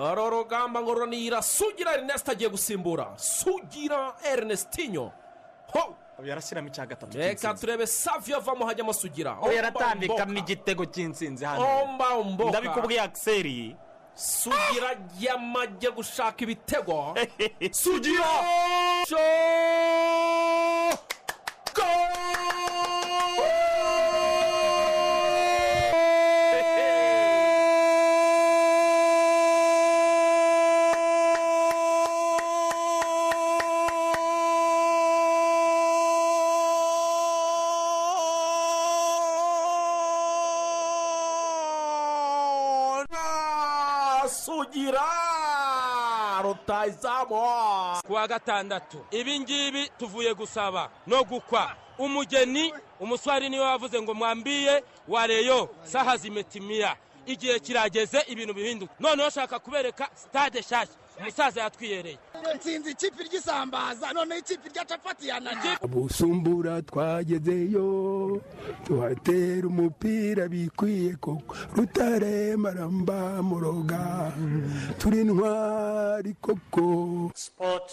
uru rugamba ngo runira sugira erineste agiye gusimbura sugira erinestinyo ho! Yarashyiramo icya gatatu reka turebe saviyo avamo hajyamo sugira. Yaratambikamo igitego cy'insinzi hano. Ndabikubwiye akiseri sugira yamajye gushaka ibitego. Sugira! Ku wa gatandatu. Ibi ngibi tuvuye gusaba no gukwa. Umugeni umuswari ni we wavuze ngo mwambiye wareyo saha zimetimiya igihe kirageze ibintu bihinduka. Noneho shaka kubereka sitade nshyashya umusaza yatwiyereye. Nsinzi ikipe ry'isambaza noneho ikipe rya capati yananiye busumbura twagezeyo tuhatera umupira bikwiye koko. Rutare maramba muroga. Turi ntwari koko. Sport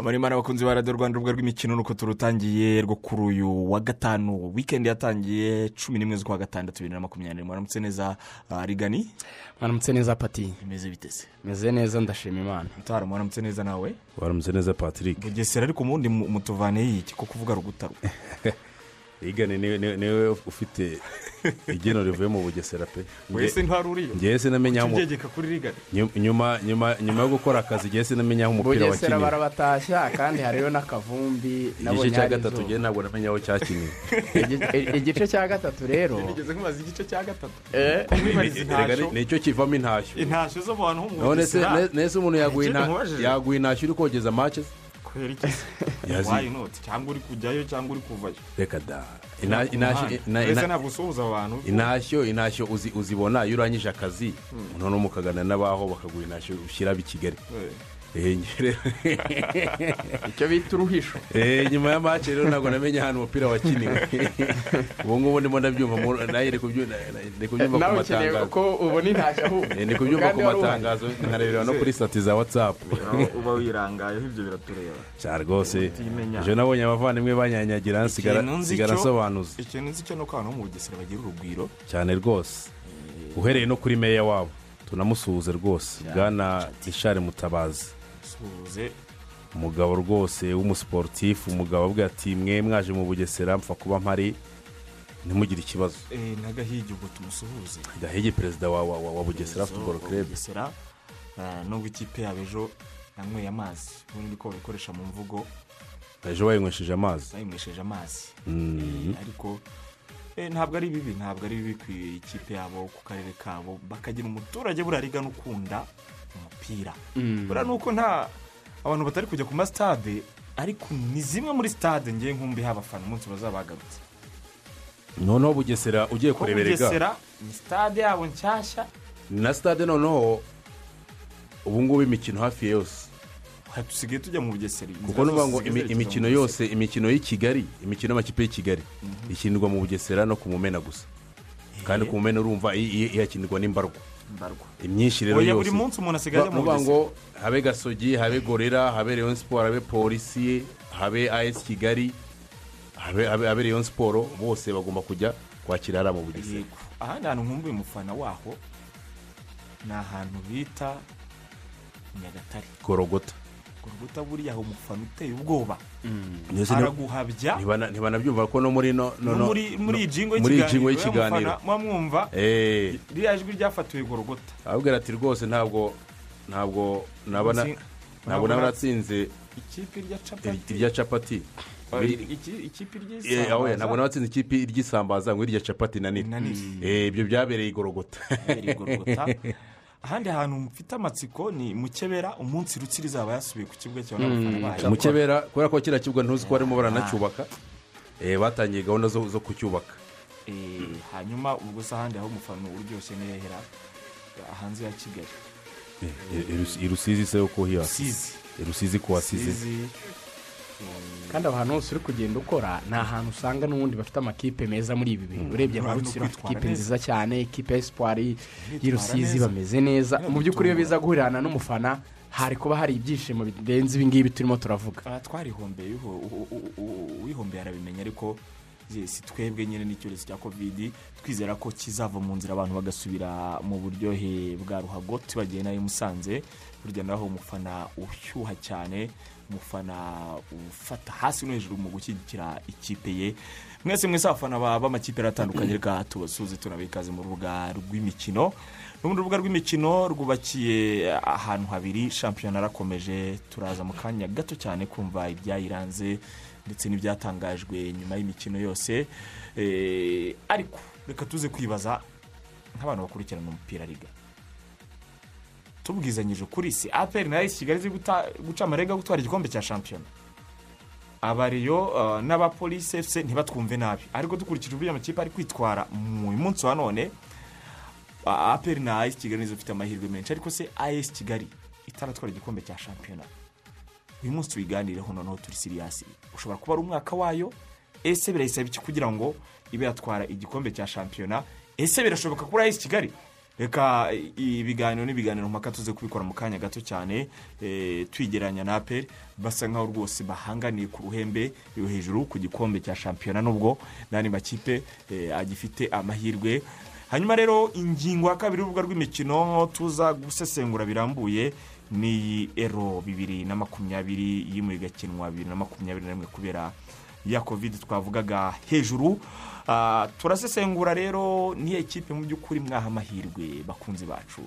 Abarimana abakunzi ba radiyo rwanda urubuga rw'imikino nuko turutangiye rwo kuri uyu wa gatanu wikendi yatangiye cumi n'imwe z'ukwa gatandatu bibiri na makumyabiri. Mwaramutse neza ah, rigani? Mwaramutse neza pati. Bimeze biteze meze neza ndashima imana. Mutara mwaramutse neza nawe? Waramutse neza patrick. Bugesera ariko ubundi mu- mutuvane iki? Ko kuvuga rugutaro rigane ni we niwe- ni we ufite igeno rivuye mu bugesera pe. Wese ntwari uriyo? ngewe sinamenya aho nyuma nyuma nyuma yo gukora akazi ngewe sinamenya aho umupira bugesera wakiniwe barabatashya kandi hariyo n'akavumbi igice cya gatatu ngewe ntabwo namenya aho cyakiniwe Igi- igice cya gatatu rero. Nigeze nkubaza igice cya gatatu. Eh, ni- ni cyo kivamo intashyo intashyo zo mu bantu bugesera. ne- nese umuntu yaguha intashyo uri kogeza matches? Yazi- wayi noti cyangwa uri kujyayo cyangwa uri kuvayo reka da. Ntabwo usuhuza abantu intashyo intashyo uzi- uzibona iyo urangije akazi noneho mukagana n'abaho bakaguha intashyo ushyira ab'i kigali Eh, Eh, icyo bita uruhisho Eh, nyuma ya match rero ntabwo namenye ahantu umupira wakiniwe ubu ngubu ndimo ndabyumva nawe ndi kubyu- ndi kubyumva ku matangazo. ko ubona intashyo ahubwo. Eh, ndi kubyumva ku matangazo nkarebera no kuri sitati za watsapu uba wirangayeho ibyo biratureba. Cyane rwose. Ejo nabonye abavandimwe banyanyagira nsigara nsobanuza ikintu nzi cyo ni uko abantu bo mu bugesera bagira urugwiro. Cyane rwose. Uhereye no kuri meya wabo. Tunamusuhuze rwose. Bwana ishari mutabazi. Suhuze umugabo rwose w'umusiporutifu umugabo avuga ati mwe mwaje mu bugesera mpfa kuba mpari ntimugire ikibazo. Eh, n'agahigi ubwo tumusuhuze. Gahege perezida wa, wa, wa, wa bugesera futuboro kerebe bugesera. Eh, nubwo ikipe yabo ejo yanyweye amazi. Ubundi ko babikoresha mu mvugo. Ejo bayinywesheje amazi. Bayinywesheje amazi. Mm. Eh, ariko ntabwo ari bibi ntabwo ari bibi ku ikipe yabo ku karere kabo. Bakagira umuturage buriya rigana ukunda. Umupira. Buriya ni uko nta abantu batari kujya ku masitade ariko ni zimwe muri sitade ngewe nkumbiha abafana umunsi bazaba bagarutse noneho bugesera ugiye kureberega bugesera ni sitade yabo nshyashya na stade noneho ubu ngubu imikino hafi yose. Dusigaye tujya mu bugesera. Kuko nuvuga ngo imi- imikino yose imikino y'i kigali imikino y'amakipe y'i kigali ikinirwa mu bugesera no ku mumena gusa kandi ku mumena urumva ihakinirwa n'imbarwa. Mbarwa. Imyinshi rero oya yose. buri munsi umuntu asigaye ajya mu nuvuga ngo habe gasogi habe gorera habe leon siporo habe polisi habe as kigali habe leon siporo bose bagomba kujya kwakira hariya mu bugesera. Yego. Ahandi hantu nkumbuye umufana waho. Ni ahantu bita nyagatare. Gorogota urubuta buriya aho umufana uteye ubwoba. Ni- araguhabya. Ntibana- ntibanabyumva ko no muri no no no no muri muri iyi jingo muri iyi jingo y'ikiganiro. muba mwumva. Eh, ririya jwi ryafatiwe gorogota ababwira ati rwose ntabwo ntabwo nabona Nzi- ntabwo ikipe irya capati ikipe Eh, ry'isambaza ntabwo naba natsinze ikipe iry'isambaza ngo irya capati nanini. Eh, ibyo byabereye i ahandi hantu mfite amatsiko ni mukebera umunsi rutsiri izaba yasubiye ku kibuga cyawe n'abafana bayo mukebera kubera ko kiriya kibuga ntuzi ko barimo baranacyubaka Eh, batangiye gahunda zo kucyubaka. Eh, hanyuma ubwo se ahandi aho umufana uryoshye nihera hanze ya kigali. Eh, i rusizi se uko hiyasi rusizi. Ko wasize kandi aho hantu hose uri kugenda ukora ni ahantu usanga n'ubundi bafite amakipe meza muri ibi bintu. Urebye nka rutsiro bafite ikipe nziza cyane ikipe ya esipari y'i Rusizi neza. bameze neza. Mu by'ukuri iyo biza guhurirana n'umufana hari kuba hari ibyishimo birenze ibi ngibi turimo turavuga. Ah, twarihombeye uwihombeye arabimenya ariko si twebwe nyine n'icyorezo cya kovidi twizera ko kizava mu nzira abantu bagasubira mu buryohe bwa ruhago tubagiye na yo musanze. Burya naho umufana ushyuha cyane umufana ufata hasi no hejuru mu gushyigikira ikipe ye. Mwese mwese abafana ba- b'amakipe atandukanye reka tubasuze tunabe ikaze mu rubuga rw'imikino. N'ubundi rubuga rw'imikino rwubakiye ahantu habiri shampiyona arakomeje turaza mu kanya gato cyane kumva ibyayiranze ndetse n'ibyatangajwe nyuma y'imikino yose. Eh, ariko reka tuze kwibaza nk'abantu bakurikirana umupira riga tubwizanyije kuri si aperi na esi kigali guta- guca amarega yo gutwara igikombe cya shampiyona. Abariyo uh, n'abapolisi efuse ntibatwumve nabi. Ariko dukurikije uburyo amakipe ari kwitwara mu munsi wa none uh, aperi na esi kigali nizo zifite amahirwe menshi. Ariko se as kigali itaratwara igikombe cya shampiyona? Uyu munsi tuyiganireho noneho turi siriyasi ushobora kuba ari umwaka wayo. Ese birayisaba iki kugira ngo ibe yatwara igikombe cya shampiyona? Ese birashoboka kuri as kigali? Reka ibiganiro n'ibiganiro mpaka tuze kubikora mu kanya gato cyane eh, twigeranya na aperi basa nkaho rwose bahanganiye ku ruhembe hejuru ku gikombe cya shampiyona nubwo n'andi makipe eh, agifite amahirwe. Hanyuma rero ingingo ya kabiri y'urubuga rw'imikino tuza gusesengura birambuye ni ero bibiri na makumyabiri yimuye igakinwa bibiri na makumyabiri na rimwe kubera ya kovide twavugaga hejuru. Ah, turasesengura rero niyo ekipe mu by'ukuri mwaha amahirwe bakunzi bacu.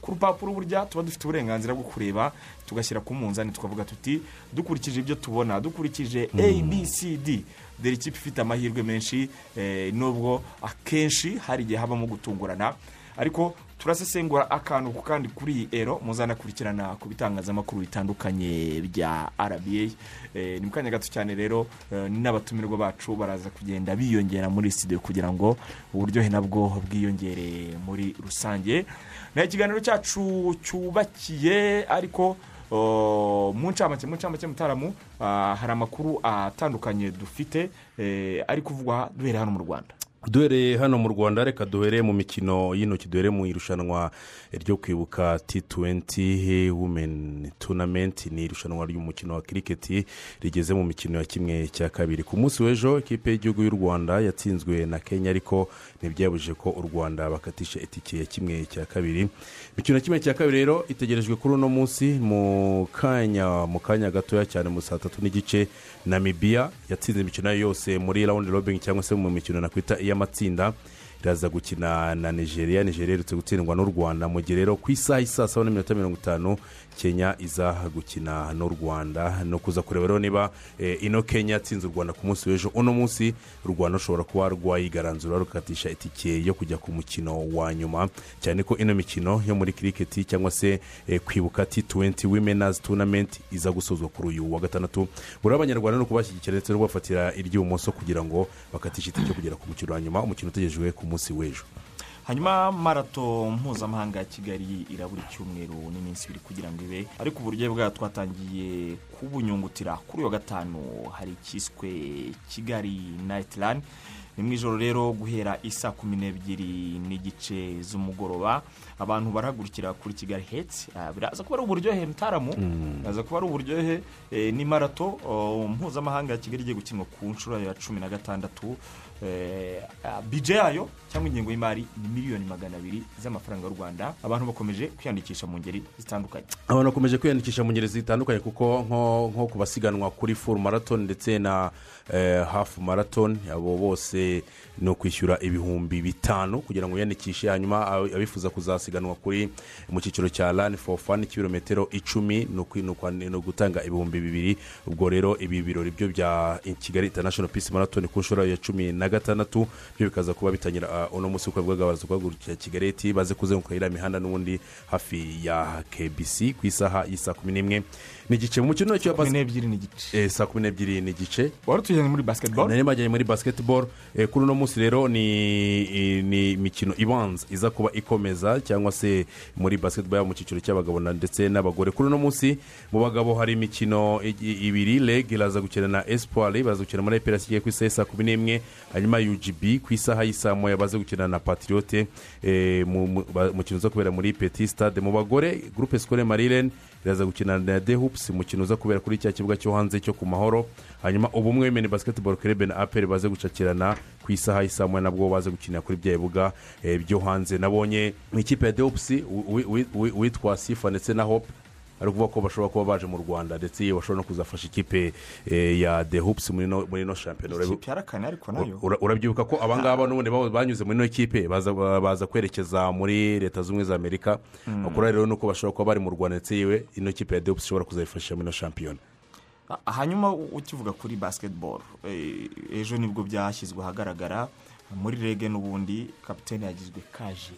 Ku rupapuro burya tuba dufite uburenganzira bwo kureba tugashyira ku munzani tukavuga tuti dukurikije ibyo tubona dukurikije abcd dore ikipe ifite amahirwe menshi eh, nubwo akenshi hari igihe habamo gutungurana. Ariko turasesengura akantu ku kandi kuri iyi ero muzanakurikirana ku bitangazamakuru bitandukanye bya rba Eh, ni mu kanya gato cyane rero eh, n'abatumirwa bacu baraza kugenda biyongera muri studio kugira ngo uburyohe nabwo bwiyongere muri rusange. Ni ikiganiro cyacu cyubakiye ariko mu ncamake mu ncamake mutaramu ah, hari amakuru atandukanye dufite eh, ari kuvugwa duhereye hano mu rwanda. Duhereye hano mu rwanda reka duhere mu mikino y'intoki duhere mu irushanwa ryo kwibuka ti tuwenti wumeni tunamenti ni irushanwa ry'umukino wa kiriketi rigeze mu mikino ya kimwe cya kabiri. Ku munsi w'ejo ikipe y'igihugu y'u rwanda yatsinzwe na kenya ariko ntibyabujije ko u rwanda bakatisha itike ya kimwe cya kabiri. Imikino ya kimwe cya kabiri rero itegerejwe kuri uno munsi mu kanya mu kanya gatoya cyane mu saa tatu n'igice. Namibiya yatsinze imikino yose muri rawundi robingi cyangwa se mu mikino nakwita iy'amatsinda iraza gukina na nigeria. Nigeria iherutse gutsindwa n'u rwanda. Mu gihe rero ku isaha isaa saba n'iminota mirongo itanu kenya iza gukina n'u rwanda no kuza kureba rero niba eh, ino kenya yatsinze u rwanda ku munsi w'ejo. Uno munsi u rwanda rushobora kuba rwayigaranzura rukatisha itike yo kujya ku mukino wa nyuma. Cyane ko ino mikino yo muri kiriketi cyangwa se eh, kwibuka ti tuwenti wimenazi tunamenti iza gusozwa kuri uyu wa gatandatu. Buri abanyarwanda ni ukubashyigikira ndetse no kubafatira iry'ibumoso kugira ngo bakatisha itike yo kugera ku mukino wa nyuma. Umukino utegerejwe ku munsi w'ejo. Hanyuma marato mpuzamahanga ya kigali irabura icyumweru n'iminsi ibiri kugira ngo ibe. Ariko uburyo bwayo twatangiye kubunyungutira kuri uyu wa gatanu hari icyiswe kigali nayiti rani ni mu ijoro rero guhera isa kumi n'ebyiri n'igice z'umugoroba. Abantu barahagurukira kuri kigali heti Ah, biraza kuba ari uburyohe mutaramu. Biraza kuba ari uburyohe. Eh, ni marato oh, mpuzamahanga ya kigali igiye gukinwa ku nshuro ya cumi na gatandatu. Bije yayo cyangwa ingengo y'imari ni miliyoni magana abiri z'amafaranga y'u rwanda. Abantu bakomeje kwiyandikisha mu ngeri zitandukanye. Abantu bakomeje kwiyandikisha mu ngeri zitandukanye kuko nko ku basiganwa kuri furu marathon ndetse na eh, hafu marathon abo bose ndetse no kwishyura ibihumbi bitanu kugira ngo wiyandikishe hanyuma ab- abifuza kuzasiganwa kuri mu cyiciro cya rani foru fani kilometero icumi ni ni ni ugutanga ibihumbi bibiri. Ubwo rero ibi birori byo bya kigali international peace marathon ku nshuro ya cumi na gatandatu byo bikaza kuba bitangira ah, uno munsi uko bivuga baza guhagurukira kigali baze kuzenguruka iriya mihanda n'ubundi hafi ya kbc ku isaha y'isaa kumi n'imwe. N'igice. Mu mukino w'icyo kumi n'ebyiri n'igice. Eh, saa kumi n'ebyiri n'igice. Wari utujyanye muri basketball? Nari majyanye muri basketball. Eh, kuri uno munsi rero ni ni imikino ibanza iza kuba ikomeza cyangwa se muri yaba mu cyiciro cy'abagabo ndetse n'abagore. Kuri uno munsi mu bagabo hari imikino ibiri. Leg iraza gukina na espoir baza gukina muri eprs igiye ku isaha saa kumi n'imwe. Hanyuma ugb ku isaha y'isaa moya baze gukina na patriote eh, mu mukino uza kubera muri petit stade. Mu bagore groupe scolaire marilene iraza gukina na the hoops umukino uza kubera kuri cya kibuga cyo hanze cyo ku mahoro. Hanyuma ubumwe w'imeni basketball club na apel baze gucakirana ku isaha y'isaa nabwo baze gukinira kuri bya bibuga eh, byo hanze. Nabonye mu ikipe ya wi- wi- witwa sifa ndetse na hope ari ukuvuga ko bashobora kuba baje mu rwanda ndetse bashobora no kuzafasha ikipe eh, ya the hoops muri ino shampiyona. Urabyibuka ko abangaba n'ubundi ba- banyuze muri ino kipe baza kwerekeza muri leta zunze ubumwe za amerika. Bakora rero nuko bashobora kuba bari mu rwanda ndetse yewe ino kipe ya depusi ishobora kuzayifashisha muri ino shampiyona. Ah, hanyuma ukivuga kuri basketball eh, ejo ni bwo byashyizwe ahagaragara muri rege n'ubundi kapitene yagizwe kaje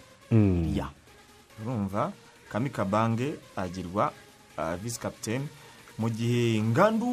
ya urumva? Kami kabange agirwa visi kapitene mu gihe ngandu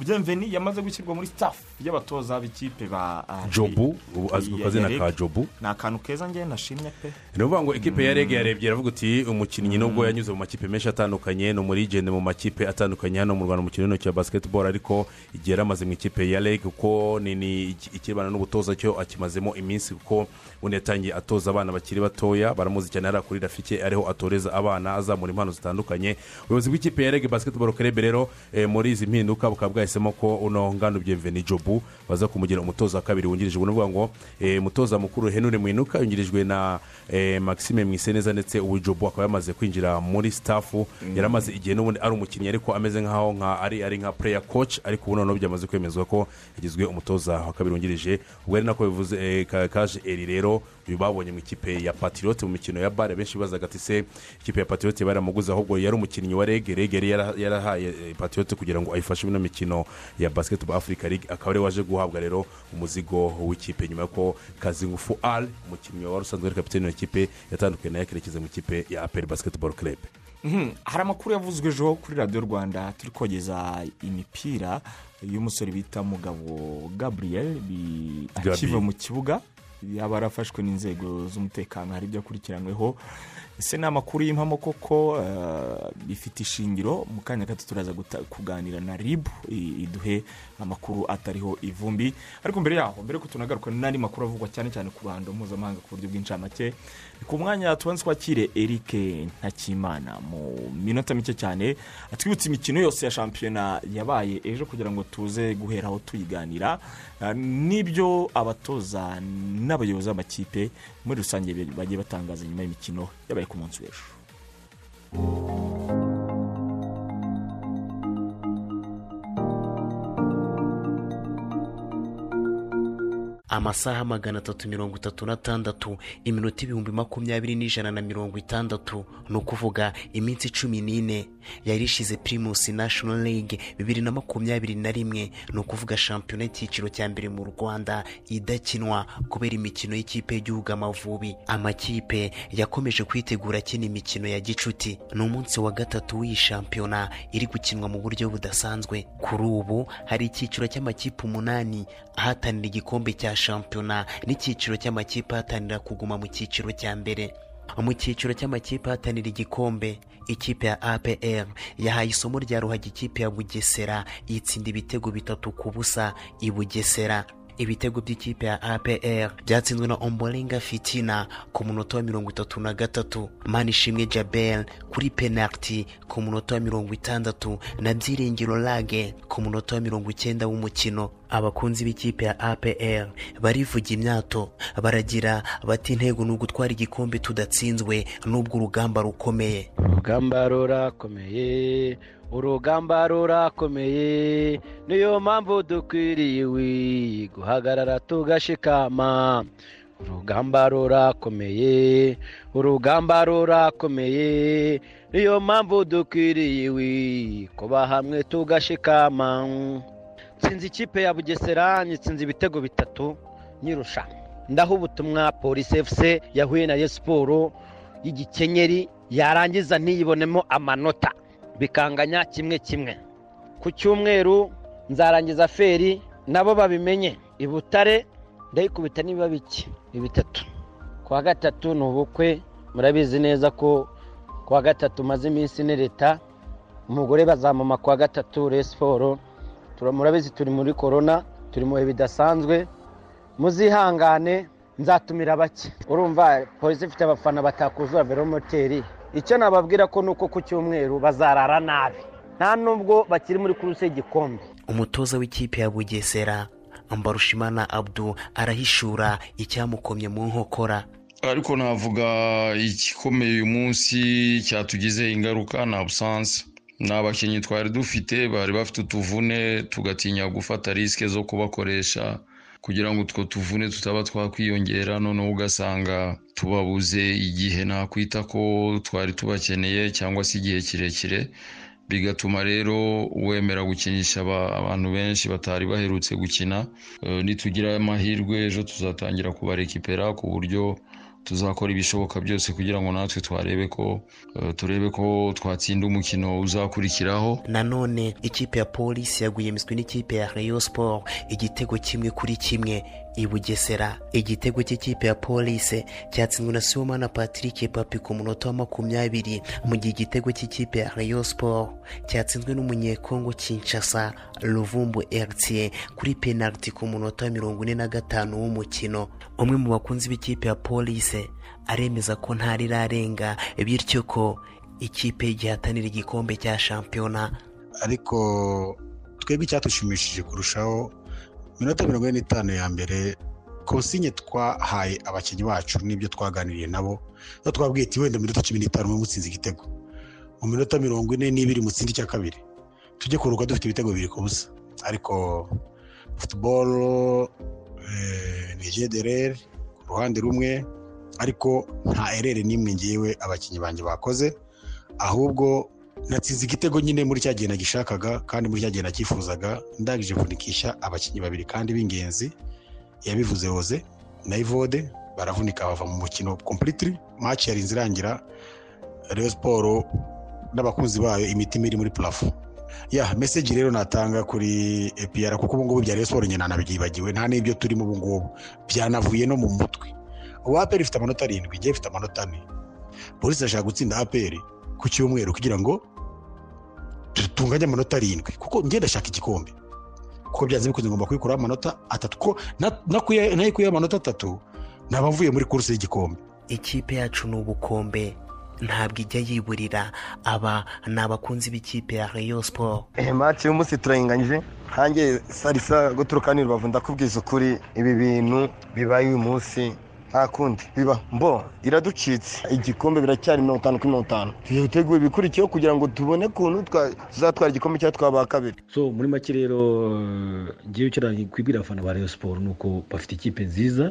byemveni yamaze gushyirwa muri staff. Y'abatoza b'ikipe ba ah, jobu ubu azwi ku kazina ka jobu. Ni akantu keza njye nashimye pe. Ni ukuvuga ngo ikipe ya rege yarebye iravuga uti umukinnyi nubwo yanyuze mu makipe menshi atandukanye ni umurigende mu makipe atandukanye. Hano mu rwanda mu kintu cya basketball ariko igihe yari amaze mu ikipe ya rege kuko ni ni iki- ikibana n'ubutoza cyo akimazemo iminsi kuko ubundi yatangiye atoza abana bakiri batoya. Baramuzi cyane hariya kuri rafike ariho atoreza abana azamura impano zitandukanye. Ubuyobozi bw'ikipe ya rege basketball club rero eh, muri izi mpinduka bukaba bwahisemo ko uno ngano byemveni jobu. Baza kumugira umutoza wa kabiri ni ukuvuga ngo eh, umutoza mukuru henure mwinuka yungirijwe na eh, maxime mwiseneza ndetse ubu jobu akaba yamaze kwinjira muri stafu yari amaze igihe n'ubundi ari umukinnyi ariko ameze nk'aho nka ari nka player coach ariko ubu noneho byamaze kwemezwa ko yagizwe umutoza wa kabiri wungirije ubwo ari nako bivuze eh, ka- kaje eri rero uyu babonye mu ikipe ya patriote mu mikino ya bare benshi bibazaga ati se ikipe ya patriote baramuguze ahubwo yari umukinnyi wa rege rege yarahaye eh, patriote kugira ngo ayifashe ino mikino ya basketball africa league. Akaba ari waje guhabwa rero umuzigo w'ikipe. Nyuma y'uko kazingufu al umukinnyi wari usanzwe ari kapitene w'ikipe yatandukanye na yo akerekeza mu ikipe ya apel basketball club. Mhm. hari amakuru yavuzwe ejo kuri radiyo rwanda. Turi kogeza imipira y'umusore bita mugabo Gabi. akiva mu kibuga. Yaba yarafashwe n'inzego z'umutekano hari ibyo akurikiranyweho. Ese ni amakuru y'impamo koko eh, bifite ishingiro? Mu kanya gato turaza kuganira na rib iduhe amakuru atariho ivumbi. Ariko mbere yaho mbere ko tunagaruka n'andi makuru avugwa cyane cyane ku ruhando mpuzamahanga ku buryo bw'incamake ku mwanya tubanze twakire eric ntakimana. Mu minota mike cyane atwibutsa imikino yose ya shampiyona yabaye ejo kugira ngo tuze guheraho tuyiganira. Ah, n'ibyo abatoza n'abayobozi b'amakipe muri rusange bagiye batangaza nyuma y'imikino yabaye ku munsi w'ejo. Amasaha magana atatu mirongo itatu n'atandatu iminota ibihumbi makumyabiri n'ijana na mirongo itandatu. Ni ukuvuga iminsi cumi n'ine. Yari ishize pirimusi national league bibiri na makumyabiri na rimwe. Ni ukuvuga shampiyona y'icyiciro cya mbere mu rwanda idakinwa kubera imikino y'ikipe y'igihugu amavubi. Amakipe yakomeje kwitegura akina imikino ya gicuti. Ni umunsi wa gatatu w'iyi shampiyona iri gukinwa mu buryo budasanzwe. Kuri ubu hari icyiciro cy'amakipe umunani ahatanira igikombe cya shampiyona n'icyiciro cy'amakipe ahatanira kuguma mu cyiciro cya mbere. Mu cyiciro cy'amakipe ahatanira igikombe ikipe ya apr yahaye isomo rya ruhaga ikipe ya bugesera yitsinda ibitego bitatu ku busa i bugesera. Ibitego by'ikipe ya apr byatsinzwe na ombolenga fitina ku munota wa mirongo itatu na gatatu. Manishimwe jabel kuri penaliti ku munota wa mirongo itandatu na byiringiro lage ku munota wa mirongo icyenda w'umukino. Abakunzi b'ikipe ya apr barivuga imyato baragira bati intego ni ugutwara igikombe tudatsinzwe n'ubwo urugamba rukomeye. Urugamba rurakomeye urugamba rurakomeye niyo mpamvu dukwiriye guhagarara tugashikama. Urugamba rurakomeye urugamba rurakomeye niyo mpamvu dukwiriye kuba hamwe tugashikama. Nsinzi ikipe ya bugesera nsinzi ibitego bitatu nyirusha. Ndaho ubutumwa polisi efuse yahuye na siporo y'igikenyeri yarangiza ntiyibonemo amanota. Bikanganya kimwe kimwe. Ku cyumweru nzarangiza feri nabo babimenye. I butare ndayikubita niba bike bitatu ku wa gatatu ni ubukwe murabizi neza ko ku wa gatatu maze iminsi ni leta umugore bazamama ku wa gatatu siporo murabizi turi muri korona turi mu bihe bidasanzwe. Muzihangane nzatumira bake. Urumva polisi ifite abafana batakuzura velomoteri icyo nababwira ko nuko ku cyumweru bazarara nabi. Nta nubwo bakiri muri kuruse y'igikombe umutoza w'ikipe ya bugesera mbarushimana abdu arahishura icyamukomye mu nkokora. Ariko navuga igikomeye uyu munsi cyatugize ingaruka ni abusanse ni abakinnyi twari dufite bari bafite utuvune tugatinya gufata risike zo kubakoresha. Kugira ngo utwo tuvune tutaba twakwiyongera noneho ugasanga tubabuze igihe nakwita ko twari tubakeneye cyangwa se igihe kirekire bigatuma rero wemera gukinisha abantu benshi batari baherutse gukina nitugira amahirwe ejo tuzatangira kubarekipera ku buryo tuzakora ibishoboka byose kugira ngo natwe twarebe ko turebe ko twatsinda umukino uzakurikiraho. Nanone ikipe ya polisi yaguye imiswi n'ikipe ya reyo siporo igitego kimwe kuri kimwe. I bugesera igitego cy'ikipe ya polisi cyatsinzwe na sibomana patrick papi ku munota wa makumyabiri mu gihe igitego cy'ikipe ya reyo siporo cyatsinzwe n'umunyekongo kinshasa ruvumbu eritiye kuri penaliti ku munota wa mirongo ine na gatanu w'umukino. Umwe mu bakunzi b'ikipe ya polisi aremeza ko ntarirarenga bityo ko ikipe gihatanira igikombe cya shampiyona ariko twebwe icyatushimishije kurushaho minota mirongo ine n'itanu ya mbere konsinye twahaye abakinnyi bacu n'ibyo twaganiriye nabo aho twabwiye ati wenda minota cumi n'itanu mwe mutsinze igitego. Mu minota mirongo ine n'ibiri mutsinda icya kabiri tujye kuruhuka dufite ibitego bibiri ku busa. Ariko futuboro ni jederere ku ruhande rumwe ariko nta erere n'imwe ngewe abakinnyi banjye bakoze ahubwo natsinze igitego nyine muri cya gihe nagishakaga kandi muri cya gihe nakifuzaga. Ndangije kunikisha abakinnyi babiri kandi b'ingenzi. Yabivuze woze na ivode baravunika bava mu mukino kompulitiri maci yarinze irangira. Reyo siporo n'abakunzi bayo imitima iri muri purafo ya meseji rero natanga kuri epiyara kuko ubu ngubu bya reyo siporo nyine nabyibagiwe. Nta n'ibyo turimo ubu ngubu. Byanavuye no mu mutwe. Ubu aperi ifite amanota arindwi igiye ifite amanota ane. Polisi irashaka gutsinda aperi ku cyumweru kugira ngo tunganye amanota arindwi. Kuko ngenda ashaka igikombe. Kuko byanze bikunze ngomba kubikuraho amanota atatu. Ko nayikuyeho amanota atatu naba mvuye muri kuruse y'igikombe. Ikipe yacu ni ubukombe. Ntabwo ijya yiburira aba ni abakunzi b'ikipe ya reyo siporo maci y'umunsi turayinganyije. Nkange sarisa guturuka ni rubavu ndakubwiza ukuri ibi bintu bibaye uyu munsi. Nta kundi. Biba mbo iraducitse igikombe biracyari mirongo itanu kuri mirongo itanu. Tugiye ibikurikiyeho kugira ngo tubone ukuntu tuzatwara igikombe cyangwa twaba kabiri. So muri make rero ngewe icyo kwibwira abafana ba reyo siporo ni uko bafite ikipe nziza.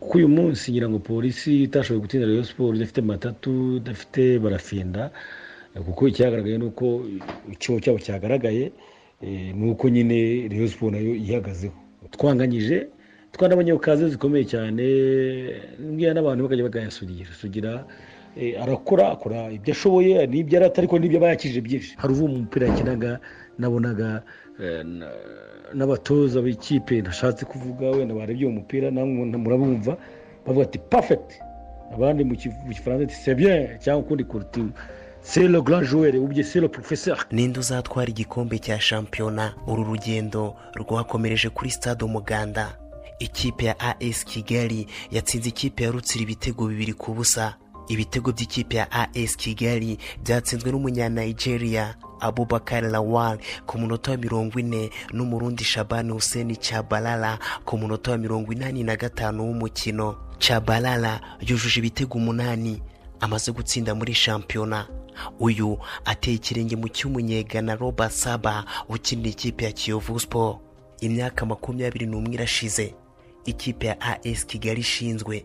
Kuko uyu munsi ngira ngo polisi itashoboye gutsinda reyo siporo idafite matatu idafite barafinda kuko icyagaragaye ni uko ikigo cyabo cyagaragaye ni uko nyine reyo siporo na yo ihagazeho. Twanganyije twanabonye kaze zikomeye cyane mbwira n'abantu bakajya bagayasugira sugira arakora akora ibyo ashoboye n'ibyo arata ariko n'ibyo aba yakije byinshi. Hari uvuye mu mupira yakinaga nabonaga n'abatoza b'ikipe ntashatse kuvuga wenda barebye uwo mupira murabumva bavuga ati pafegiti abandi mu gifaransa ati sebye cyangwa ukundi kuruti selo joueur. Ubye selo professeur. Ninde uzatwara igikombe cya shampiyona? Uru rugendo rwakomereje kuri stade umuganda. Ikipe ya as kigali yatsinze ikipe ya rutsira ibitego bibiri ku busa. Ibitego by'ikipe ya as kigali byatsinzwe n'umunyanigeria abubakar lawal ku munota wa mirongo ine n'umurundi shabani huseni cabalala ku munota wa mirongo inani na gatanu w'umukino. Cabalala yujuje ibitego umunani amaze gutsinda muri shampiyona. Uyu ateye ikirenge mu cy'umunyegana roba saba ukinira ikipe ya kiyovu siporo imyaka makumyabiri n'umwe irashize. Ikipe ya as kigali ishinzwe.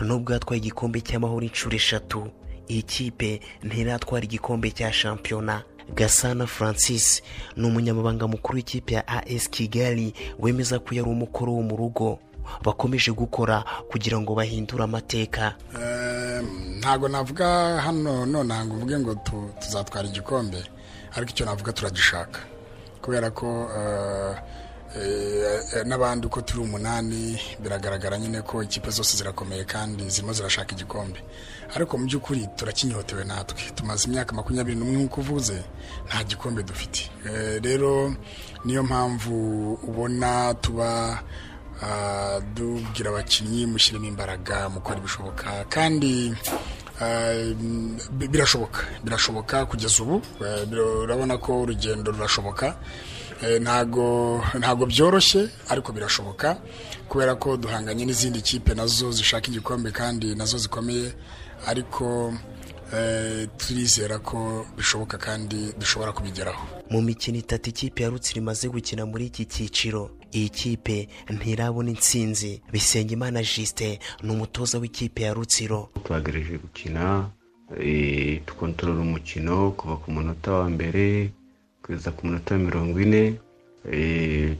Nubwo yatwaye igikombe cy'amahoro inshuro eshatu iyi kipe ntiratwara igikombe cya shampiyona. Gasana francis ni umunyamabanga mukuru w'ikipe ya as kigali wemeza ko yari umukoro wo mu rugo. Bakomeje gukora kugira ngo bahindure amateka. Ntabwo navuga hano none ngo uvuge ngo tuzatwara igikombe. Ariko icyo navuga turagishaka. Kubera ko n'abandi uko turi umunani biragaragara nyine ko ikipe zose zirakomeye kandi zirimo zirashaka igikombe. Ariko mu by'ukuri turakinyotewe natwe. Tumaze imyaka makumyabiri n'umwe nk'uko uvuze nta gikombe dufite. Rero niyo mpamvu ubona tuba dubwira abakinnyi mushyiremo imbaraga mukora ibishoboka kandi birashoboka. Birashoboka kugeza ubu. Urabona ko urugendo rurashoboka. Ntabwo byoroshye ariko birashoboka kubera ko duhanganye n'izindi kipe na zo zishaka igikombe kandi na zo zikomeye ariko turizera ko bishoboka kandi dushobora kubigeraho. Mu mikino itatu ikipe ya rutsiro imaze gukina muri iki cyiciro iyi kipe ntirabona intsinzi. Bisengimana jisite ni umutoza w'ikipe ya rutsiro. Twagerageje gukina tukontorora umukino kuva ku munota wa mbere kugeza ku munota wa mirongo ine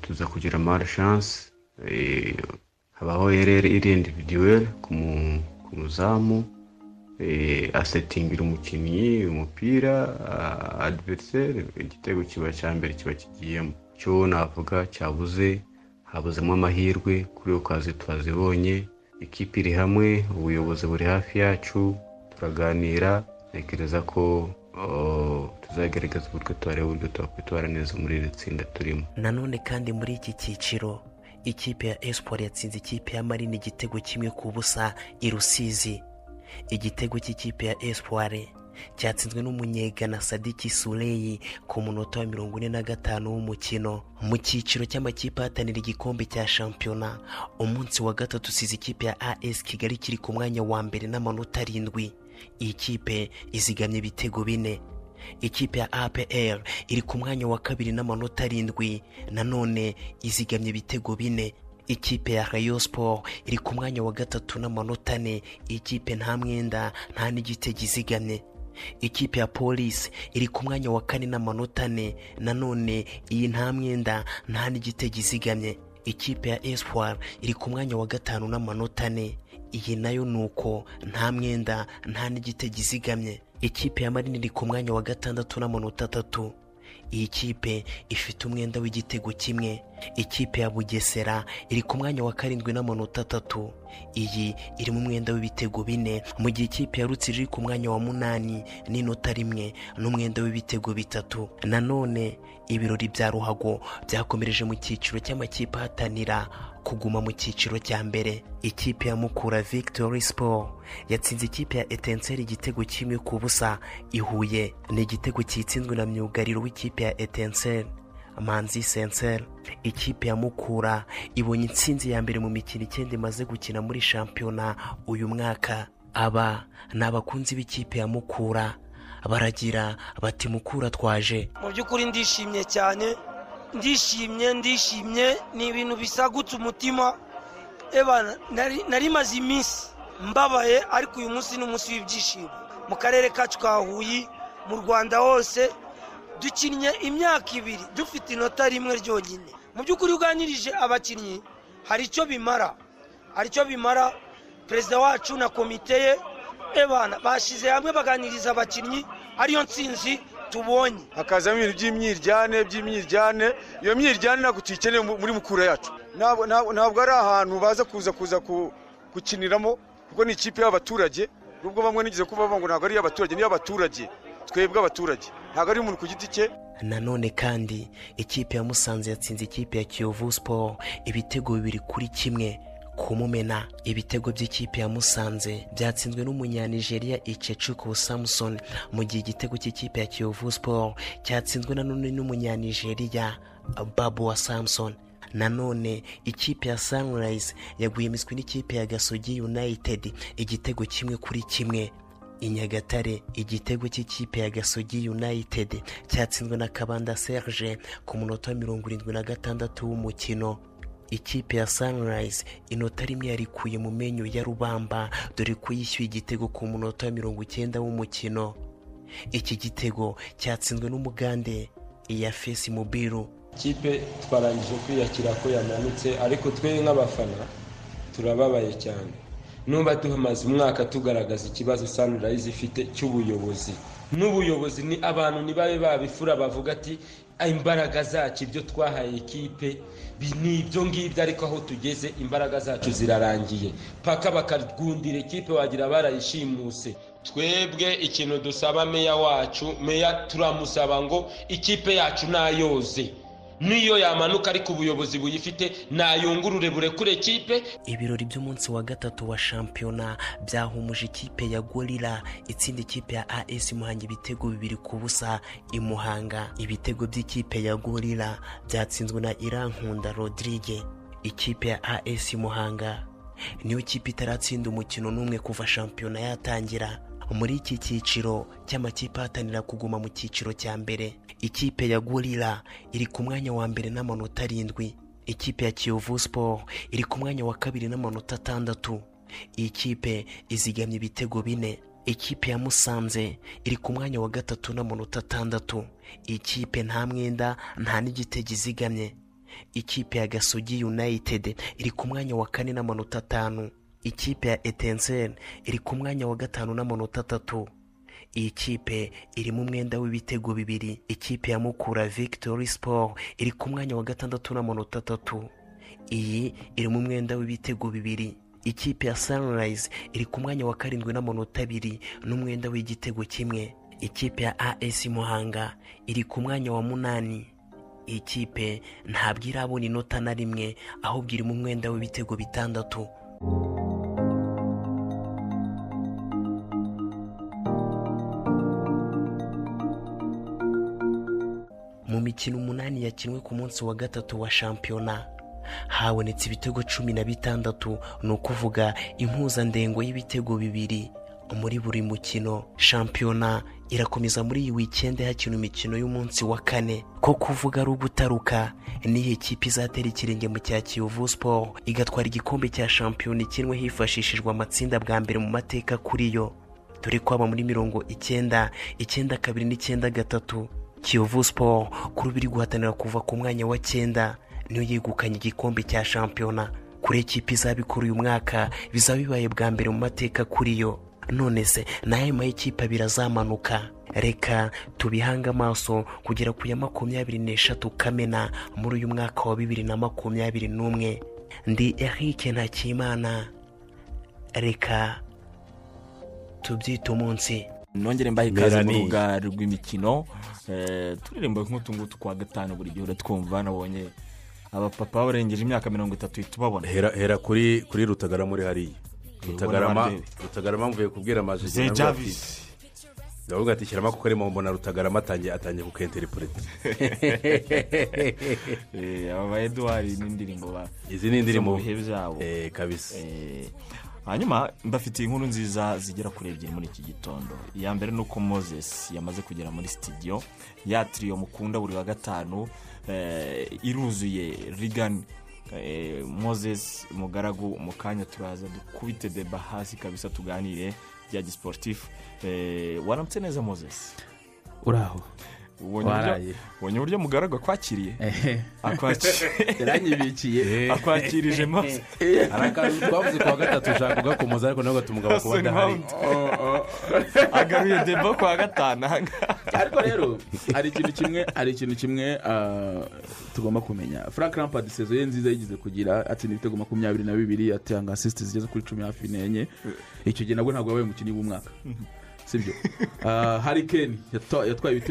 tuza kugira marishansi habaho erere iri individuweli ku muzamu asetingira umukinnyi umupira adiveriseri igitego kiba cya mbere kiba kigiyemo. Cyo navuga cyabuze habuzemo amahirwe kuri iyo kazi twazibonye ikipe iri hamwe ubuyobozi buri hafi yacu turaganira ntekereza ko tuzagaragaza uburyo tubareba uburyo twakwitwara neza muri iri tsinda turimo. Nanone kandi muri iki cyiciro ikipe ya esiporo yatsinze ikipe ya marine igitego kimwe ku busa i rusizi. Igitego cy'ikipe ya esiporo cyatsinzwe n'umunyegana sadiki sureyi ku munota wa mirongo ine na gatanu w'umukino. Mu cyiciro cy'amakipe ahatanira igikombe cya shampiyona umunsi wa gatatu usize ikipe ya as kigali kiri ku mwanya wa mbere n'amanota arindwi. Iyi kipe izigamye ibitego bine. Ikipe ya apr iri ku mwanya wa kabiri n'amanota arindwi. Nanone izigamye ibitego bine. Ikipe ya rayo siporo iri ku mwanya wa gatatu n'amanota ane. Ikipe nta mwenda nta n'igitego izigamye ikipe ya polisi iri ku mwanya wa kane n'amanota ane. Nanone iyi nta mwenda nta n'igitego izigamye ikipe ya espoir iri ku mwanya wa gatanu n'amanota ane. Iyi na yo ni uko nta mwenda nta n'igitego izigamye. Ikipe ya marine iri ku mwanya wa gatandatu n'amanota atatu. Iyi kipe ifite umwenda w'igitego kimwe. Ikipe ya bugesera iri ku mwanya wa karindwi n'amanota atatu. Iyi iri mu mwenda w'ibitego bine. Mu gihe ikipe ya rutsiro iri ku mwanya wa munani n'inota rimwe n'umwenda w'ibitego bitatu. Nanone ibirori bya ruhago byakomereje mu cyiciro cy'amakipe ahatanira kuguma mu cyiciro cya mbere. Ikipe ya mukura victory sport yatsinze ikipe ya etenseri igitego kimwe ku busa. Ihuye ni igitego cyitsinzwe na myugariro w'ikipe ya etenseri. Manzi senseri ikipe ya mukura ibonye intsinzi ya mbere mu mikino icyenda imaze gukina muri shampiyona uyu mwaka. Aba ni abakunzi b'ikipe ya mukura. Baragira bati mukura twaje. Mu by'ukuri ndishimye cyane. Ndishimye ndishimye. Ni ibintu bisagutse umutima. Eba nari maze iminsi mbabaye ariko uyu munsi ni umunsi w'ibyishimo. Mu karere kacu ka huye mu rwanda hose dukinnye imyaka ibiri dufite inota rimwe ryonyine. Mu by'ukuri uganirije abakinnyi hari icyo bimara. Hari icyo bimara perezida wacu na komite ye ebana bashyize hamwe baganiriza abakinnyi ariyo nsinzi tubonye. Hakazamo ibintu by'imyiryane by'imyiryane iyo myiryane ntabwo tuyikeneye muri mukura yacu. Ntabwo ari ahantu baza kuza kuza gukiniramo kuko ni ikipe y'abaturage. Nubwo bamwe nigeze kuba bavuga ngo ntabwo ari iy'abaturage ni iy'abaturage. Twebwe abaturage. Ntabwo ari umuntu ku giti cye. Nanone kandi ikipe ya musanze yatsinze ikipe ya kiyovu siporo ibitego bibiri kuri kimwe. Kumumena ibitego by'ikipe ya musanze byatsinzwe n'umunyanigeriya icecuku samusoni mu gihe igitego cy'ikipe ya kiyovu siporo cyatsinzwe nanone n'umunyanigeriya babu wa samusoni nanone ikipe ya sunrise yaguye imiswi n'ikipe ya gasogi united. Igitego kimwe kuri kimwe. I nyagatare igitego cy'ikipe ya gasogi united. Cyatsinzwe na kabanda serge ku munota wa mirongo irindwi na gatandatu w'umukino. Ikipe ya sunrise inota rimwe yarikuye mu menyo ya rubamba dore ko yishyuye igitego ku munota wa mirongo icyenda w'umukino. Iki gitego cyatsinzwe n'umugande iya fesi mubiru ikipe twarangije kwiyakira ko yamanutse ariko twe nk'abafana turababaye cyane. Nuba duhamaze umwaka tugaragaza ikibazo sunrise ifite cy'ubuyobozi. N'ubuyobozi ni abantu ntibabe babifura bavuga ati imbaraga zacu ibyo twahaye ikipe ni ibyo ngibyo ariko aho tugeze imbaraga zacu zirarangiye. Paka bakarwundira ikipe wagira barayishimuse twebwe ikintu dusaba meya wacu meya turamusaba ngo ikipe yacu nayoze. Niyo yamanuka ariko ubuyobozi buyifite nayungurure burekure kipe. Ibirori by'umunsi wa gatatu wa shampiyona byahumuje ikipe ya gorira itsinda ikipe ya as muhanga ibitego bibiri ku busa. I muhanga ibitego by'ikipe ya gorira byatsinzwe na irankunda rodrigue ikipe ya as muhanga niyo kipe itaratsinda umukino n'umwe kuva shampiyona yatangira. Muri iki cyiciro cy'amakipe ahatanira kuguma mu cyiciro cya mbere. Ikipe ya gorira iri ku mwanya wa mbere n'amanota arindwi. Ikipe ya kiyovu siporo iri ku mwanya wa kabiri n'amanota atandatu. Iyi kipe izigamye ibitego bine. Ikipe ya musanze iri ku mwanya wa gatatu n'amanota atandatu. Iyi kipe nta mwenda nta n'igitego izigamye. Ikipe ya gasogi united iri ku mwanya wa kane n'amanota atanu. Ikipe ya etenseri iri ku mwanya wa gatanu n'amanota atatu. Iyi kipe irimo umwenda w'ibitego bibiri. Ikipe ya mukura victory sport iri ku mwanya wa gatandatu n'amanota atatu. Iyi irimo umwenda w'ibitego bibiri. Ikipe ya sunrise iri ku mwanya wa karindwi n'amanota abiri n'umwenda w'igitego kimwe. Ikipe ya as muhanga iri ku mwanya wa munani. Iyi kipe ntabwo irabona inota na rimwe ahubwo irimo umwenda w'ibitego bitandatu. Mu mikino umunani yakinwe ku munsi wa gatatu wa shampiyona habonetse ibitego cumi na bitandatu ni ukuvuga impuzandengo y'ibitego bibiri. Muri buri mukino shampiyona irakomeza muri iyi wikendi hakina imikino y'umunsi wa kane. Ko kuvuga ari ugutaruka n'iyi kipe izatera ikirenge mu cya kiyovu siporo igatwara igikombe cya shampiyona ikinwe hifashishijwe amatsinda bwa mbere mu mateka kuri yo. Dore ko aba muri mirongo icyenda icyenda kabiri n'icyenda gatatu. Kiyovu siporo kuri ubu iri guhatanira kuva ku mwanya wa cyenda. Niyo yegukanye igikombe cya shampiyona. Kuri ekipi izabikora uyu mwaka bizaba bibaye bwa mbere mu mateka kuri yo. None se n'aya mayikipe abiri azamanuka. Reka tubihange amaso kugera ku ya makumyabiri n'eshatu kamena muri uyu mwaka wa bibiri na makumyabiri n'umwe. Ndi eric ntakimana. Reka tubyite umunsi. Nongere mbahe ikaze mu rubuga rw'imikino Eh, turirimba nk'utu ngutu kwa gatanu buri gihe uratwumva nabonye abapapa barengeje imyaka mirongo itatu uhita ubabona hera hera kuri kuri rutagarama muri hariya. Rutagarama mvuye kubwira amazu Ze Jarvis. ndavuga ati shyiramo kuko arimo mbona rutagarama atangiye atangiye kukenterepureta Eh, aba ba eduwari n'indirimbo ba izi ni indirimbo mu bihe byabo. Eh, kabisa. Eh, hanyuma mbafitiye inkuru nziza zigera kuri ebyiri muri iki gitondo. Iya mbere ni uko moses yamaze kugera muri sitidiyo ya tiriyo mukunda buri wa gatanu iruzuye rigani moses mugaragu mu kanya turaza dukubite deba hasi kabisa tuganire bya gisiporutifu Eh, waramutse neza moses? Uraho. Ubonye uburyo- mugaragu akwakiriye. Akwakiriye. akwakirije akantu twavuze ku wa gatatu ushaka kugakomoza ariko nawe ugata umugabo kuba adahari agaruye deba ku wa gatanu. Ariko rero hari ikintu kimwe hari ikintu kimwe ah, tugomba kumenya. Frank rampard sezo ye nziza yigeze kugira atsinda ibitego makumyabiri na bibiri atanga asisiti zigeze kuri cumi hafi n'enye. Icyo gihe nabwo ntabwo yabaye umukinnyi w'umwaka. Sibyo? Ah, hari keni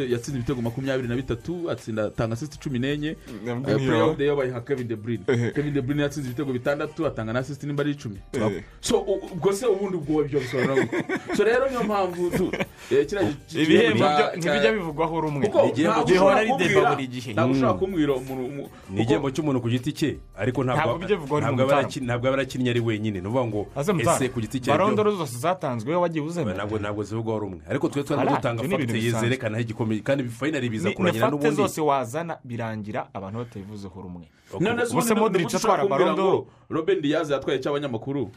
yatsinze ibitego makumyabiri na bitatu atsinda atanga asisiti cumi n'enye. Eh, the year bayiha kevin de bruyne. Kevin de bruyne yatsinze ibitego bitandatu atanga na asisiti nimba ari icumi. Eh. so ubwo se ubundi ubwo ibyo bisobanura so rero niyo mpamvu ibihembo ntibijya bivugwaho rumwe ushobora ari deba buri gihe. ntabwo ushobora kumbwira umuntu umu- ni igihembo cy'umuntu ku giti cye ariko Ntabwo aba yarakinnye ari wenyine. Ni ukuvuga ngo ese ku giti cye barondoro zose zatanzwe wagiye uzemera. Ntabwo ntabwo batavugwaho rumwe ariko twe twari dutanga ni fagitire zerekana aho igikombe kandi fayinari biza Ni- kurangira ni fagite n'ubundi. zose wazana birangira abantu batabivuzeho rumwe ubuse ntabwo atwara barondo ngo robin diaz yatwaye icy'abanyamakuru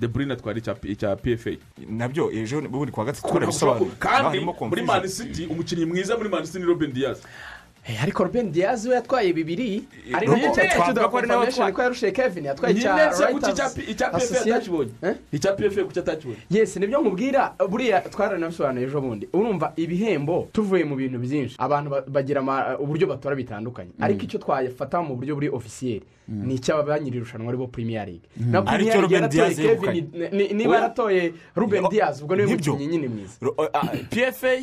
de bruyne atwara icya pfa na byo ejo bundi kuwa gatatu Kubera twarabisobanuye ko- kandi muri mani city umukinnyi mwiza muri mani city ni robin diaz. Eh, ariko Ruben Diaz we yatwaye bibiri? Ari Nyine na cyo twavuga ko ari nawe confirmation ko yarushije Kevin yatwaye icya Reuters. Icya- icya pfa Association. yatakibonye icya pfa kuki atakibonye yes ni byo nkubwira. Buriya twaranabisobanuye ejo bundi. Urumva ibihembo tuvuye mu bintu byinshi. Abantu ba- bagira uburyo batora bitandukanye. Ariko icyo twafata mu buryo buri ofisiyeri ni icy'aba irushanwa ari bo premier league. Na Aricyo premier league yaratoye Diaz Kevin niba yaratoye Ruben Diaz ubwo ni we mukinnyi nyine mwiza. Pfa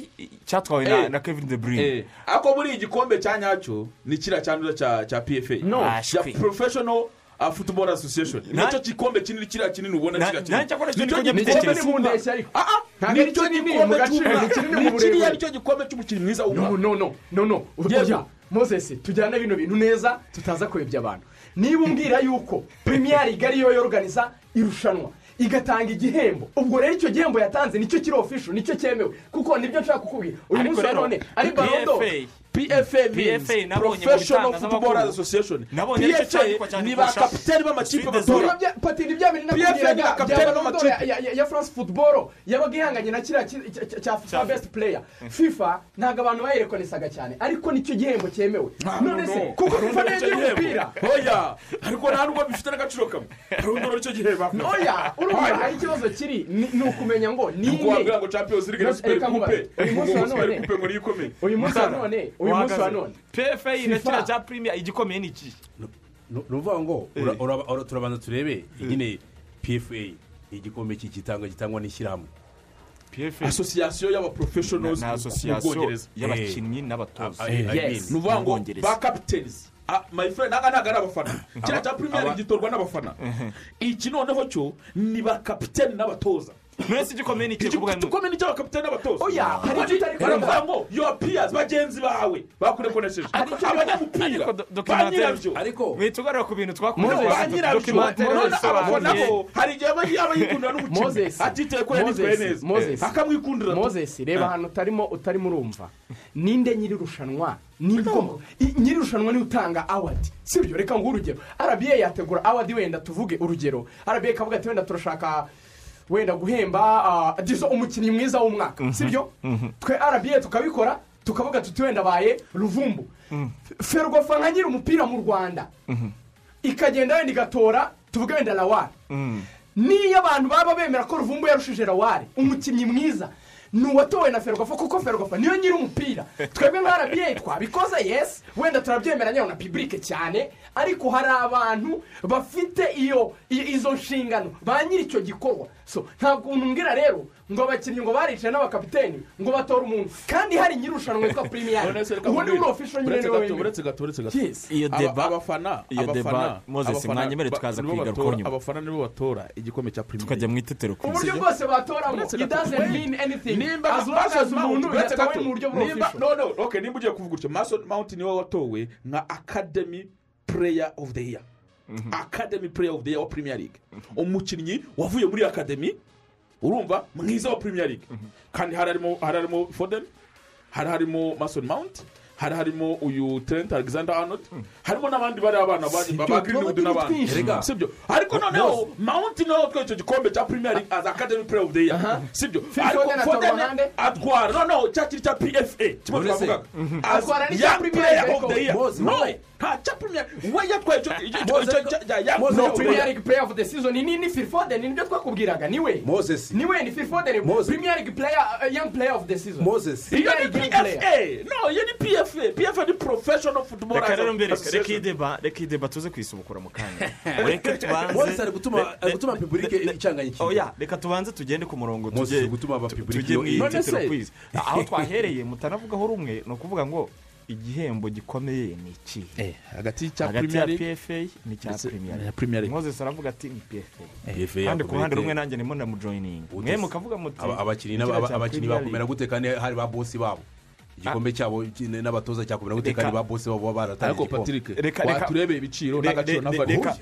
cyatwawe na- na kevin de bruyne. Eh, ariko muri igikombe cya nyacyo ni kiriya cyanduza cya cya pfa No. ya football association. Na- ni cyo gikombe kinini kiriya kinini ubona Na- kiriya na- kinini Nicyo gikombe. Ni. Ah, ah, ari ni cyo gikombe ni kiriya ni cyo gikombe cy'umukinnyi mwiza no w'umwaka no no no no. Oya moses tujyane bino bintu neza tutaza kuyobya abantu. Niba umbwira yuko premier league ariyo yoruganiza irushanwa. Igatanga igihembo. Ubwo rero icyo gihembo yatanze ni cyo kiri official ni cyo cyemewe. Kuko ni byo nshaka kukubwira uyu munsi wa none ari barondo PFA association. Nabonye ari cyo cyandikwa pfa ni ba kapiteni b'amakipe batora patiri bya bintu PFA ni nakubwiraga ba bya kapiteni barondo b'amakipe. ya- france football yabaga ihanganye na kiriya ki- cya- best player. Fifa ntabwo abantu bayirekonesaga cyane ariko ni cyo gihembo cyemewe none se kuko fifa niyo igira umupira oya. Ariko nta nubwo bifite n'agaciro kamwe haruguru ni cyo gihembo oya urumva aho ikibazo kiri ni ukumenya ngo. Ni wabwira ngo champions league na super Reka coupe nkubaze, uyu munsi wa super none coupe ngo niyo ikomeye uyu munsi wa none uyu munsi wa none. pfa na FIFA. kiriya cya premier igikomeye ni iki ni ukuvuga ngo ura- turabanza turebe nyine pfa igikombe cy'igitanga gitangwa n'ishyirahamwe. Y'abaprofessionals na mu bwongereza. y'abakinnyi n'abatoza. Ah, ah, ni ukuvuga ngo ba my friend ntabwo ntabwo ari abafana kiriya cya premier league gitorwa n'abafana. Iki noneho cyo ni ba kapiteni n'abatoza. Mwese igikomeye ni iki kuvuga ngo igikomeye ni cy'abakapiteni n'abatoza Oya, hari icyo utari baravuga ngo your peers bagenzi bawe bakurekonesheje abanyamupira ba nyirabyo. Ariko mwita ugarura ku bintu twakoze Moses, ba nyirabyo. Abafana bo hari igihe aba yikundira n'umukinnyi Moses, atitaye ko Moses, neza akamwikundira. Moses reba ahantu utarimo utarimo urumva. Ninde nyiri irushanwa? Nibwo i- nyiri irushanwa ni we utanga awadi sibyo reka nguhe urugero. Rba yategura awadi wenda tuvuge urugero. Rba ikavuga ati wenda turashaka wenda guhemba ah, dizo umukinnyi mwiza w'umwaka sibyo? Twe rba tukabikora tukavuga tuti wenda abaye ruvumbu. Ferwafa nka nyiri umupira mu rwanda. Ikagenda wenda igatora tuvuge wenda lawari niyo abantu baba bemera ko ruvumbu yarushije rawari umukinnyi mwiza. Ni uwatowe na ferwafa kuko ferwafa niyo nyiri umupira. Twebwe nka rba twabikoze yesi wenda turabyemera nyayo na pibulike cyane. Ariko hari abantu bafite iyo izo nshingano. Ba nyiri icyo gikorwa. So ntabwo umbwira rero ngo abakinnyi ngo baricaye n'abakapiteni ngo batore umuntu. Kandi hari nyiri irushanwa witwa pirimiyari None se reka ubu ni nkubwire. uri ofisho nyine ni we wemewe uretse gato uretse gato. Iyo deba- abafana iyo deba, abafana mwanyemere tukaza kwiga batora- rukonyuma. abafana nibo batora igikombe cya premier tukajya mu itetero ku uburyo bwose batoramo Wait. mean anything. Nimba as long as Mason umuntu yatawe gato, mu buryo bw'ofisho no no okay nimba ugiye kuvuga utyo mason mount ni we watowe nka academy player of the year. Academy player of the year wa premier league. Umukinnyi wavuye muri academy urumva mwiza wa premier league. Kandi hari harimo hari harimo foden hari harimo mason mount hari harimo uyu trent alexander arnold harimo n'abandi bari abana ba greenwood n'abandi. sibyo ariko noneho mount ni we watwaye icyo gikombe cya premier league as academy player of the year. Sibyo ariko Foden atorwa foden hande? atwara noneho cya kiri cya pfa kimwe twavugaga. Atwara n'icya young Premier player League. Nta cya premier? We yatwaye icyo premier league player of the season. Ni ni phil foden ni byo twakubwiraga ni we moses. Niwe ni Moses. premier league player uh, young player of the season. Moses. Iyo ni pfa no iyo ni pfa pfa ni professional football reka rero mbere reka Association. iyi deba reka iyi deba tuze kuyisubukura mu kanya. Reka tubanze moses ari gutuma ari gutuma pibulike icanganya ikintu oya reka tubanze tugende ku murongo tujye tujye mu itetero kwiza aho twahereye mutanavugaho rumwe ni ukuvuga ngo igihembo gikomeye ni iki? Eh, hagati cya hagati premier ya league pfa n'icya League. moses aravuga ati ni pfa PFA kandi ku ruhande rumwe nanjye ndimo ndamujoyininga mwe mukavuga muti Aba- abakinnyi bakomera gute kandi hari ba bosi babo? Igikombe cyabo n'abatoza cyakomera gutekana Reka- ba bose baba baratangiye ariko igikombe. patrick. Reka- reka- waturebeye ibiciro n'agaciro na value reka-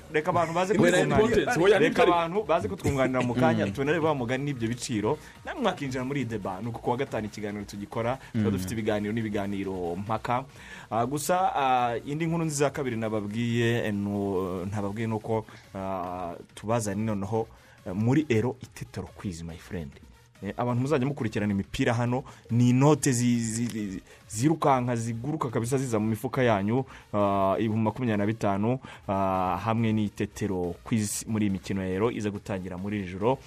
abantu baze kutwunganira. Mu kanya tunarebe ba mugani n'ibyo biciro. Namwe mwakinjira muri iyi deba ni uku kuwa gatanu ikiganiro tugikora tuba Mm. dufite ibiganiro n'ibiganiro mpaka. Ah, gusa ah, indi nkuru nziza kabiri nababwiye eh, ntababwiye ni uko ah, tubazane noneho eh, muri ero itetero kwizi Eh, abantu muzajya mukurikirana imipira hano ni inote zirukanka ziguruka kabisa ziza mu mifuka yanyu ah, ibihumbi makumyabiri na bitanu ah, hamwe n'itetero muri iyi mikino rero iza gutangira muri joro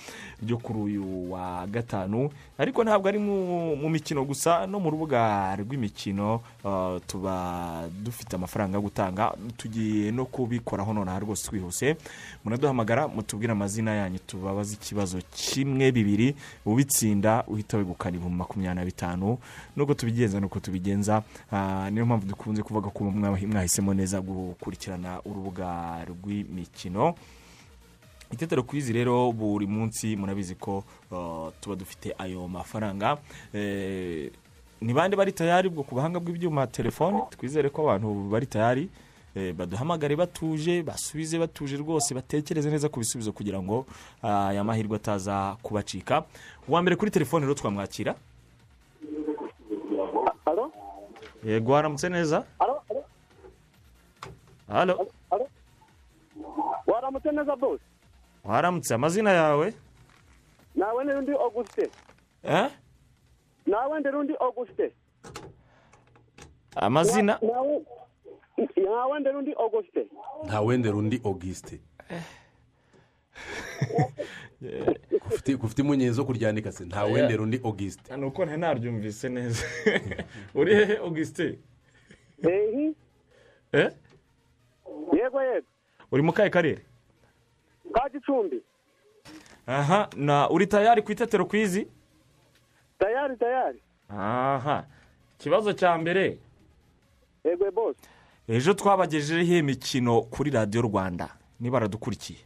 ryo kuri uyu wa gatanu. Ariko ntabwo ari mu mikino gusa no mu rubuga rw'imikino ah, tuba dufite amafaranga yo gutanga tugiye no kubikoraho nonaha rwose twihuse. Munaduhamagara mutubwire amazina yanyu tubabaze ikibazo kimwe bibiri ubitsinda uhita wegukana ibihumbi makumyabiri na bitanu. Nuko tubigenza nuko tubigenza Ah, niyo mpamvu dukunze kuvuga ko mwa- mwahisemo neza gukurikirana urubuga rw'imikino. Itetero kwizi rero buri munsi murabizi ko uh, tuba dufite ayo mafaranga. Eh, ni bande bari tayari ubwo ku buhanga bw'ibyuma? Telefone? Twizere ko abantu bari tayari. Eh, baduhamagare batuje basubize batuje rwose batekereze neza ku bisubizo kugira ngo ah, aya mahirwe ataza kubacika. Uwa mbere kuri telefone rero twamwakira. Yego waramutse neza halo waramutse neza bose waramutse amazina yawe nawe ndi undi auguste. Eh? nawe ndi undi auguste. Amazina nawe nawe ndi undi auguste. Nta wendera undi augusite Ufite- impungenge zo kuryandika se nta wendera undi augusite ni uko ntari naryumvise neza. Uri hehe augustin ehi eh? yego yego. Uri mu kahe karere? Ka gicumbi aha na uri tayari ku itetero kwizi tayari tayari. Aha ikibazo cya mbere. Yego bose ejo twabagejejeho imikino kuri radiyo rwanda. Niba baradukurikiye.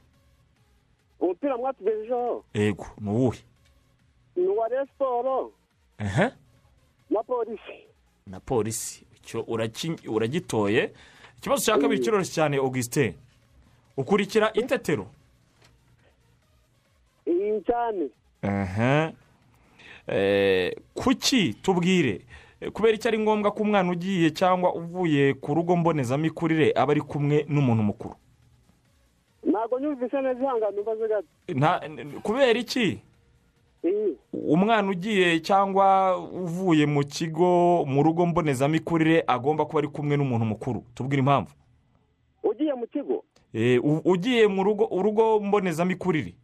Umupira mwatugejejeho yego ni uwuhe? Ni uwa Rayon siporo na polisi. Na polisi. Icyo uragitoye. Ikibazo cya kabiri kiroroshye cyane augustin. Ukurikira itetero. Iyi cyane. Eh, kuki tubwire? Eh, kubera icyo ari ngombwa ko umwana ugiye cyangwa uvuye ku rugo mbonezamikurire aba ari kumwe n'umuntu mukuru. Ntabwo nyumvise neza ihangane umbaze gato. Kubera iki? Umwana ugiye cyangwa uvuye mu kigo mu rugo mbonezamikurire agomba kuba ari kumwe n'umuntu mukuru. Tubwire impamvu. Ugiye mu kigo? Eh, ugiye mu rugo urugo mbonezamikurire.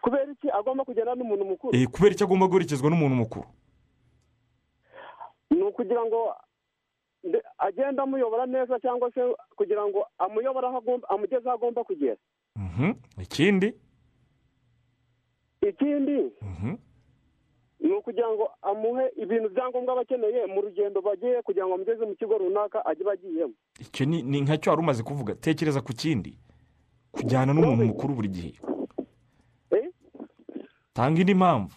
Kubera iki agomba kugenda n'umuntu mukuru? Eh, kubera icyo agomba guherekezwa n'umuntu mukuru? Ni ukugira ngo agende amuyobora neza cyangwa se kugira ngo amuyobore aho agomba amugeze aho agomba kugera. Mhm. ikindi? Ikindi? Mhm. ni ukugira ngo amuhe ibintu byangombwa aba akeneye mu rugendo bagiye kugira ngo amugeze mu kigo runaka ajye bagiyemo. Icyo ni nka cyo wari umaze kuvuga. Tekereza ku kindi. Kujyana n'umuntu mukuru buri gihe. Tanga indi mpamvu.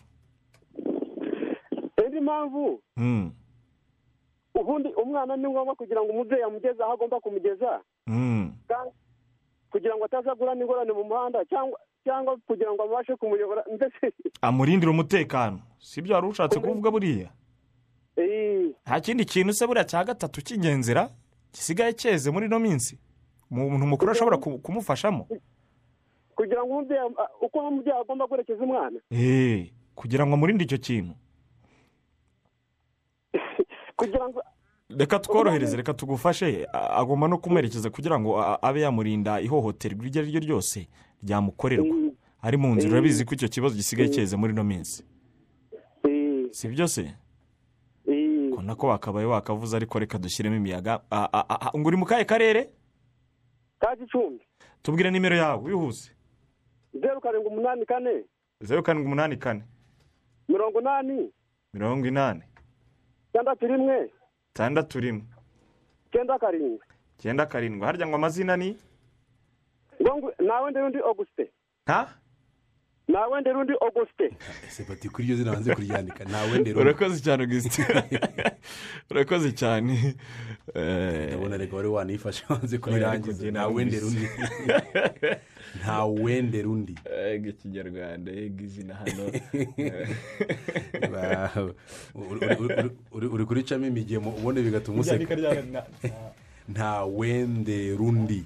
Indi mpamvu? Mm, ubundi umwana ni ngombwa kugira ngo umubyeyi amugeze aho agomba kumugeza. Mm. kandi kugira ngo atazagura n'ingorane mu muhanda cyangwa cyangwa kugira ngo abashe kumuyobora. Mbese amurindira umutekano. Si byo wari ushatse kuvuga buriya? Nta kindi kintu se buriya cya gatatu cy'ingenzira gisigaye cyeze muri ino minsi? Umuntu mukuru ashobora ku- kumufashamo? Kugira ngo umubyeyi ah, uko umubyeyi agomba guherekeza umwana. Kugira ngo amurinde icyo kintu. Kugira ngo reka tworohereze reka tugufashe agomba no kumwerekeza kugira ngo abe yamurinda ihohoterwa iryo ari ryo ryose ryamukorerwa. Ari mu nzira urabizi ko icyo kibazo gisigaye cyeze muri ino minsi. Si byo se? Ko nako wakabaye wakavuze ariko reka dushyiremo imiyaga. Ngo uri mu kahe karere? Ka gicumbi tubwire nimero yawe wihuse. Zeru karindwi umunani kane. Zeru karindwi umunani kane. Mirongo inani. Mirongo inani. Itandatu rimwe. Itandatu rimwe icyenda karindwi icyenda karindwi harya ngo amazina ni? Nawe ndi undi auguste. Nta nta wende rundi augustin ese bati kuri iryo zina banze kuryandika nta wende rundi. Urakoze cyane augustin urakoze cyane. Eh, ndabona reka wari wanifashe wanze kurirangiza Oya, nta ariko wende njye rundi. Nta wende rundi. Ega ikinyarwanda ega izina hano. Ba- uri- uri- uri- uri- uri kuricamo imigemo ubundi bigatuma useka. Nta wende rundi.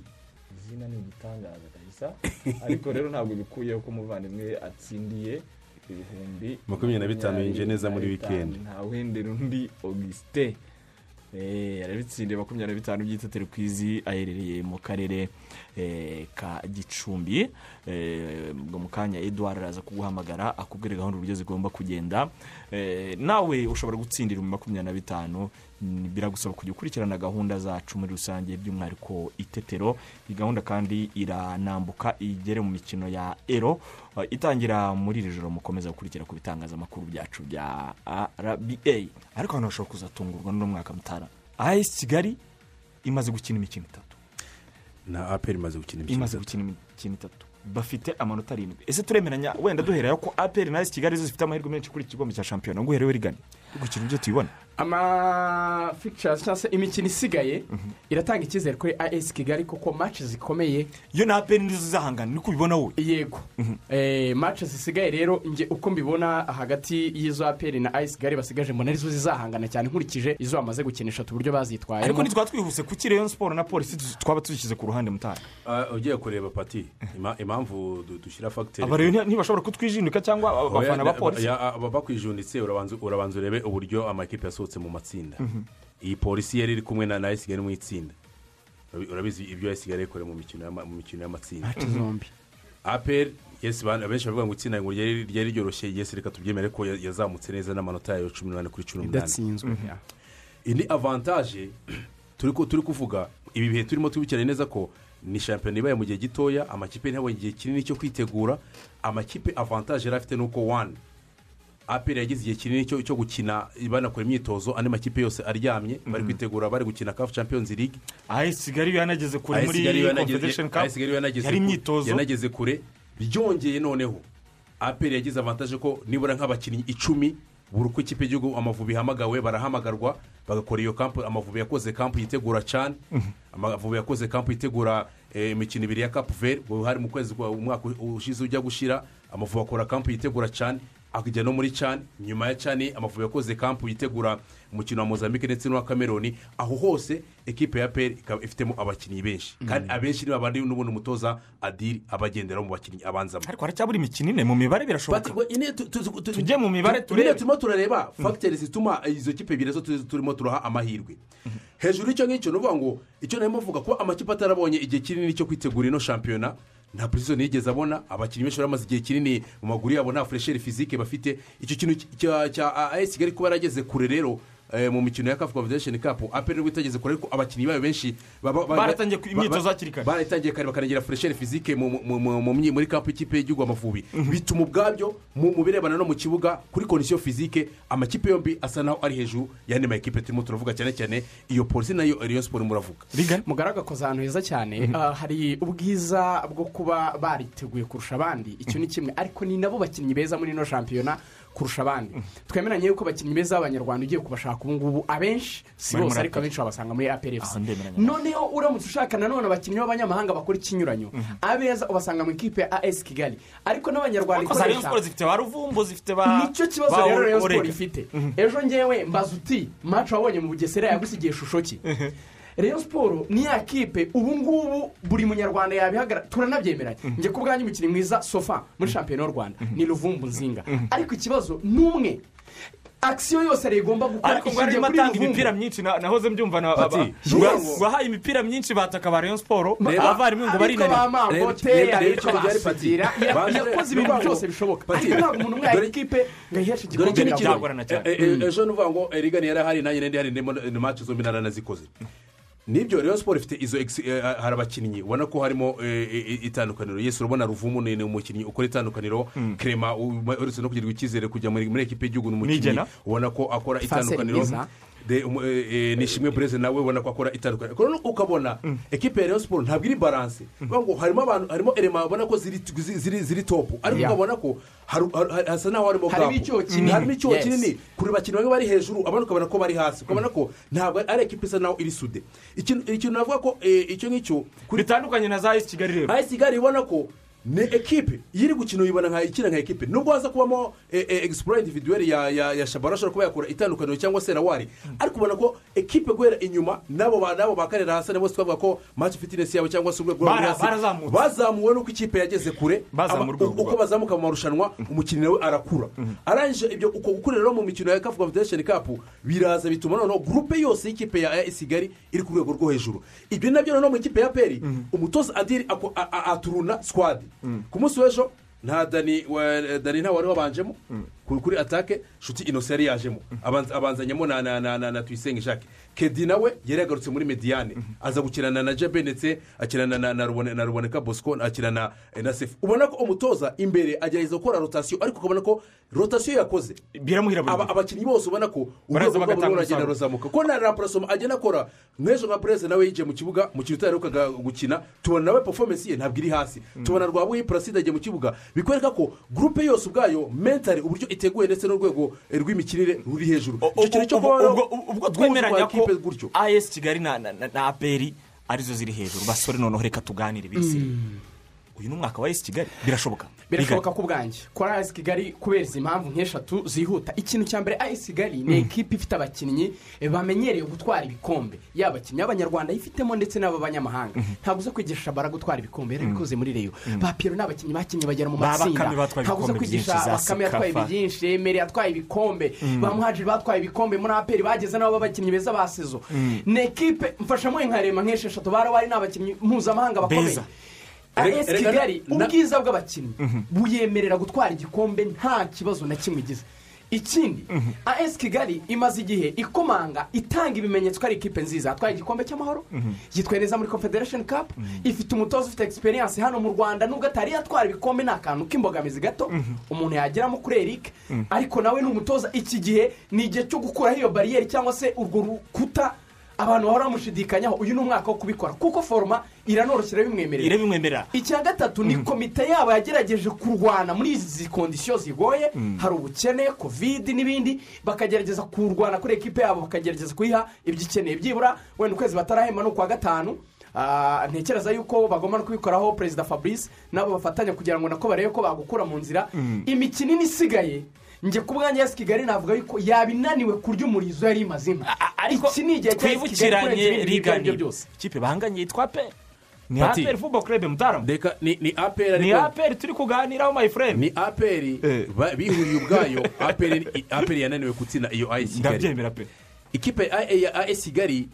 Izina ni igitangaza. Kabisa. Ariko rero ntabwo bikuyeho ko umuvandimwe atsindiye ibihumbi Makumyabiri na bitanu yinjiye neza muri bitanu. nta wende rundi augustin Eh, yarabitsindiye makumyabiri na bitanu by'itetero ku izi aherereye mu karere ka gicumbi Eh, mu kanya edouard araza kuguhamagara akubwira gahunda uburyo zigomba kugenda. Eh, nawe ushobora gutsindira mu makumyabiri na bitanu biragusaba kujya ukurikirana gahunda zacu muri rusange by'umwihariko itetero. Iyi gahunda kandi iranambuka igere mu mikino ya ero itangira muri iri joro mukomeza gukurikira ku bitangazamakuru byacu bya rba ariko abantu bashobora kuzatungurwa n'uno mwaka mutara. As kigali imaze gukina imikino itatu. Na aperi imaze gukina imikino itatu. bafite amanota arindwi. Ese turemeranya wenda duhereye ko aperi na as kigali zo zifite amahirwe menshi kuri iki gikombe cya shampiyona? Ngo uherewe rigane gukina ibyo tuyibona. Ama fikicasi cyangwa se imikino isigaye iratanga icyizere kuri as kigali kuko match zikomeye. Iyo na aperi nizo zizahangana niko ubibona wowe? Yego. Eh, match zisigaye rero nge uko mbibona hagati y'izo aperi na as kigali basigaje mbona ari zo zizahangana cyane nkurikije izo bamaze gukinisha uburyo bazitwayemo ariko ntitwaba twihuse kuki rayon siporo na polisi twaba tuzishyize ku ruhande mutara? Ah, ugiye kureba pati. Impamvu du- dushyira fagiteri aba rero nti- ntibashobora kutwijindika cyangwa abafana ba polisi bakwijunditse urabanza urebe uburyo amakipe yasohotse mu matsinda. Mhm. iyi polisi yari iri kumwe na na kigali mu itsinda. Urabi- urabizi ibyo yasigaye yakoreye mu mikino y'ama- mu mikino y'amatsinda. Aperi abenshi bavuga ngo itsinda ngo ryari ryari ryoroshye. Yesi reka tubyemere ko ya- yazamutse neza n'amanota yayo cumi n'umunani kuri cumi n'umunani. Idatsinzwe ya. indi avantaje turi ku- turi kuvuga ibi bihe turimo tubikiranye neza ko ni shampiyona ibaye mu gihe gitoya amakipe ntabonye igihe kinini cyo kwitegura. Amakipe avantaje yari afite ni uko wani aperi yagize igihe kinini cyo gukina banakora imyitozo andi makipe yose aryamye bari kwitegura bari gukina kafu champions league. Kigali yo yanageze kure muri confederation cup? Yari imyitozo? yanageze kure. Byongeye noneho. Aperi yagize avantaje ko nibura nk'abakinnyi icumi buri uko ikipe y'igihugu amavubi ihamagawe barahamagarwa bagakora iyo kampu amavubi yakoze kampu yitegura cani amavubi yakoze kampu yitegura eh, imikino ibiri ya kapu veri hari mu kwezi umwaka ushize ujya gushira. Amavubi akora kampu yitegura cani akajya no muri cani nyuma ya cani amavubi yakoze kampu yitegura umukino wa mozambique ndetse n'uwa cameroon. Aho hose ekipe ya peri ikaba ifitemo abakinnyi benshi. Kandi abenshi ni babandi n'ubundi umutoza adiri abagendera mu bakinnyi abanzamo ariko haracyabura imikino ine? Mu mibare birashoboka. Tujye mu mibare turebe. turimo turareba fagiteri zituma izo kipe ebyiri zo tu- turimo turaha amahirwe. Hejuru y'icyo ngicyo ni ukuvuga ngo icyo narimo mvuga ko amakipe atarabonye igihe kinini cyo kwitegura ino shampiyona nta purizoni yigeze abona. Abakinnyi benshi bari bamaze igihe kinini mu maguru yabo nta furesheri fizike bafite. Icyo kintu cya- as kigali kuba yarageze kure rero mu mikino ya kafu confederation cup aperi nubwo itageze kure ariko abakinnyi bayo benshi Baratangiye imyitozo hakiri kare. baratangiye kare bakanegera furesheri fizike muri kampu y'ikipe y'igihugu amavubi. Bituma ubwabyo mu mu birebana no mu kibuga kuri kondisiyo fizike amakipe yombi asa naho ari hejuru y'andi ma ekipe turimo turavuga cyane cyane iyo polisi na yo riyo siporo muravuga. Mugaraga akoze ahantu heza cyane. Ah, hari ubwiza bwo kuba bariteguye kurusha abandi. Icyo ni kimwe. Ariko ni nabo bakinnyi beza muri ino shampiyona. Kurusha abandi. Twemeranye yuko abakinnyi beza b'abanyarwanda ugiye kubashaka ubu ngubu abenshi si bose ariko abenshi wabasanga muri ndemeranya. noneho uramutse ushaka nanone abakinnyi b'abanyamahanga bakora ikinyuranyo abeza ubasanga mu ikipe ya as kigali. Ariko n'abanyarwanda ikoresha ni cyo kibazo ba rero Orega. siporo ifite. Ejo ngewe mbaza uti maci wabonye mu bugesera yagusigiye ishusho ki? Rayon siporo ni ya kipe ubu ngubu buri munyarwanda yabihagarara. Turanabyemeranya njye ku bwanyu umukinnyi mwiza sofa muri shampiyona y'u rwanda. Ni ruvumbu nzinga. Ariko ikibazo ni umwe akisiyo yose ariyo igomba gukora ariko ngo arimo atanga imipira myinshi na- nahoze mbyumva na Yes. wahaye imipira myinshi bataka ba rayon siporo abarimu ngo ariko barinanira ba mambote Reba- reba- reba- basudira Pati. yakoze ibintu byose bishoboka. Ariko ntabwo umuntu umwe Dore- ikipe ngo ayiheshe igikombe. icyo byagorana cyane Eh, eh, ejo ni uvuga ngo erigani yari ahari nanjye nari hari ni maci zombi naranazikoze ni byo rero siporo ifite izo ex- eh, hari abakinnyi. Ubona ko harimo eh, eh, itandukaniro. Yesu urabona ruvumu ni umukinnyi ukora itandukaniro. Kerema u- uretse no kugirirwa icyizere kujya muri ekipe y'igihugu ni umukinnyi. Ubona ko akora itandukaniro. De- umu- eh, eh, nishimwe bureze nawe ubona ko akora itandukanye ukabona ekipe ya rayon siporo ntabwo iri baranse ngo harimo abantu harimo erema babona ko ziri ziri- ziri ziri topu ariko ukabona ko hasa n'aho harimo gapu. harimo icyuho kinini. Kure bakinnyi bamwe bari hejuru abandi ukabona ko bari hasi. Ukabona ko ntabwo ari ekipe isa naho iri sude. Ikintu navuga ko eh, icyo ngicyo bitandukanye na za esi kigali rero. Ayesi kigali ubona ko ni ekipe. Iyo iri gukina uyibona nka ikina nka ekipe. Nubwo haza kubamo egisipuro individuweli ya ya ya shabara ashobora kuba yakora itandukaniro cyangwa se rawari ariko ubona ko ekipe guhera inyuma n'abo n'abo bakarera hasi nabo twavuga ko maci fitinesi yabo cyangwa se urwego Bara- hasi bazamuwe n'uko ikipe yageze kure. Uko bazamuka mu marushanwa umukinnyi nawe arakura. Arangije ibyo uko gukurira rero mu mikino ya kafu confederation cup biraza bituma noneho gurupe yose y'ikipe ya AS kigali iri ku rwego rwo hejuru. Ibyo na byo noneho mu ikipe ya peri umutoza adiri aturuna squad. Ku munsi w'ejo? Nta dani wa- dani nta wari wabanjemo? Ku- kuri atake nshuti inosi yari yajemo. Abanza- abanzanyemo na na na na na tuyisenge jacques. Kedi nawe yari yagarutse muri mediyane aza gukinana na jebe ndetse akinana na na Rubone- na ruboneka bosco akinana eh, na sefu. Ubona ko umutoza imbere agerageza gukora rotasiyo ariko ukabona ko rotasiyo yakoze. Abakinnyi bose ubona ko urwego rwabo bagatanga ruragenda ruzamuka. Ko na rampurasoma agenda akora nk'ejo nka perezida nawe yigiye mu kibuga mu kintu utaherukaga gukina. Tubona nawe performance ye ntabwo iri hasi. Tubona rwabuye paraside agiye mu kibuga. Bikwereka ko gurupe yose ubwayo mentari uburyo iteguye ndetse n'urwego rw'imikinire ruri hejuru. Icyo kintu cyo kuba ubwo twemeranya ko as kigali na aperi ari zo ziri hejuru. Basore noneho reka tuganire bisire uyu ni umwaka wa as kigali. Birashoboka. Birashoboka ko ubwanjye ayesi kigali kubera izi mpamvu nk'eshatu zihuta. Ikintu cya mbere ayesi kigali ni ekipi ifite abakinnyi bamenyereye gutwara ibikombe. Yaba abakinnyi b'abanyarwanda yifitemo ndetse n'ab'abanyamahanga ntabwo uza kwigisha shabara gutwara ibikombe yarabikoze muri reyo ba piyero ni abakinnyi bakinnye bagera mu matsinda. ntabwo uza kwigisha bakame yatwaye byinshi emeri yatwaye ibikombe ba muhajiri batwaye ibikombe muri aperi bageze nabo b'abakinnyi beza ba sezo. Ni ekipe mfashamo nkarema nk'esheshatu. Barabaye ni abakinnyi mpuzamahanga bakomeye. AS kigali ubwiza bw'abakinnyi buyemerera gutwara igikombe nta kibazo na kimwe igize. Ikindi as kigali imaze igihe ikomanga itanga ibimenyetso ko ari ikipe nziza. Yatwaye igikombe cy'amahoro yitwaye neza muri confederation cup ifite umutoza ufite experience hano mu rwanda nubwo atari yatwara ibikombe ni akantu k'imbogamizi gato. Umuntu yageramo kuri eric ariko nawe ni umutoza. Iki gihe ni igihe cyo gukuraho iyo bariyeri cyangwa se urwo rukuta abantu bahora bamushidikanyaho uyu ni umwaka wo kubikora. Kuko foroma iranoroshye irabimwemerera irabimwemerera icya gatatu ni komite yabo yagerageje kurwana muri izi kondisiyo zigoye. Hari ubukene kovide n'ibindi. Bakagerageza kurwana kuri ekipe yabo bakagerageza kuyiha ibyo ikeneye. Byibura wenda ukwezi batarahemba ni ukwa gatanu. Ah, ntekereza yuko bagomba no kubikoraho perezida fabrice nabo bafatanya kugira ngo nako barebe ko bagukura mu nzira. Imikino ine isigaye njye ku bwanjye yasi kigali navuga yuko yaba inaniwe kurya umurizo yari ni kigali kurenza twibukiranye rigani ikipe banganye yitwa pe ni aperi fubo kurebe mutarama ni ni aperi ni ariko aperi turi kuganiraho friend. Ni aperi ba- bihuriye ubwayo. Aperi aperi yananiwe gutsinda iyo ayisi kigali. Ndabyemera pe ikipe ya as kigali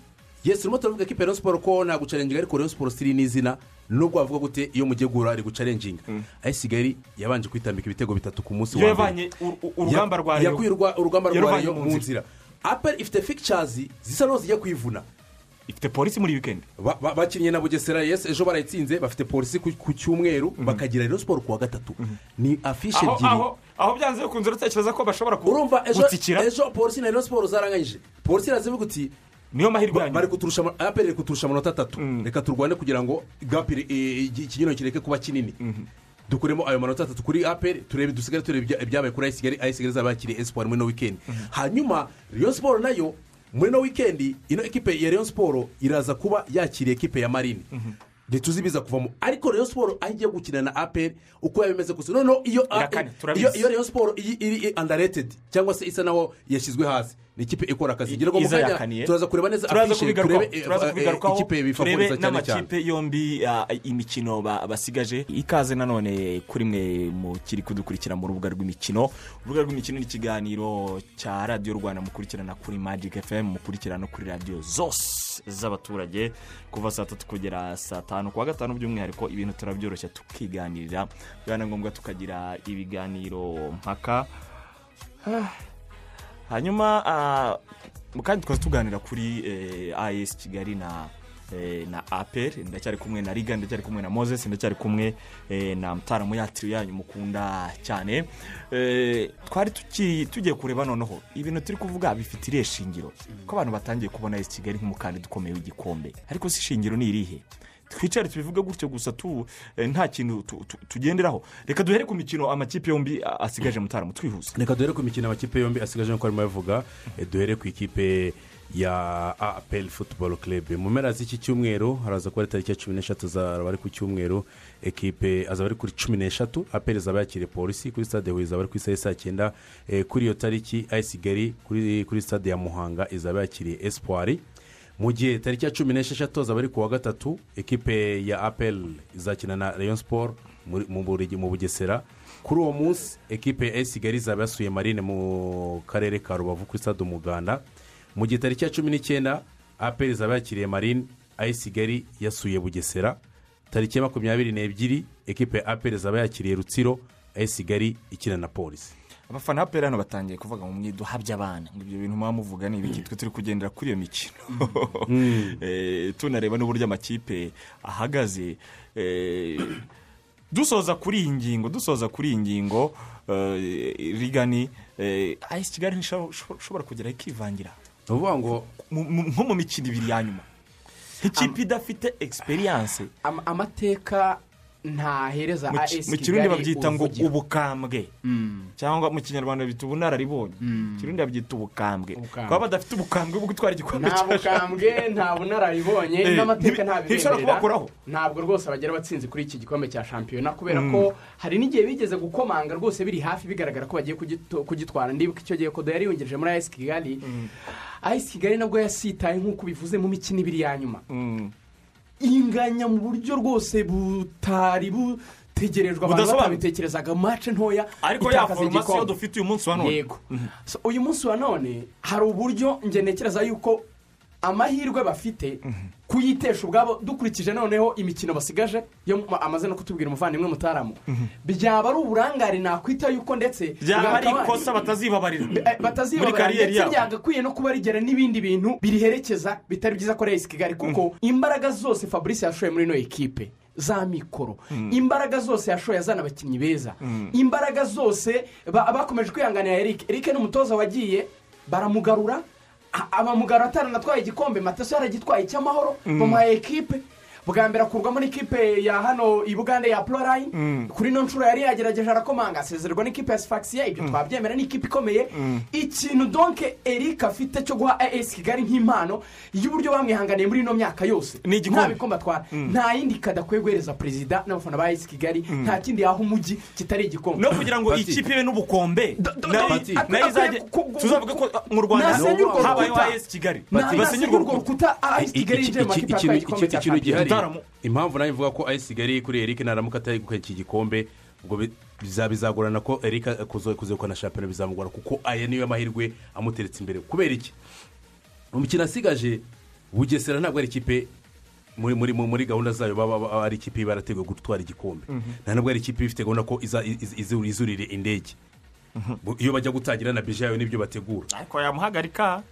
yesi turimo turavuga ikipe ya siporo ko nta gucarenginga ariko siporo siri n'izina. Nubwo wavuga gute iyo mugiye guhura ari gucarenginga as kigali yabanje kwitambika ibitego bitatu ku munsi wa mbere. urugamba rwa Rayon. yakuye urugamba rwa rayon mu nzira. aperi ifite fikicyazi zisa n'aho zijya kwivuna. Ifite polisi muri wikendi Ba- ba- bakinnye na bugesera yesi ejo barayitsinze bafite polisi ku cyumweru bakagira rayon siporo ku wa gatatu. Ni afishe aho ebyiri aho aho byanze bikunze uratekereza ko bashobora ku- urumva ejo polisi na rayon siporo zaranganyije polisi irazivuga uti niyo mahirwe yanyu? bari kuturusha aperi iri kuturusha amanota atatu. Reka turwane kugira ngo gapiri ikinyino kireke kuba kinini. Dukuremo ayo manota atatu kuri aperi turebe dusigare turebe ibya- ibyabaye kuri ayisigali ayisigali zaba yakiriye esipuwari muri no wikendi hanyuma rayon siporo na yo muri no wikendi ino ekipe ya rayon siporo iraza kuba yakiriye ekipe ya marine. Ntituzi ibiza kuvamo ariko rayon siporo aho igiye gukina na aperi uko yaba imeze gusa. Noneho iyo rayon siporo iri andaretedi cyangwa se isa naho yashyizwe hasi. Ni ikipe ikora akazi. Ngira ngo mu Iza kanya yakaniye. turaza kureba neza afishe turebe eh, eh, ikipe bifavoriza cyane cyane n'amakipe yombi ah, imikino ba- basigaje. Ikaze nanone kuri mwe mu kiri kudukurikira mu rubuga rw'imikino. Urubuga rw'imikino ni ikiganiro cya radiyo rwanda mukurikirana kuri magic fm mukurikirana kuri radiyo zose z'abaturage kuva saa tatu kugera saa tanu. Kuwa gatanu by'umwihariko ibintu turabyoroshya tukiganirira. Biba na ngombwa tukagira ibiganiro mpaka Ah, hanyuma ah, mu kanya tukaba tuganira kuri eh, as kigali na eh, na aperi ndacyari kumwe na riga ndacyari kumwe na moses ndacyari kumwe eh, na mutaramu yanyu mukunda cyane. Eh, twari tugiye kureba noneho. Ibintu turi kuvuga bifite irihe shingiro? Ko abantu batangiye kubona esi kigali nk'umukandida ukomeye w'igikombe ariko si ishingiro ni irihe? Twicare tubivuge gutyo gusa eh, nta kintu tu- tu- tugenderaho. Reka duhere ku mikino amakipe yombi asigaje mutaramu twihuse. Reka duhere ku mikino amakipe yombi asigaje nk'uko arimo abivuga eh, duhere ku ikipe ya apel football club. Mu mpera z'iki cyumweru haraza kuba ari tariki ya cumi n'eshatu zaba ari ku cyumweru ekipe azaba ari kuri cumi n'eshatu. Apel izaba yakiriye polisi kuri stade huye izaba ari ku isaha saa cyenda Eh, kuri iyo tariki. Ayisigari kuri stade ya muhanga izaba yakiriye espoir. Mu gihe tariki ya cumi n'esheshatu azaba ari ku wa gatatu ekipe ya apel izakina na sport muri- mu bugesera. Kuri uwo munsi ekipe ya kigali izaba yasuye marine mu karere ka rubavu kuri stade umuganda. Mu gihe tariki ya cumi n'icyenda apel izaba yakiriye marine ayesi kigali yasuye bugesera. Tariki ya makumyabiri n'ebyiri ekipe ya apel izaba yakiriye rutsiro ayesi kigali ikina na polisi abafana ba hano batangiye kuvuga ngo mwiduhabye abana. Ngo ibyo bintu muba muvuga ni ibiki? Twe turi kugendera kuri iyo mikino. Eh, tunareba n'uburyo amakipe ahagaze. Eh, dusoza kuri iyi ngingo dusoza kuri iyi ngingo rigani eh, ayisi kigali ntishobora kugeraho ikivangira. Ni ukuvuga ngo nko mu mikino ibiri ya nyuma. Nk'ikipe idafite egisperiyanse Am- amateka ntahereza as mu kirundi babyita ngo ubukambwe. Cyangwa mu kinyarwanda bita ubunararibonye. Mu kirundi babyita ubukambwe. Kuba badafite ubukambwe bwo gutwara igikombe nta bukambwe nta bunararibonye. Eh, n'amateka kubakuraho. ntabwo rwose bagera batsinze kuri iki gikombe cya shampiyona kubera Mm. ko hari n'igihe bigeze gukomanga rwose biri hafi bigaragara ko bagiye kugitwara. Ndibuka icyo gihe kodo yari yungereje muri ayisi kigali. Ayisi kigali nabwo yasitaye nk'uko bivuze mu mikino ibiri ya nyuma. Inganya mu buryo rwose butari butegerejwe abantu batabitekerezaga. Mace ntoya ariko ya foromasiyo dufite uyu munsi wa none. Yego. So, uyu munsi wa none hari uburyo njye ntekereza yuko amahirwe bafite kuyitesha ubwabo dukurikije noneho imikino basigaje yo amaze no kutubwira umuvandimwe mutaramu. Byaba ari uburangare nakwita yuko ndetse byaba ari ikosa batazibabarira. Eh, muri batazibabarira ndetse byagakwiye no kuba rigera n'ibindi bintu biriherekeza bitari byiza ko reyisi kigali kuko imbaraga zose fabrice yashoye muri ino ekipe za mikoro. Imbaraga zose yashoye azana abakinnyi beza. Imbaraga zose ba- bakomeje kwihanganira eric. Eric ni umutoza wagiye baramugarura. A- abamugarura ataranatwaye igikombe mataso yaragitwaye cy'amahoro Mm. bamuhaye ekipe bwa mbere akurwamo n'ikipe ya hano i bugande ya purayini Mm. kuri ino nshuro yari yagerageje arakomanga. Asezererwa n'ikipe ya sifakisiya ibyo twabyemera ni ikipe ikomeye. Ikintu donke eric afite cyo guha as kigali nk'impano y'uburyo bamwihanganiye muri ino myaka yose. Ni igikombe. nta bikombe atwara. Nta yindi kadakwiye guhereza perezida n'abafana ba as kigali. Nta kindi yaha umujyi kitari igikombe no kugira ngo ikipe ibe n'ubukombe. Nayo izajya tuzavuga ko uh, mu rwanda habayeho ayesi kigali. Na- basenye nasenye urwo urwo rukuta. Rukuta as kigali yinjiye mu makipe atwaye igikombe cya shampiyona impamvu nawe mvuga ko ayesi kigali kuri eric naramuka atari gukora iki gikombe biza- bizagorana ko eric kuzegukana shampiyona bizamugora kuko aya niyo mahirwe amuteretse imbere. Kubera iki? Mu mikino asigaje bugesera ntabwo ari ikipe muri muri muri gahunda zayo baba ari ikipe iba yarateguwe gutwara igikombe. Mhm. nta nubwo ari ikipe ifite gahunda ko izurire indege. Bu- iyo bajya gutangira na bije yayo ni byo bategura. Ariko yamuhagarika.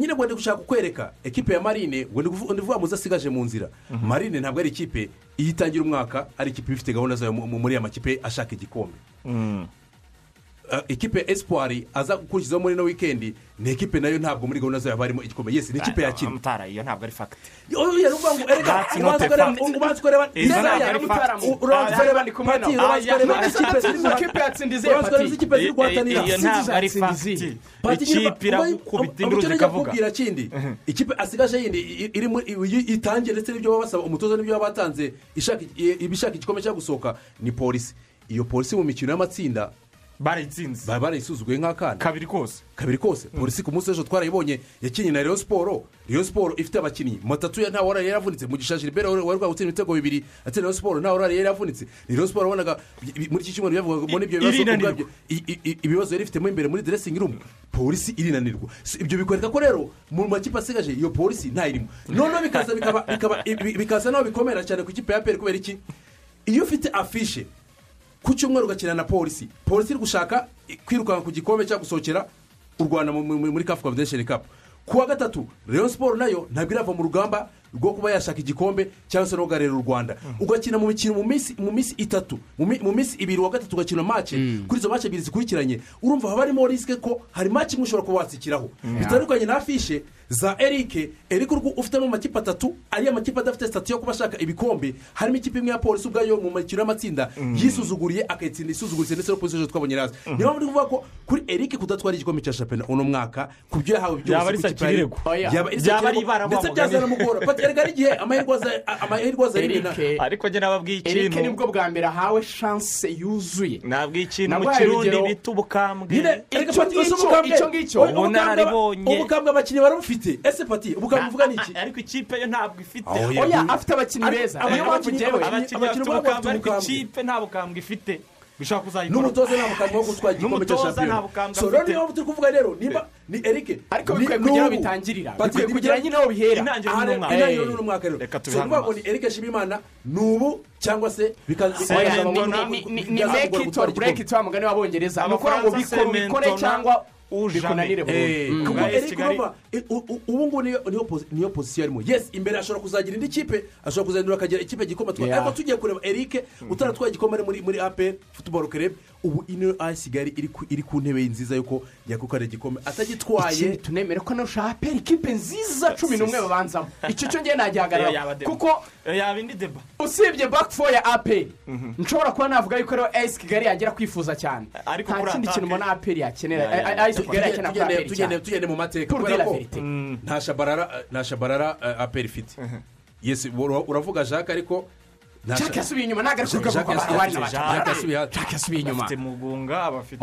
Nyine ngo ndi gushaka kukwereka ekipe ya marine ngo ndi kuvuga muzo asigaje mu nzira. Marine ntabwo ari ikipe iyo itangira umwaka ari ikipe ifite gahunda zayo mu- mu- muri aya makipe ashaka igikombe. Ikipe ya espoir aza gukurikizaho muri ino wikendi ni ekipe na yo ntabwo muri gahunda zayo harimo igikombe. Yesi ni ikipe yakina mutara iyo ntabwo ari fagiti oya ni ukuvuga ngo erega ubanza not a kureba fact. ubanza kumwe Pati, nawe. urabanza Ah, se ikipe natsinze ziri ikipe ziri guhatanira iyo ntabwo ari fagiti ikipe ba- induru zikavuga kindi ikipe asigaje yindi i- iri muri i- itangiye ndetse n'ibyo baba basaba umutoza n'ibyo baba batanze ibishaka igikombe cyo gusohoka ni polisi iyo polisi mu mikino y'amatsinda barayitsinze baba barayisuzuguye nk'akana. Kabiri kose. Kabiri kose. Polisi ku munsi w'ejo twarayibonye yakinnye na Rayon siporo Rayon siporo ifite abakinnyi. Matatu ya ntawe wari yaravunitse mu gishashi ribera wari gutsinda ibitego bibiri. Atsinda Rayon siporo ntawe wari yaravunitse ni Rayon siporo wabonaga muri iki cyumweru yavugaga ngo n'ibyo bibazo ubwabyo ibibazo yari ifitemo imbere muri dressing room. Polisi irinanirwa. Ibyo bikwereka ko rero mu makipe asigaje iyo polisi ntayirimo noneho bikaza bikaba bikaza naho bikomera cyane ku ikipe ya peri kubera iki? Iyo ufite afishe ku cyumweru ugakina na polisi. Polisi iri gushaka kwirukanka ku gikombe cyangwa gusohokera u rwanda mu- mu- muri kafu confederation cup. Ku wa gatatu rayon siporo na yo ntabwo irava mu rugamba rwo kuba yashaka igikombe cyangwa se no guhagararira u rwanda. Ugakina mu mikino mu minsi itatu mu mi- mu minsi ibiri wa gatatu ugakina mace kuri izo mace ebyiri zikurikiranye urumva haba harimo risike ko hari mace imwe ushobora kuba watsikiraho bitandukanye na afishe za erike erike urwo ufitemo amakipe atatu ariya makipe adafite sitati yo kuba ashaka ibikombe harimo ikipe imwe ya polisi ubwayo mu mikino y'amatsinda yisuzuguriye akayitsinda isuzuguritse ndetse no polisi ejo twabonye hasi niyo mpamvu kuvuga ko kuri erike kudatwara igikombe cya shampiyona uno mwaka ku byo yahawe byose ku Erike. sakirego. Oya. Byaba ari ibara ndetse byazanamugora pati erega ari igihe amahirwe aza- rimwe na Erike- ariko njye nababwiye erike ikintu ni bwo bwa mbere ahawe shanse yuzuye. Nabwiye ikintu mu kirundi bita ubukambwe. Icyo ngicyo- ubukambwe? Abakinnyi barabufite ese pati ubukambwe uvuga ni iki? ariko ikipe yo ntabwo ifite. Oya afite abakinnyi beza. abakinnyi- niyo mpamvu njyewe abakinnyi- bafite ubukambwe ariko ikipe nta bukambwe ifite. Bishobora kuzayikora n'umutoza nta bukambwe wo gutwara igikombe cya shampiyona. so rero niyo mpamvu turi kuvuga rero niba ni erike ariko bikwiye kugira aho bitangirira bikwiye kugira nyine aho bihera Intangiriro Aha, ni umwaka. intangiriro Eh. ni umwaka rero. Reka so ngo amaso. ni erike shimimana ni ubu cyangwa se bika- Oya, bikazaba ni- make it or break it wa mugani w'abongereza. Ni ukuvuga ngo Sementona, cyangwa Eh, burundu kuko u- u- ubu ngubu niyo pozisiyo arimo yes imbere ashobora kuzagira indi kipe ashobora kuzahindura akagira ikipe gikombe atwara Yeah. ariko tugiye kureba erike utaratwaye igikombe ari muri muri aperi futuboro kerebe ubu ino ayisi kigali iri ku- ntebe nziza yuko yakukara igikombe atagitwaye. Ikindi tunemere ko narusha aperi ikipe nziza cumi n'umwe babanzamo. Icyo cyo yaba nagihagarara kuko yaba indi deba. usibye four ya aperi nshobora kuba navuga yuko rero ayisi kigali yagera kwifuza cyane. Nta kindi kintu mbona aperi yakenera. Ya, ya, ya. ayisi kigali yakenera kuri aperi cyane. tugende mu mateka kubera ko vérité. nta shabarara nta shabarara eh, aperi ifite. Yes ura- uravuga jacques ariko jacques yasubiye inyuma ntabwo ari ku rwego rw'abari Jacques yasubiye inyuma. Bafite mugunga bafite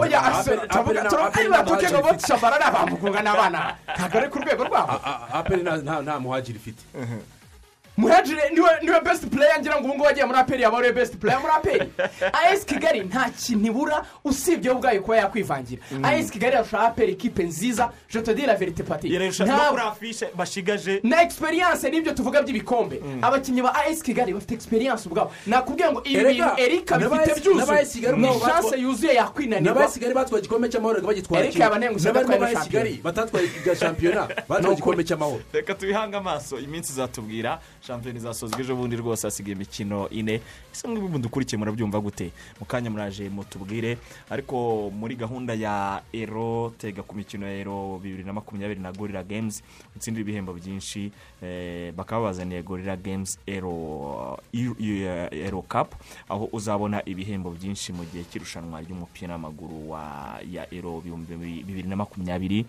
na tuvuge ngo bose shabara ni abamugunga n'abana ntabwo ari ku rwego rwabo. A- a- aperi nta muhagiri ifite muhajire ni we best player ngira ngo ubu ngubu wagiye muri aperi yaba ari we best player muri aperi ayesi kigali nta kintu ibura usibye yo ubwayo kuba yakwivangira. Ayesi kigali yarusha aperi ikipe nziza la verite pati bashigaje na experience n'ibyo tuvuga by'ibikombe. Abakinnyi ba ayesi kigali bafite experience ubwabo. Nakubwiye ngo ibi bintu erika bifite byuzuye. Kigali ni batwa- yuzuye yakwinanirwa n'abasigari batwaye igikombe cy'amahoro bagitwara yabanengushye n'abarimo adatwaye ba kigali shampiyona. batatwaye shampiyona batwaye igikombe cy'amahoro. Reka tubihange amaso iminsi izatubwira. Shampiyona izasozwa ejo bundi rwose hasigaye imikino ine. Ese mwebwe dukurikiye murabyumva gute? Mu kanya muraje mutubwire. Ariko muri gahunda ya ero tega ku mikino ya ero bibiri na makumyabiri na gorira games utsindira ibihembo byinshi eh, bakaba bazaniye gorira games ero ero- cup aho uzabona ibihembo byinshi mu gihe cy'irushanwa ry'umupira w'amaguru wa ya ero bibiri na makumyabiri.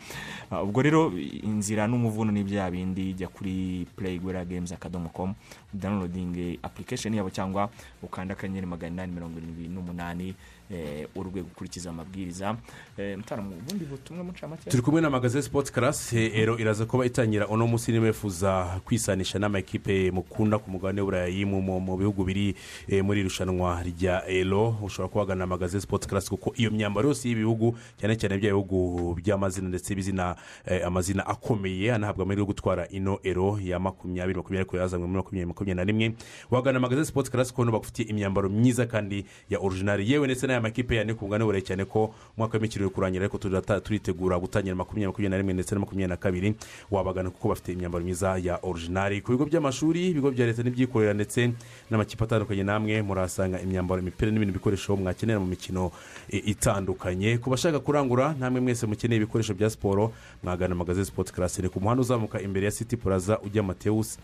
Ah, ubwo rero inzira n'umuvuno ni bya bindi jya kuri gorira games akadomo com downloading application yabo cyangwa ukanda akanyenyeri magana inani mirongo irindwi n'umunani urwego ukurikiza amabwiriza. Eh, mutara mu bundi butumwa mucamake turi kumwe na magaze sipoti karasi ero iraza kuba itangira uno munsi niba wifuza kwisanisha n'amakipe mukunda ku mugabane w'uburayi mu bihugu biri eh, muri iri rushanwa rya ero. Ushobora kubagana magaze sipoti karasi kuko iyo myambaro yose y'ibihugu cyane cyane bya bihugu by'amazina ndetse bizina eh, amazina akomeye anahabwa amahirwe yo gutwara ino ero ya makumyabiri makumyabiri ko yazanywe muri makumyabiri makumyabiri na rimwe. Wagana magaze sipoti karasi kuko bagufitiye imyambaro myiza kandi ya orujinari yewe ndetse n'aya makipe yane ku mugabane w'uburayi cyane ko umwaka w'imikino uri kurangira ariko turitegura gutangira makumyabiri makumyabiri na rimwe ndetse na makumyabiri na kabiri wabagana kuko bafite imyambaro myiza ya orujinari ku bigo by'amashuri ibigo bya leta n'ibyikorera ndetse n'amakipe atandukanye namwe murahasanga imyambaro imipira n'ibindi bikoresho mwakenera mu mikino e, itandukanye. Ku bashaka kurangura namwe mwese mukeneye ibikoresho bya siporo mwagana magaze sipoti karasi ni ku muhanda uzamuka imbere ya siti puraza ujya matewusi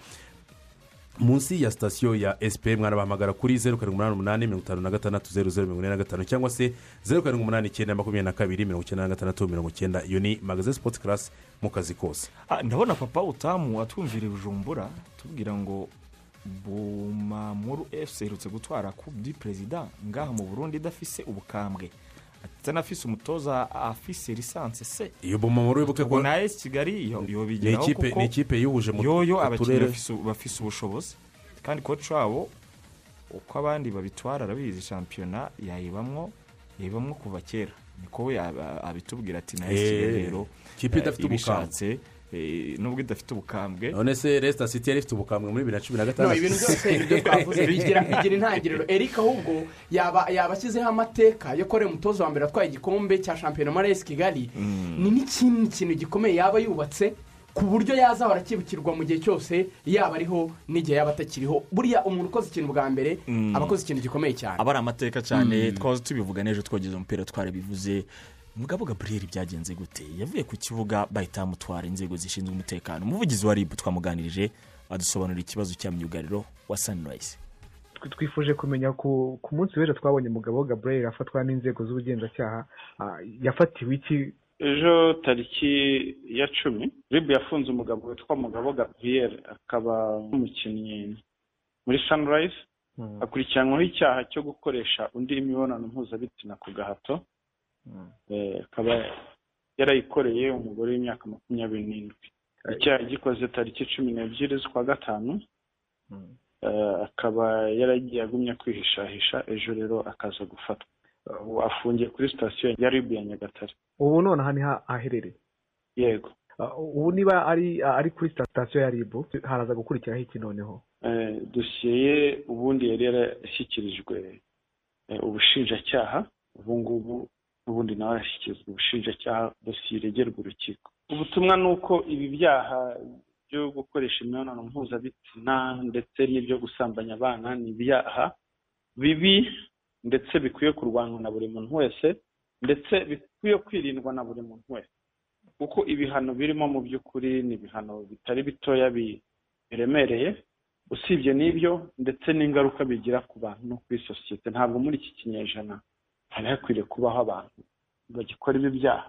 munsi ya sitasiyo ya esipe mwanabahamagara kuri zeru karindwi umunani umunani mirongo itanu na gatandatu zeru zeru mirongo ine na gatanu cyangwa se zeru karindwi umunani icyenda makumyabiri na kabiri mirongo icyenda na gatandatu mirongo icyenda. Iyo ni magaze sipoti karasi mu kazi kose. Ah, ndabona papa utamu atwumvira bujumbura tubwira ngo bumamuru efuse iherutse gutwara du perezida ngaha mu burundi idafise ubukambwe. Atanafise umutoza afise lisanse se. Iyo bumamuru wibuke ko na esi kigali yobigeraho kuko ni ikipe yuhuje mu yoyo abakinnyi bafise ubushobozi. Kandi koci wabo uko abandi babitwara arabizi shampiyona yayibamwo yayibamwo kuva kera. Niko we abitubwira ati na esi kigali Eh, rero eh, eh, nubwo idafite ubukambwe. None se resita siti yari ifite ubukambwe muri bibiri na cumi na no gatandatu ibintu byose ibyo twavuze. Bigira bigira intangiriro. Erika ahubwo yaba yaba ashyizeho amateka yo korera umutoza wa mbere atwaye igikombe cya shampiyona muri esi kigali. Ni n'ikindi kintu gikomeye yaba yubatse ku buryo yazaba arakibukirwa mu gihe cyose yaba ariho n'igihe yaba atakiriho. Buriya umuntu ukoze ikintu bwa mbere Mm. aba akoze ikintu gikomeye cyane. Aba ari amateka cyane. Mm. twaza tubivuga n'ejo twogeze umupira twarabivuze mugabo gaburiyeri byagenze gute? Yavuye ku kibuga bahita bamutwara inzego zishinzwe umutekano. Umuvugizi wa ribu twamuganirije adusobanurira ikibazo cya myugariro wa sanirayisi twifuje kumenya ku munsi w'ejo twabonye umugabo gaburiyeri afatwa n'inzego z'ubugenzacyaha. Ah, yafatiwe iki? Ejo tariki ya cumi ribu yafunze umugabo witwa mugabo gabriel. Akaba umukinnyi muri sunrise. Akurikiranwaho icyaha cyo gukoresha undi imibonano mpuzabitsina ku gahato. Akaba yarayikoreye umugore w'imyaka makumyabiri n'indwi. Icyaha gikoze tariki cumi n'ebyiri z'ukwa gatanu Eh, akaba yaragiye agumya kwihishahisha ejo rero akaza gufatwa. Afungiye kuri sitasiyo ya ribu ya nyagatare. Ubu nonaha ni ha- aherereye? Yego. Ah, ubu niba ari ah, ari kuri sitasiyo ya ribu haraza gukurikiraho iki noneho? Eh, dosiye ye ubundi yari yarashyikirijwe eh, ubushinjacyaha. Ubu ngubu ubundi nawe arashyikirizwa ubushinjacyaha dosiye urukiko. Ubutumwa ni uko ibi byaha byo gukoresha imibonano mpuzabitsina ndetse n'ibyo gusambanya abana ni ibyaha bibi ndetse bikwiye kurwanywa na buri muntu wese ndetse bikwiye kwirindwa na buri muntu wese. Kuko ibihano birimo mu by'ukuri ni ibihano bitari bitoya bi- biremereye. Usibye n'ibyo ndetse n'ingaruka bigira ku bantu no kuri sosiyete. Ntabwo muri iki kinyejana hari hakwiriye kubaho abantu bagikora ibi byaha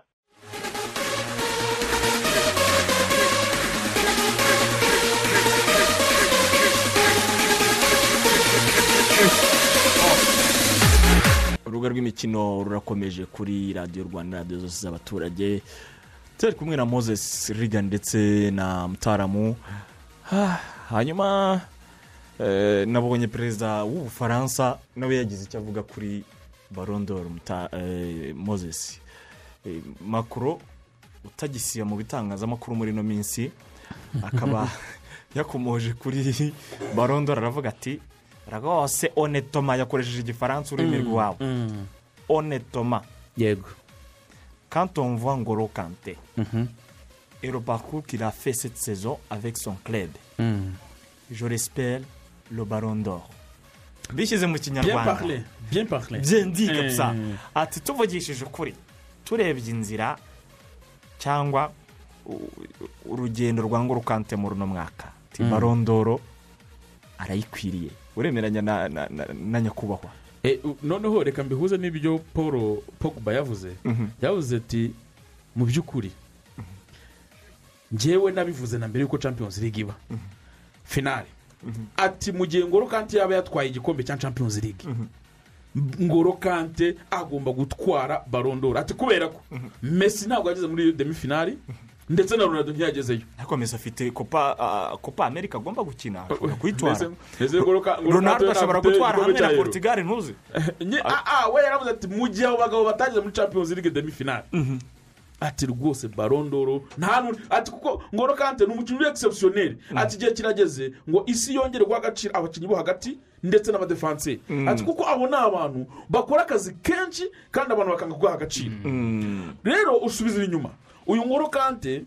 urubuga rw'imikino rurakomeje kuri radiyo rwanda radiyo zose z'abaturage. Turi kumwe na moses riga ndetse na mutaramu. Hanyuma eh, nabonye perezida w'ubufaransa nawe yagize icyo avuga kuri barondoro moses. Eh, makuro utagisiya mu bitangazamakuru muri ino minsi. Akaba yakomoje kuri barondoro aravuga ati rwose onetoma yakoresheje igifaransa ururimi Mm, rwabo mm. onetoma yego. Quand on voit ngoro kante et le parcours qu'il a fait cette saison avec son club Mm. je bishyize mu kinyarwanda. kabisa Eh. ati tuvugishije ukuri. Turebye inzira cyangwa urugendo rwa ngoro kante muri uno mwaka. Mm. ballon d'or arayikwiriye. Uremeranya na, nyakubahwa. Eh, noneho reka mbihuze n'ibyo paul pogba yavuze. Mhm. yavuze ati mu by'ukuri njyewe nabivuze na mbere y'uko champions league iba. Finale. Ati mu gihe ngoro kante yaba yatwaye igikombe cya champions league ngoro kante agomba gutwara barondora ati kubera ko messi ntabwo yageze muri demi finale ndetse na ronaldo ntiyagezeyo. Ariko mesi afite copa ah, copa america agomba gukina ashobora kuyitwara. Ronaldo ashobora gutwara hamwe na portugal ntuzi. Nye- ah, ah, we yaravuze ati mu gihe abo bagabo batageze muri champions league demi finale ati rwose barondoro nta n'undi ati kuko ngoro kante ni umukinnyi uri egisepusiyoneri ati igihe kirageze ngo isi yongere guha agaciro abakinnyi bo hagati ndetse n'abadefanse ati kuko abo ni abantu bakora akazi kenshi kandi abantu bakanga guha agaciro. Rero usubiza inyuma. Uyu ngoro kante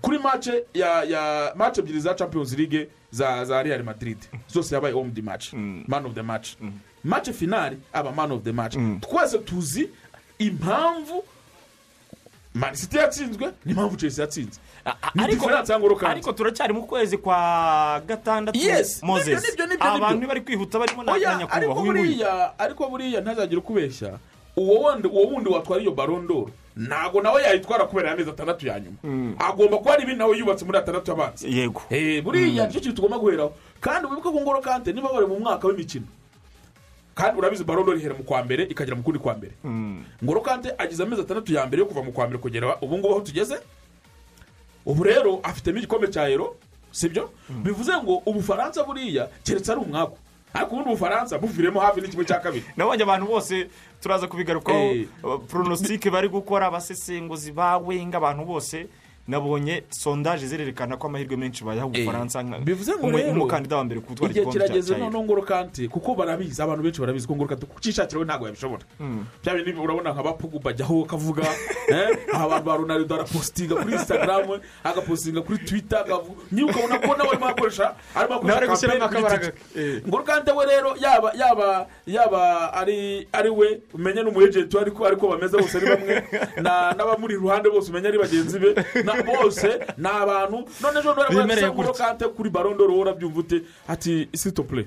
kuri mace ya ya mace ebyiri za champions league za za real madrid zose yabaye home the match man of the match. Mace finale aba man of the match. Twese tuzi impamvu man city yatsinzwe? N'impamvu chelsea yatsinze. Ni diferanse ya ngoro kante ariko turacyari mu kwezi kwa gatandatu ni byo, abantu bari kwihuta barimo na na Oya, ariko nyakubahwa buriya ariko buriya ntazagire ukubeshya. Uwo wundi watwara iyo barondoro ntabwo nawe yayitwara kubera amezi atandatu ya nyuma. Agomba kuba hari ibindi nawe yubatse muri atandatu abanza yego. Eh, buriya ni cyo kintu tugomba guheraho. Kandi wibuke ko ngoro kante niba bari mu mwaka w'imikino kandi urabizi barondoro ihera mu kwa mbere ikagera mu kundi kwa mbere? Ngoro kante agize amezi atandatu ya mbere yo kuva mu kwa mbere kugera ubu ngubu aho tugeze ubu rero afitemo igikombe cya ero sibyo? Bivuze ngo ubufaransa buriya keretse ari umwaku. Ariko ubundi ubufaransa buviremo hafi n'ikimwe cya kabiri. Nabonye abantu bose turaza kubigarukaho Eh. pronositike bari gukora abasesenguzi ba wenga abantu bose. Nabonye sondaje zirerekana ko amahirwe menshi bayaha ubufaransa ngo rero nk'umukandida wa mbere ku gutwara igihe kirageze noneho Euro. ngoro kante kuko barabizi abantu benshi barabizi ko ngoro kante kucyishakira we ntabwo yabishobora bya bindi urabona nka bapugu bajyaho akavuga eh, abantu ba ronaldo arapositinga kuri instagram agapositinga kuri akavuga niba ukabona ko nawe arimo akoresha arimo Nawe ari akoresha gushyiramo campaign kuri akabaraga Twitter. ngoro kante we rero yaba yaba yaba ari we umenye n'umu ejenti ariko bameze bose ari bamwe na- n'abamuri iruhande bose umenya ari bagenzi be bose ni abantu none ejo Bemereye baravuga ngoro kante kuri barondoro urabyumva ute? Ati sitopure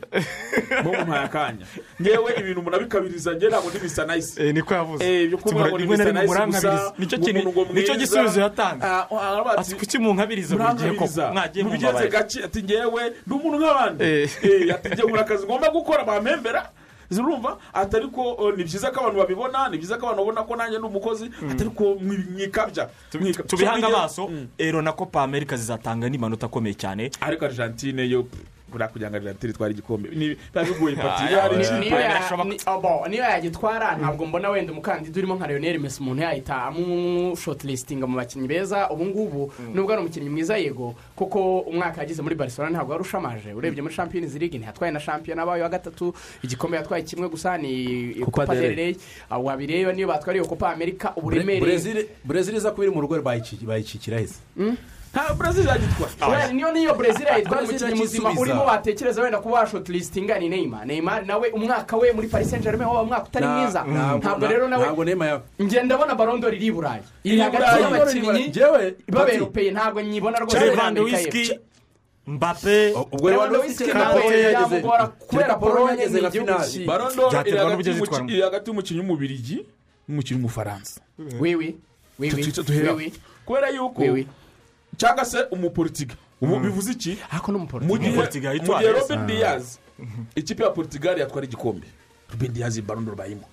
mo mumpaye akanya. Ngewe ibintu munabikabiriza ngewe ntabwo ndi misa nayisi Eh, niko yavuze. Ibyo kuvuga ngo rimwe nayisi murankabiriza gusa ni cyo ngo ngo gisubizo yatanze. Ah, ah, aravuga ati, kuki munkabiriza? Buri gihe koko munkabiriza. mwagiye mumbabarira gake ati ngewe ndi umuntu nk'abandi. Eh, ati ngewe nkora akazi ngomba gukora bampembera zirumva ati ariko eh, ni byiza ko abantu babibona ni byiza ko abantu babona ko nanjye ndi umukozi ati ariko mwi- mwikabya Mwika- tubihange So, amaso ero na copa america zizatanga n'amanota akomeye cyane. Ariko argentine yo buriya kugira ngo argentine itware igikombe. Ni- biba bigoye pati iyo hari yeah. ikipe niyo ya- birashoboka. ni- bo, niyo yagitwara ntabwo mbona wenda umukandida urimo nka leonel mesi umuntu yahita amushotilistinga mu bakinnyi beza. Ubu ngubu nubwo ari umukinnyi mwiza yego kuko umwaka yagize muri barcelona ntabwo wari ushamaje. Urebye muri champions league ntiyatwaye na shampiyona abaye wa gatatu. Igikombe yatwaye kimwe gusa ni Copa del Rey. wabireba niyo batwara iyo copa america uburemere brezil iza kuba iri mu rugo bayiki- bayikikira heza nta brazil yagitwara niyo niyo brezil yayitwara Brezil umukinnyi muzima urimo watekereza wenda kuba washotilistinga ni neymar neymar nawe umwaka we muri paris saint germain waba umwaka utari Na- mwiza ntabwo- rero nawe njye ndabona barondori iri i burayi iri hagati y'abakinnyi b'aberopeye ntabwo nyibona rwose lewandowski mbappe ubwo Lewandowski ntabwo Pologne yageze kubera yageze ni igihugu barondoro iri Byaterwa hagati y'umukinnyi w'umubirigi n'umukinnyi w'umufaransa wiwi wiwi wiwi kubera yuko cyangwa se umupolitiga ubu bivuze iki? Mu gihe robin diaz ikipe ya portugal yatwara igikombe. Robin diaz barondoro bayimo.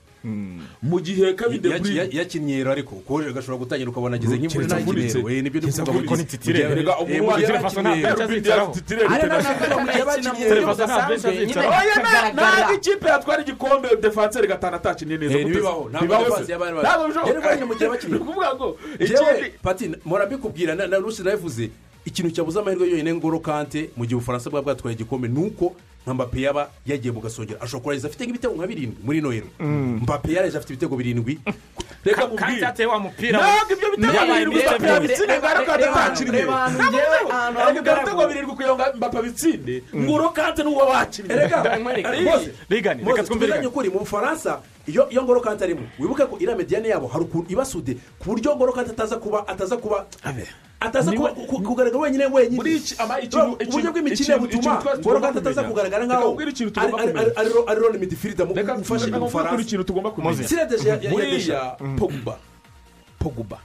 Mu gihe kevin de Yaki- ya- bruyne yakinnye ariko kuko gashobora gutangira ukabona agize nk'imvura ntakinero we ni byo ndi Keretse kuvuga avunitse. muri Titire. Mu gihe- Erega umuntu mu gihe wagira yakinnye- faso ntabwo ikipe yatwara igikombe defanseri gatanu atakiniye neza. Bibaho ntabwo bishoboka mu gihe bakinnye ni ukuvuga ngo pati mpora mbikubwira na rusi nabivuze ikintu cyabuze amahirwe yonyine ngoro kante mu gihe ubufaransa bwaba bwatwaye igikombe ni uko nka mbappe yaba yagiye mu gasongero ashobora kurangiza afite nk'ibitego nka birindwi muri nohero mbappe yaraje afite ibitego birindwi reka kandi mubwire yateye wa mupira ntabwo ibyo bitego birindwi mbappe yabitsinde ahantu njyewe ahantu Ariko ibyo bitego ngo- birindwi kugira ngo mbappe abitsinde ngoro kante n'uwo wakinnye reka reka rigani ukuri mu bufaransa iyo iyo ngoro kante arimo wibuke ko iriya mediyane yabo hari ukuntu ibasude ku buryo ngoro kante ataza kuba ataza kuba ataza kugaragara wenyine wenyine. Uburyo bw'imikino butuma ngoro kante ataza kugaragara nkaho ari- roni midifirida mu gufasha kumenya. Siredeje ya pogba. Pogba.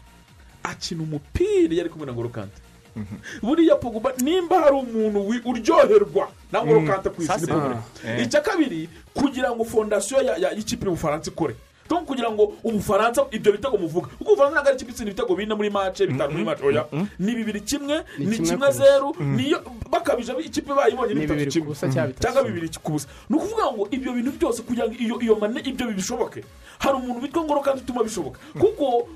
Akina umupira iyo ari kumwe na ngoro kante buriya pogba nimba hari umuntu uryoherwa na ngoro kante ku isi ni pogba Eh. icya kabiri kugira ngo fondasiyo y'ikipe y'ubufaransa ikore. Donc kugira ngo ubufaransa ibyo bitego muvuga kuko ubufaransa ntabwo ari ikipe itsinda ibitego bine muri mace bitanu muri mace oya. Ni bibiri kimwe Ni kimwe zeru. niyo bakabije ikipe bayibonye Ni bitatu bibiri ku kimwe busa cyangwa bitatu. cyangwa bibiri ku busa. Ni ukuvuga ngo ibyo bintu byose kugira ngo iyo iyo mane ibyo bishoboke hari umuntu witwa ngoro kandi utuma bishoboka. Kuko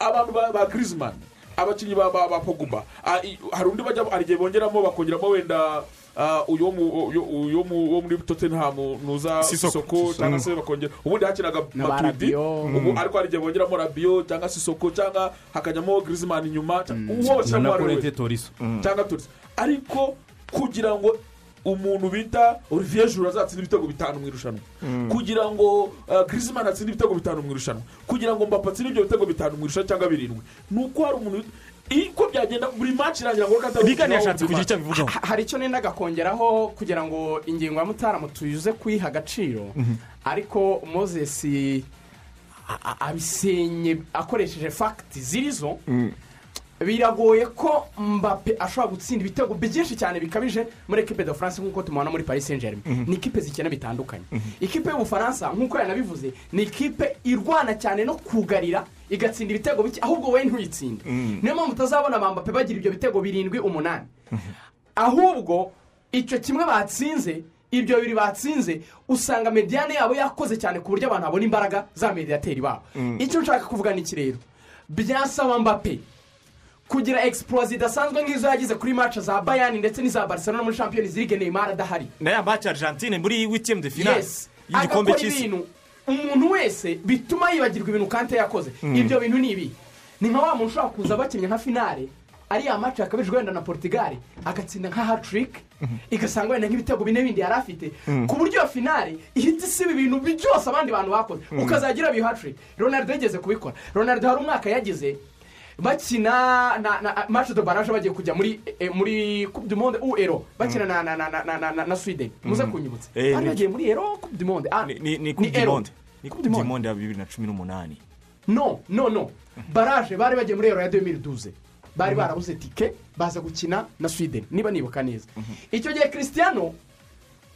abantu ba ba Griezmann abakinnyi ba ba ba Pogba i- hari undi bajya hari igihe bongeramo bakongeramo wenda uyu wo muri Tottenham nuza. Sissoko cyangwa se bakongera ubundi hakinaga Rabiot. ubu ariko hari igihe bongeramo Rabiot cyangwa Sissoko cyangwa hakajyamo Griezmann inyuma. Cyangwa- uwo na cyangwa toriso. Ariko kugira ngo umuntu bita olivier juru azatsinda ibitego bitanu mu irushanwa. Kugira ngo uh, Griezmann atsinde ibitego bitanu mu irushanwa. Kugira ngo mbapa atsinde ibyo bitego bitanu mu irushanwa cyangwa birindwi. Ni uko hari umuntu uko byagenda buri match irangira ngo katari rigani yashatse kugira icyo abivugaho. Ha- hari icyo nenda kongeraho kugira ngo ingingo ya mutaramu tuyuze kuyiha agaciro. Ariko moses a- a- abisenye akoresheje fagiti zirizo. Biragoye ko mbappe ashobora gutsinda ibitego byinshi cyane bikabije muri ekipe de france nk'uko tumubona muri paris saint germain ni ikipe zikina bitandukanye. Ikipe y'ubufaransa nk'uko yanabivuze ni ikipe irwana cyane no kugarira igatsinda ibitego bike ahubwo wowe ntuyitsinde. Niyo mpamvu utazabona ba mbappe bagira ibyo bitego birindwi umunani. Ahubwo icyo kimwe batsinze ibyo bibiri batsinze usanga mediyane yabo yakoze cyane ku buryo abantu babona imbaraga za mediyateri babo. Icyo nshaka kuvuga ni iki rero? Byasaba mbappe kugira egisipuwa zidasanzwe nk'izo yagize kuri mace za bayani ndetse n'iza barcelona muri champions league neymar adahari. Na ya maci argentine muri de finale. Y'igikombe cy'isi. Umuntu wese bituma yibagirwa ibintu kante yakoze. Mm. ibyo bintu ni ibi. Ni nka wa muntu ushobora kuza bakinnye nka finale ariya mace yakabijwe wenda na portugal agatsinda nka hatiriki igasanga wenda nk'ibitego bine bindi yari afite. Mm. ku buryo iyo finale ihita isiba ibintu bi- byose abandi bantu bakoze. Ukazagira biyo hatiriki ronaldo yigeze kubikora. Ronaldo hari umwaka yagize bakina na na mace de barage bagiye kujya muri e, muri coupe du monde u ero. Bakina mm. na na na na swede muze mm. kunyibutsa. Eh, bari bagiye muri ero coupe du monde. Ah, ni coupe du monde. Ni coupe du monde. Ya bibiri na cumi n'umunani. No no no. Barage bari bagiye muri ero ya demiri duze bari mm-hmm. barabuze tike baza gukina na sweden. Niba nibuka neza. Mm-hmm. Icyo gihe christian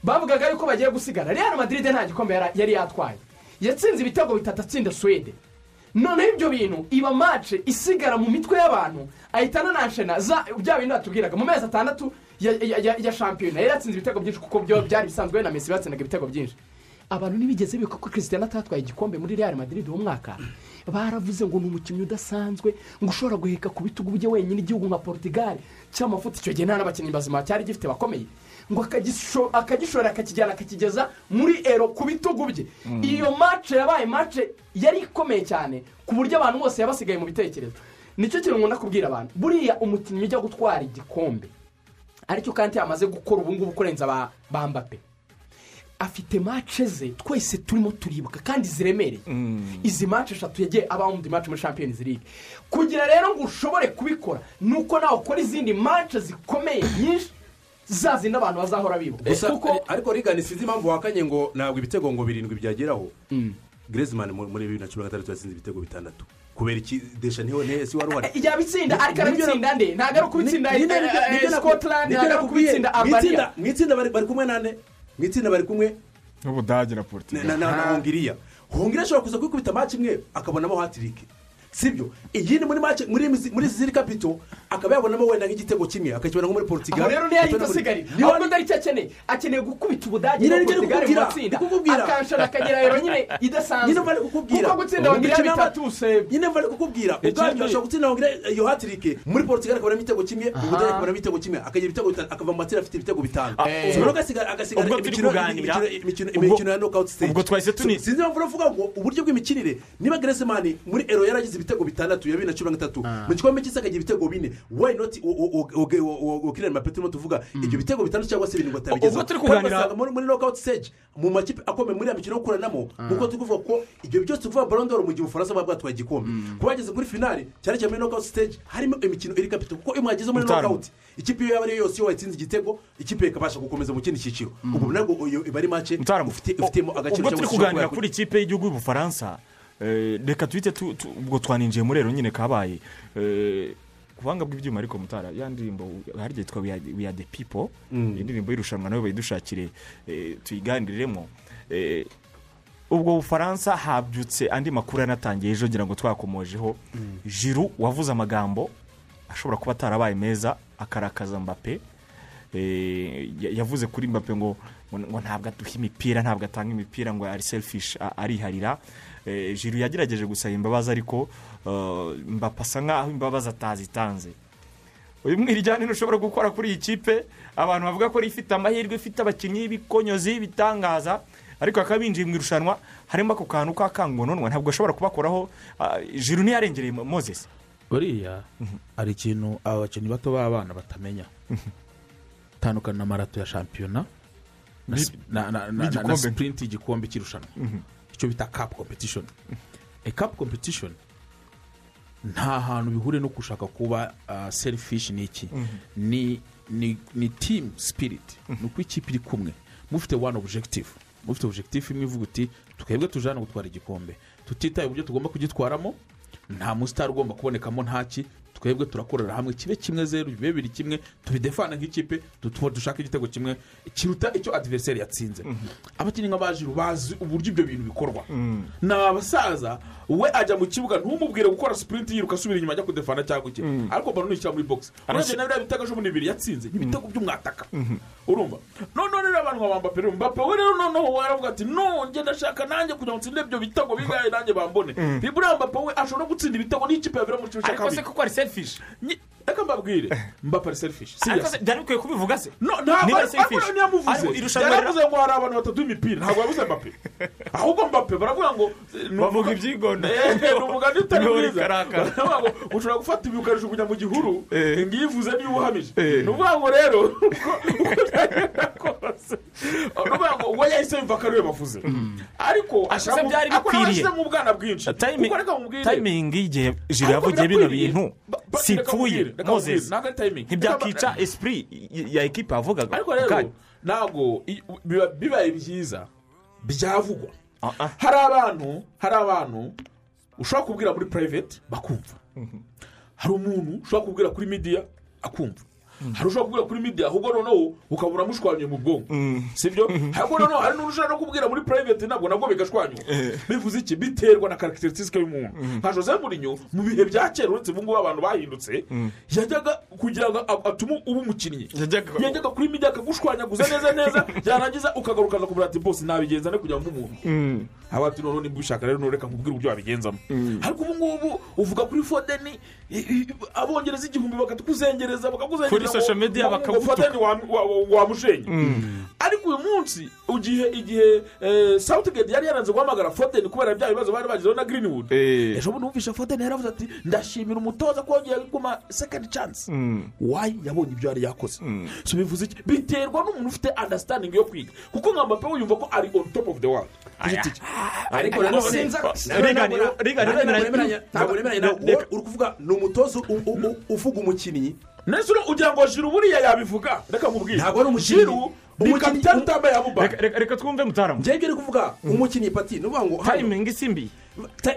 bavugaga yuko bagiye gusigara. Real madrid nta gikombe yari yatwaye. Yatsinze ibitego bitatu atsinda swede noneho ibyo bintu iba mace isigara mu mitwe y'abantu ahita ananashena za bya bintu batubwiraga mu mezi atandatu ya, shampiyona yari yatsinze ibitego byinshi kuko byari bisanzwe na mesi batsindaga ibitego byinshi. Abantu ntibigeze bibuka ko christian atatwaye igikombe muri real madrid uwo mwaka. Baravuze ngo ni umukinnyi udasanzwe ngo ushobora guheka ku bitugu bye wenyine igihugu nka portugal cy'amafuti icyo gihe nta n'abakinnyi bazima cyari gifite bakomeye. Ngo akagisho- akagishora akakijyana akakigeza muri ero ku bitugu bye. Mm. iyo mace yabaye mace yari ikomeye cyane ku buryo abantu bose yabasigaye mu bitekerezo. Nicyo kintu nkunda kubwira abantu. Buriya umukinnyi ujya gutwara igikombe ari cyo kandi yamaze gukora ubu ngubu kurenza ba ba mbappe. Afite mace ze twese turimo turibuka kandi ziremereye izi mace eshatu yagiye abaho mu mace muri champions league. Kugira rero ngo ushobore kubikora ni uko nawe ukora izindi mace zikomeye nyinshi za zindi abantu bazahora bibuka kuko ariko rigani sinzi impamvu wakanye ngo ntabwo ibitego ngo birindwi byageraho. Gerezimani muri bibiri na cumi na gatandatu yatsinze ibitego bitandatu. Kubera iki desha ni ho ne si wari uhari? Yabitsinda ariko arabitsinda nde? Ntabwo ari ukubitsinda Ni- ni- eh, ni- eh, ni byo naku- scotland ni byo ntabwo ari ukubitsinda albania mu itsinda bari kumwe nande mu itsinda bari kumwe? N'ubudage na na portugal na- hongiriya. Hongiriya ashobora kuza kwikubita maci imwe akabonamo hatirike sibyo? Iyindi muri maci muri izi- muri ziri kapito akaba yabonamo wenda nk'igitego kimwe akakibona nko muri portugal aho rero muri- asigarira Niba- ahubwo ndari cyo akeneye akeneye gukubita ubudage na portugal mu matsinda. akanshana akagera rero nyine idasanzwe. Nyine mva kukubwira. Kuko gutsinda Umukino bitatu se nyine mva kukubwira. Ubwabyo ashobora gutsinda hongiriya iyo hatirike muri portugal akabonamo ibitego kimwe ubudage akabonamo ibitego kimwe akagira ibitego bitanu akava mu matsinda afite ibitego bitanu. Eh. rero agasigara imikino ya nokawuti tuni- sinzi impamvu uravuga ngo uburyo bw'imikinire niba geresemani muri ero yaragize ibitego bitandatu ya bibiri na cumi na gatatu. Mu gikombe cy'isi akagira ibitego bine. Why not ukirere mape turimo tuvuga ibyo bitego bitandatu cyangwa se birindwi atabigezaho Ubwo turi Kandi kuganira- ugasanga muri nokawuti stage mu makipe akomeye muri ya mikino yo kuranamo kuko turi kuvuga ko ibyo byose tuvuga barondoro mu gihe ubufaransa buba bwatwaye igikombe. Kuba bageze kuri finale cyane cyane muri nokawuti stage harimo imikino iri kapito kuko iyo mwageze muri nokawuti ikipe iyo yaba ariyo yose iyo wayitsinze igitego ikipe ikabasha gukomeza mu kindi cyiciro. Ubu nabwo iyo iba ari make ufite- ufitemo agaciro ubwo turi cyangwa se kuganira ushobora kuri ikipe y'igihugu y'ubufaransa reka tuhite tu- tu- ubwo twaninjiye muri rero nyine kabaye. Eh, ku buhanga bw'ibyuma ariko mutara ya ndirimbo hari igihe we are the people Mm. iyi ndirimbo y'irushanwa na yo bayidushakire eh, tuyiganiriremo Eh, ubwo bufaransa habyutse andi makuru yanatangiye ejo ngira ngo twakomojeho. Jiru wavuze amagambo ashobora kuba atarabaye meza akarakaza mbape Eh, ya- yavuze kuri mbape ngo ngo ntabwo aduha imipira ntabwo atanga imipira ngo ari selfish ariharira. Eh, jiru yagerageje gusaba imbabazi ariko eh, mbape asa nkaho imbabazi atazitanze. Uyu mwirijyane ntushobora gukora kuri iyi kipe. Abantu bavuga ko ifite amahirwe ifite abakinnyi b'ibikonyozi bitangaza ariko bakaba binjiye mu irushanwa harimo ako kantu k'akangononwa ntabwo ashobora kubakoraho. Ah, jiru ntiyarengereye Mo- moses. Buriya hari ikintu aba bakinnyi bato b'abana batamenya. Tandukana na marato ya shampiyona na sipurinti y'igikombe cy'irushanwa. Mhm. Icyo bita kapu kompetishoni e kapu kompetishoni nta hantu bihuriye no gushaka kuba serifishi ni iki? Mhm. ni timu sipiriti ni uko ikipe iri kumwe. Mufite wani objekitifu mufite objekitifu imwe ivuga uti twebwe tuje hano gutwara igikombe. Tutitaye uburyo tugomba kugitwaramo nta musitari ugomba kubonekamo ntaki twebwe turakorera hamwe kibe kimwe zeru bibe bibiri kimwe tubidefana nk'ikipe dutuma dushaka igitego kimwe kiruta icyo adiveriseri yatsinze. Abakinnyi nk'abajiru bazi uburyo ibyo bintu bikorwa. Ni abasaza we ajya mu kibuga ntumubwire gukora sipurinti yiruka asubira inyuma ajya kudefana cyangwa iki. Ariko baro nushyira muri bogisi urabona nawe biriya bitego ejo bundi bibiri yatsinze ni ibitego by'umwataka. Urumva? Noneho rero abantu nka wa mbappe we rero noneho waravuga ati no njye ndashaka nanjye kugira ngo nsinde ibyo bitego bigaye nanjye bambone. Buriya mbappe we ashobora gutsinda ibitego n'ikipe yabera mu cyiciro cya ariko se kabiri. kuko ari selfish? Reka mbabwire mbappe ari selfish ariko se byari bikwiye kubivuga se? Ntabwo irushanwa yaravuze ngo hari abantu batatu b'imipira ntabwo yavuze mbappe. Ahubwo mbappe baravuga ngo eh, Bavuga umuga- ibyigonda. Eh, ni umugani utari mwiza baravuga ngo ushobora gufata ibi ukajugunya mu gihuru ngiyo ivuze niba uhamije. Ni ukuvuga ngo rero uko byagenda kose. Ni ukuvuga ngo uwo yahise yumva ko ari we bavuze ariko ashaka byari ariko nawe bikwiriye. yashyize mu bwana bwinshi. Tayimingi y'igihe jiro yavugiye bino bintu. Ba- ba- si reka ipfuye mubwire, reka mubwire, moses ntabwo ari timing. ntibyakica y- ya ekipa yavugaga ariko rero ntabwo bibaye byiza byavugwa hari abantu hari abantu ushobora kubwira muri private bakumva. Hari umuntu ushobora kubwira kuri media akumva. Hari ushobora kubwira kuri media ahubwo noneho ukaba uramushwanyuye mu bwonko. Sibyo? Ahubwo noneho hari ushobora no kubwira muri private ntabwo nabwo bigashwanyuka bivuze iki? Biterwa na karacteristique y'umuntu nka jose murinyo mu bihe bya kera uretse ubu ngubu abantu bahindutse yajyaga kugira ngo atume uba umukinnyi. Yajyaga kuri media akagushwanyaguza neza neza byarangiza ukagaruka akakubwira ati bose nabigenza ne kugira ngo umuntu? Aba ati noneho niba ubishaka rero ntureka nkubwire uburyo wabigenzamo. Ariko ubu ngubu uvuga kuri fodeni abongereza igihumbi bakatukuzengereza bakakuzengereza Kuri social media ngo- ngo bakagutuka. wamushenye ariko uyu munsi igihe igihe sawutigedi yari yaranze guhamagara fodeni kubera bya bibazo bari bagizeho na greenwood ejo bundi wumvishe fodeni yaravuze ati ndashimira umutoza ko yongeye gukoma second chance wayi yabonye ibyo yari yakoze so bivuze iki biterwa n'umuntu ufite understanding yo kwiga kuko nka mbappe yumva ko ari on top of the world ariko nanone ntabwo nemeranya nawe wowe uri kuvuga ni umutoza uvuga umukinnyi nese ugira ngo jiro buriya yabivuga. Reka nkubwire ntabwo ari umukinnyi. Ni kapitani utambaye abubaka reka twumve mutaramu njyewe uri kuvuga umukinnyi pati ni ukuvuga ngo tayimingi si mbi.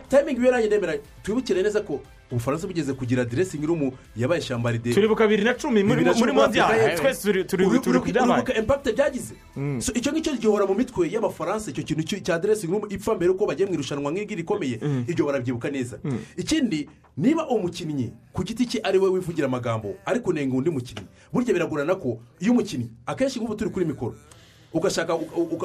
Tayimingi iyo nanjye ndemera twibukire neza ko ubufaransa bugeze kugira diresingi rumu yabaye shambaride turibuka bibiri na cumi muri mondial twese turi turi turi ku byabaye uribuka impakite byagize. So, icyo ngicyo gihora mu mitwe y'abafaransa icyo kintu cya diresingi rumu ipfa mbere uko bagiye mu irushanwa nk'iri rikomeye ibyo barabyibuka neza. Ikindi niba umukinnyi ku giti cye ari we wivugira amagambo ariko unenga undi mukinnyi burya biragorana ko iyo umukinnyi akenshi nk'ubu turi kuri mikoro ugashaka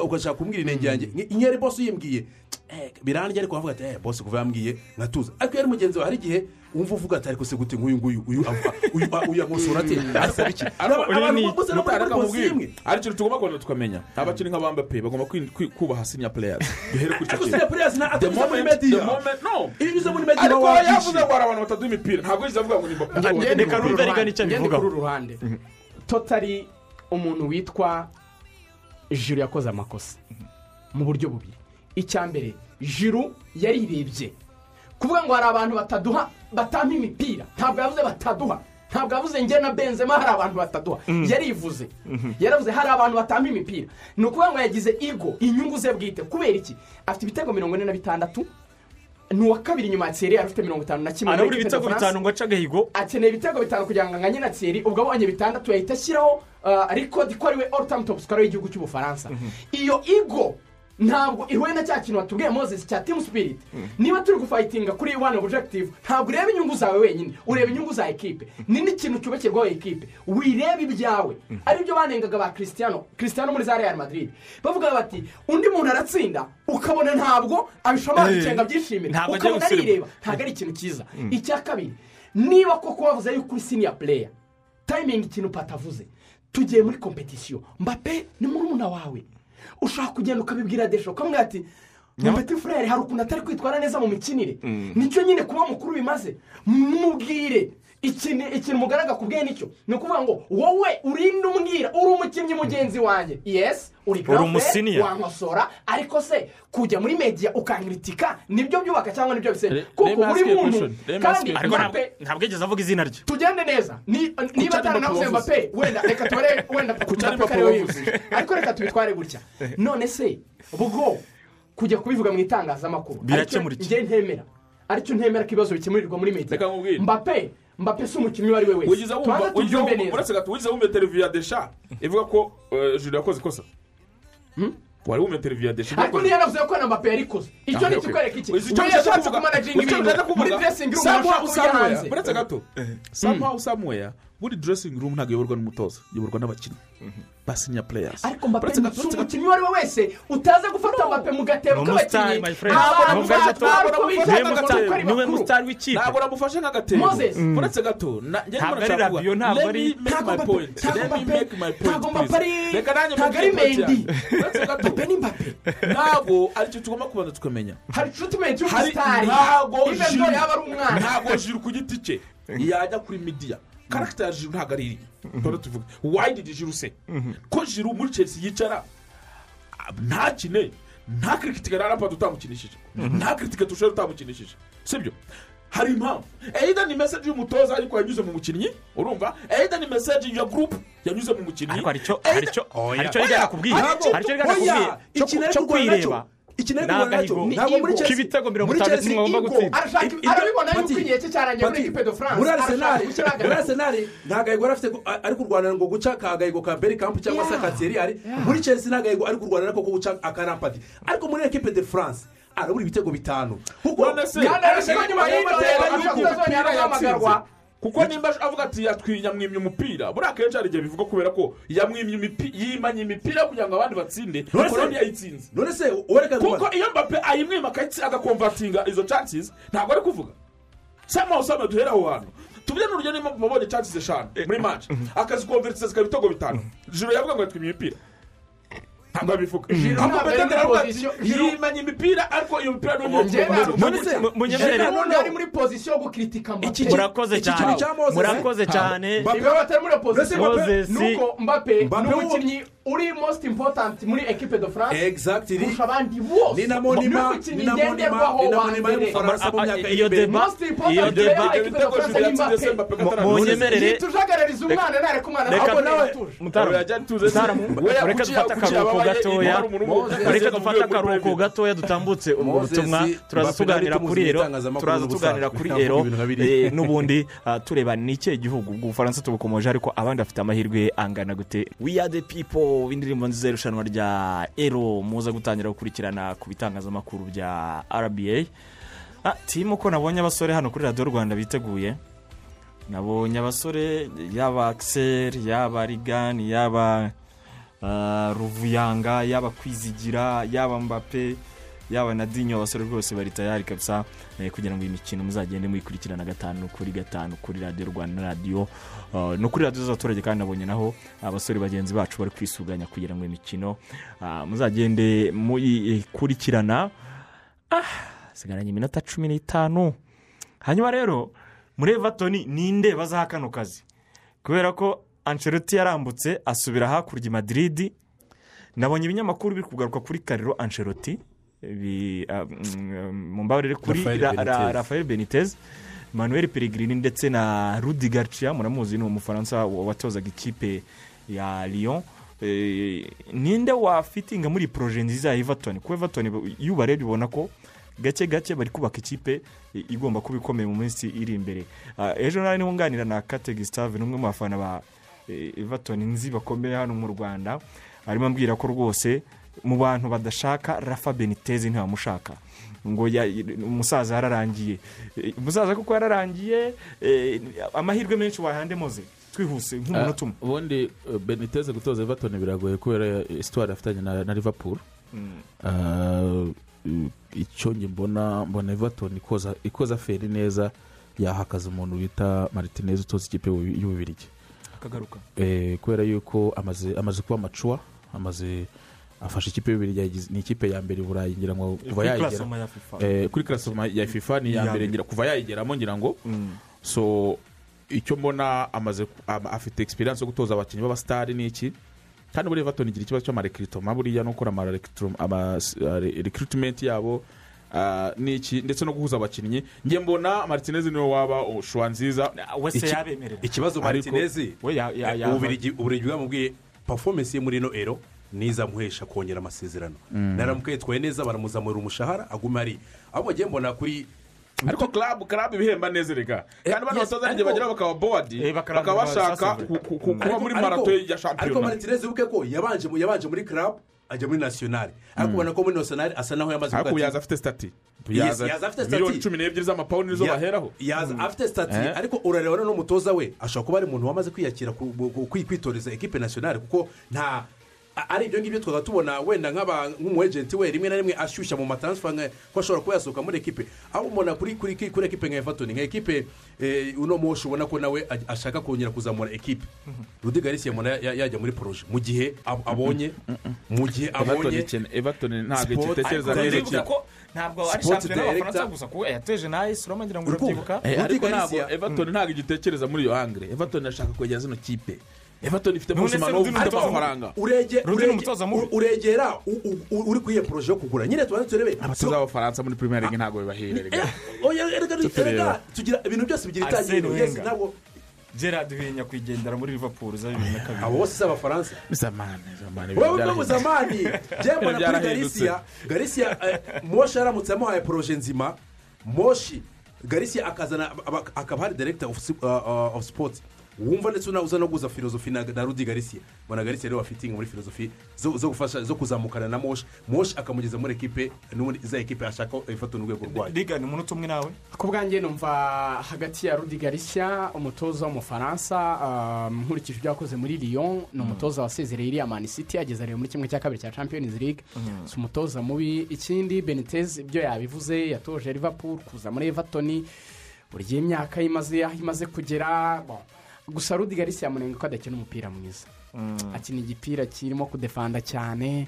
ugashaka kumbwira inenge yanjye inyeri bose uyimbwiye eh, birandya ariko wavuga ati eh bose kuva yambwiye nkatuza ariko iyo ari mugenzi wawe hari igihe wumva uvuga ati ariko se gute nk'uyu nguyu uyu ava- uyu a- uyu amusura ate asaba iki abantu bose nabo bari muri posiyo imwe hari ikintu tugomba kubona tukamenya abakinnyi nka bamba pe bagomba kwi- kwi- kubaha senior players duhere kuri icyo ariko kintu senior players na- The atabiza muri moment- media. the moment- no iyo unyuze muri media ariko uba yavuze wabyishimiye. ngo hari abantu batatu b'imipira ntabwo yigeze avuga ngo ni mbappe ngende Reka kuri numve uru reka n'icyo ruhande. abivugaho. Ngende kuri uru ruhande totari umuntu witwa jiro yakoze amakosa. Mu buryo bubiri. Icya mbere jiro yarirebye. Kuvuga ngo hari abantu bataduha batampa imipira. Ntabwo yavuze bataduha. Ntabwo yavuze njye na benzema hari abantu bataduha. Yarivuze. Yaravuze hari abantu batampa imipira. Ni ukuvuga ngo yagize igo inyungu ze bwite. Kubera iki? Afite ibitego mirongo ine na bitandatu. Ni uwa kabiri nyuma ya tseri yari afite mirongo itanu na kimwe arabura ibitego bitanu ngo ace agahigo. Akeneye ibitego bitanu kugira ngo anganye na tseri ubwo abonye bitandatu yahita ashyiraho uh, rekodi ko ari we all time top scorer w'igihugu cy'ubufaransa. Iyo igo ntabwo ihuye na cya kintu watubwiye moses cya team spirit. Niba turi gufayitinga kuri one objective ntabwo ureba inyungu zawe wenyine. Ureba inyungu za ekipe ni n'ikintu cyubakirwaho ekipe wireba ibyawe. Aribyo banengaga ba christiano christiano muri za real madrid. Bavuga bati undi muntu aratsinda ukabona ntabwo abishobora gucenga byishimira ntabwo agiye ukabona arireba ntabwo ari ikintu cyiza. Icya kabiri niba koko wavuze yuko uri siniya pureya tayimingi ikintu patavuze. Tugiye muri kompetisiyo mbape ni murumuna wawe. Ushobora kugenda ukabibwira desho ukamubwira ati mupeti furere hari ukuntu atari kwitwara neza mu mikinire? Nicyo nyine kuba mukuru bimaze? Mubwire ikintu ikintu mugaraga kubwiye ni cyo ni ukuvuga ngo wowe urinde umbwira uri umukinnyi mugenzi wanjye. Yesi uri umusiniya. wankosora ariko se kujya muri media ukangiritika ni byo byubaka cyangwa ni byo bisenya kuko buri muntu kandi ntabwo yigeze avuga izina rye. Tugende neza. Ni- niba Kuki ari ataranavuze Mbappe. Mbappe wenda reka tubare wenda Kuki ari mbappe Mbappe kariwe wavuze? yivuze ariko reka tubitware gutya. None se ubwo kujya kubivuga mu itangazamakuru njye ntemera. Aricyo ntemera ko ibibazo bikemurirwa muri Reka nkubwire. Mbappe si umukinnyi uwo ari we wese. Tubanza tubyumve neza uretse gato wigize wumva televiziyo ya desha ivuga ko eh, juru yakoze ikosa. Wari wumva televiziyo ya desha ariko niyo yanavuze ko na mbappe yarikoze icyo Ah, ni okay. ikikwereka iki? We yashatse kumanaginga ibintu. muri dressing room Somehow, ashaka kujya hanze. uretse gato somehow somewhere buri dressing room ntabwo iyoborwa n'umutoza iyoborwa n'abakinnyi. Ba senior players. Ariko Uretse ni gato- uretse gato- umukinnyi uwo ari we wese utaza gufata mbappe mu gatebo Ni k'abakinnyi. my friend. abantu batwara uko ari ni we mustar w'ikipe. ntabwo namufashe nk'agatebo Moses. uretse gato Ntabwo ari kuvuga, ntabwo ari- me make ntabwo my Mbappe- point. Ntabwo let me Mbappe- make my point ntabwo Mbappe please ari- reka nanjye ntabwo make ari point Mendy. yanjye. uretse gato. Ntabwo ari cyo tugomba kubanza tukamenya. Hari treatment hari y'umusitari ntabwo Giroud- yaba ari umwana. Ntabwo jiru ku giti cye. Yajya kuri midiya karagita ya jiru ntabwo ari iri tuba tuvuga wayidi di jiru se ko jiru muri chelsea yicara ntakine nta kirikitike na rapadi utamukinishije nta kirikitike tushobora utamukinishije sibyo hari impamvu eyida ni mesaje y'umutoza ariko yanyuze mu mukinnyi urumva eyida ni mesaje ya gurupe yanyuze mu mukinnyi hari icyo rigana rigana kubwiye oya, cyo- nacyo- kwireba ari ni agahigo ntabwo muri Chelsea- k'ibitego mirongo muri itandatu ego. gutsinda arabibona yuko igihe cye cyarangiye muri equipe de france muri arisenali muri arisenali nta gahigo yari afite ari kurwanira ngo guca ka gahigo ka berikampu cyangwa se Yeah. ka teriyari Yeah. muri chelsea nta gahigo ari kurwanira ko guca akarampadi ariko muri ekipe de france arabura ibitego bitanu kuko none se nyuma y'ibyo Ariko ashaka umupira kutazongera yatsinze. Kuko nimba avuga ati yamwimye umupira buriya akenshi hari igihe bivuga kubera ko yamwimye yimanye imipira kugira ngo abandi batsinde None yayitsinze none se kuko iyo mbappe ayimwima agakomvatinga izo chances ntabwo ari kuvuga sama usama duhera aho hantu tuvuge n'urugero niba mubonye chances eshanu muri match akazikonvertisa zikaba ibitego bitanu jiro yavuga ngo yatwimye imipira ntabwo abivuga ahubwo muri aravuga ati, yimanye imipira ariko iyo mipira munyemerere- Giroud ntabwo ari muri pozisiyo yo gukritika mbappe. Murakoze cyane. murakoze cyane. Niba batari muri opozisiyo Moses- nuko Mbappe ni umukinnyi uri most important muri equipe de france. Kurusha abandi bose. Ni na monima Niwe ni mukinnyi na monima ngenderwaho ni wa mbere. Iyo deba- iyo deba- ni munyemerere ntitujagarariza umwana ntareka umwana. Reka- ahubwo nawe Mutara- Mutara Mutara, mureke dufate akaruhuko. Gatoya mureke dufate akaruhuko gatoya dutambutse ubwo butumwa turaza tuganira kuri ero turaza tuganira kuri ero eh, n'ubundi ah, tureba ni ikihe gihugu ubwo ubufaransa tubukomoje ariko abandi bafite amahirwe angana gute we are the people indirimbo nziza y'irushanwa rya ero muza gutangira gukurikirana ku bitangazamakuru bya rba Ah, timu ko nabonye abasore hano kuri radiyo rwanda biteguye nabonye abasore yaba akiseri yaba rigani yaba ah, ruvuyanga yaba kwizigira yaba mbappe yaba na dinyo abasore rwose bari tayari kabisa eh, kugira ngo iyi mikino muzagende muyikurikirana gatanu kuri gatanu kuri radiyo rwanda radiyo ah, no kuri radiyo z'abaturage kandi nabonye naho abasore bagenzi bacu bari kwisuganya kugira ngo imikino ah, muzagende muyikurikirana. Ah sigaranye iminota cumi n'itanu. Hanyuma rero muri evatoni ninde bazaha kano kazi? Kubera ko ancelotti yarambutse asubira hakurya i madiridi nabonye ibinyamakuru biri kugaruka kuri kariro ancelotti. Ah, mm, mu mbabarire kuri Rafael Ra- Ra- Benitez. manuel peregrini ndetse na rudi garcia muramuzi ni umufaransa wa- watozaga ikipe ya lyon. Eh, ninde wafitinga muri poroje nziza ya everton? Kuko everton iyo ubarebye ubona ko gake gake bari kubaka ikipe igomba kuba ikomeye mu minsi iri imbere. Ah, ejo nari nkunganira na kate gisitave n'umwe mu bafana ba everton nzi bakomeye hano mu rwanda arimo ambwira ko rwose mu bantu badashaka rafa benitez ntibamushaka ngo umusaza yararangiye. Eh, umusaza kuko yararangiye eh, amahirwe menshi wahande moze twihuse nk'umunota umwe ubundi eh, beniteze gutoza everton biragoye kubera isitwari afitanye na liverpool. Mm. Ah, icyo njye mbona mbona everton ikoza ikoza feri neza yahakaza umuntu bita martinez utoza ikipe y'Ubu- y'ububirigi akagaruka. Eh, kubera yuko amaze kuba macuwa amaze afashe ikipe yagize- ni ikipe ya mbere i burayi ngira ngo kuva Kuri yayigera. Eh, kuri klasoma ya fifa ni iya mbere ngira kuva yayigeramo ngira ngo so icyo mbona amaze afite experience yo gutoza abakinnyi b'abasitari ni iki? Kandi buriya everton igira ikibazo cy'amarekiritoma buriya no gukora amarekirutimenti yabo ah, ni iki? Ndetse no guhuza abakinnyi. Njye mbona martinez ni we waba shuwa nziza. Wese Iki- yabemerera ikibazo Ariko- martinez? ububirigi bwamubwiye performance ye muri ino ero nizamuhesha kongera amasezerano. Mm. naramuka yitwaye neza baramuzamura umushahara aguma ari. Ahubwo ngiye mbona kuri ariko club club ibihemba neza reka kandi bano yes, batoza n'igihe ariko- bagera bakaba bowadi Eh, bakaba bashaka kuba Ariko- muri ariko- marato ya ariko shampiyona martinez wibuke ko yabanje mu- yabanje muri club ajya muri nasiyonari ariko ubona ko muri nasiyonari asa naho yamaze ariko ubu kuvuga ati- yaza afite sitati yaza afite stati. miliyoni cumi n'ebyiri z'amapawundi nizo baheraho yaza afite sitati Eh. ariko urareba n'umutoza we ashobora kuba ari umuntu wamaze kwiyakira kwitoreza ekipe nasiyonari kuko nta ari ibyo ngibyo twaba tubona wenda nk'aba- nk'umu ejenti we rimwe na rimwe ashyushya mu matransfer nka- ko ashobora kuba yasohoka muri ekipe. Aho umubona kuri kuri kuri ekipe nka efatoni nka ekipe eh, uno moshi ubona ko nawe ashaka kongera kuzamura ekipe. Rudi garisiye ya- yajya muri poroje mu gihe ab- abonye mu gihe abonye everton ntabwo igitekereza neza. Ko ntabwo ari shampiyona y'abafaransa gusa kuko yateje na esi roma ngira ngo urabyibuka. Eh, ariko ntabwo Garcia- everton ntabwo igitekereza muri iyo hangire everton irashaka kwegera zino kipe. Everton ifite ubuzima Rudi n'ubu ufite n'umutoza amafaranga urege- Rudi urege- n'umutoza mubi. u- uregera uri kuri iyo poroje yo kugura. Nyine tubanze turebe. Abatoza b'abafaransa muri league ntabwo bibahererega tugira ibintu byose bigira itangiriro yes Wenger. ntabwo gerard binya kwigendera muri liverpool za bibiri na kabiri. abo bose si abafaransa. Zamani zamani wowe ubwo zamani jya mbona kuri garisiya garisiya eh, moshi aramutse amuhaye poroje nzima. Moshi garisiya akazana aba- akaba hari direkita ofu sipoti wumva ndetse uza no guza filozofi na rudi garisiya mbona garisiya rero bafitinga muri filozofi zo gufasha zo kuzamukana na moshi moshi akamugeza muri ekipe n'ubundi za ekipe ashaka ifata urwego rwayo. Riga ni umunota umwe nawe? Ku bwanjye numva hagati ya rudi garishya umutoza w'umufaransa um, nkurikije ibyo yakoze muri lyon ni umutoza wasezereye iriya mani city ageze areba muri kimwe cya kabiri cya champions league. Si umutoza mubi. Ikindi benitez ibyo yabivuze yatoje liverpool kuza muri everton. Buri gihe imyaka ye imaze aho imaze kugera. Gusa rudi garishya yamunenga ko adakina umupira mwiza. Akina igipira kirimo kudefanda cyane.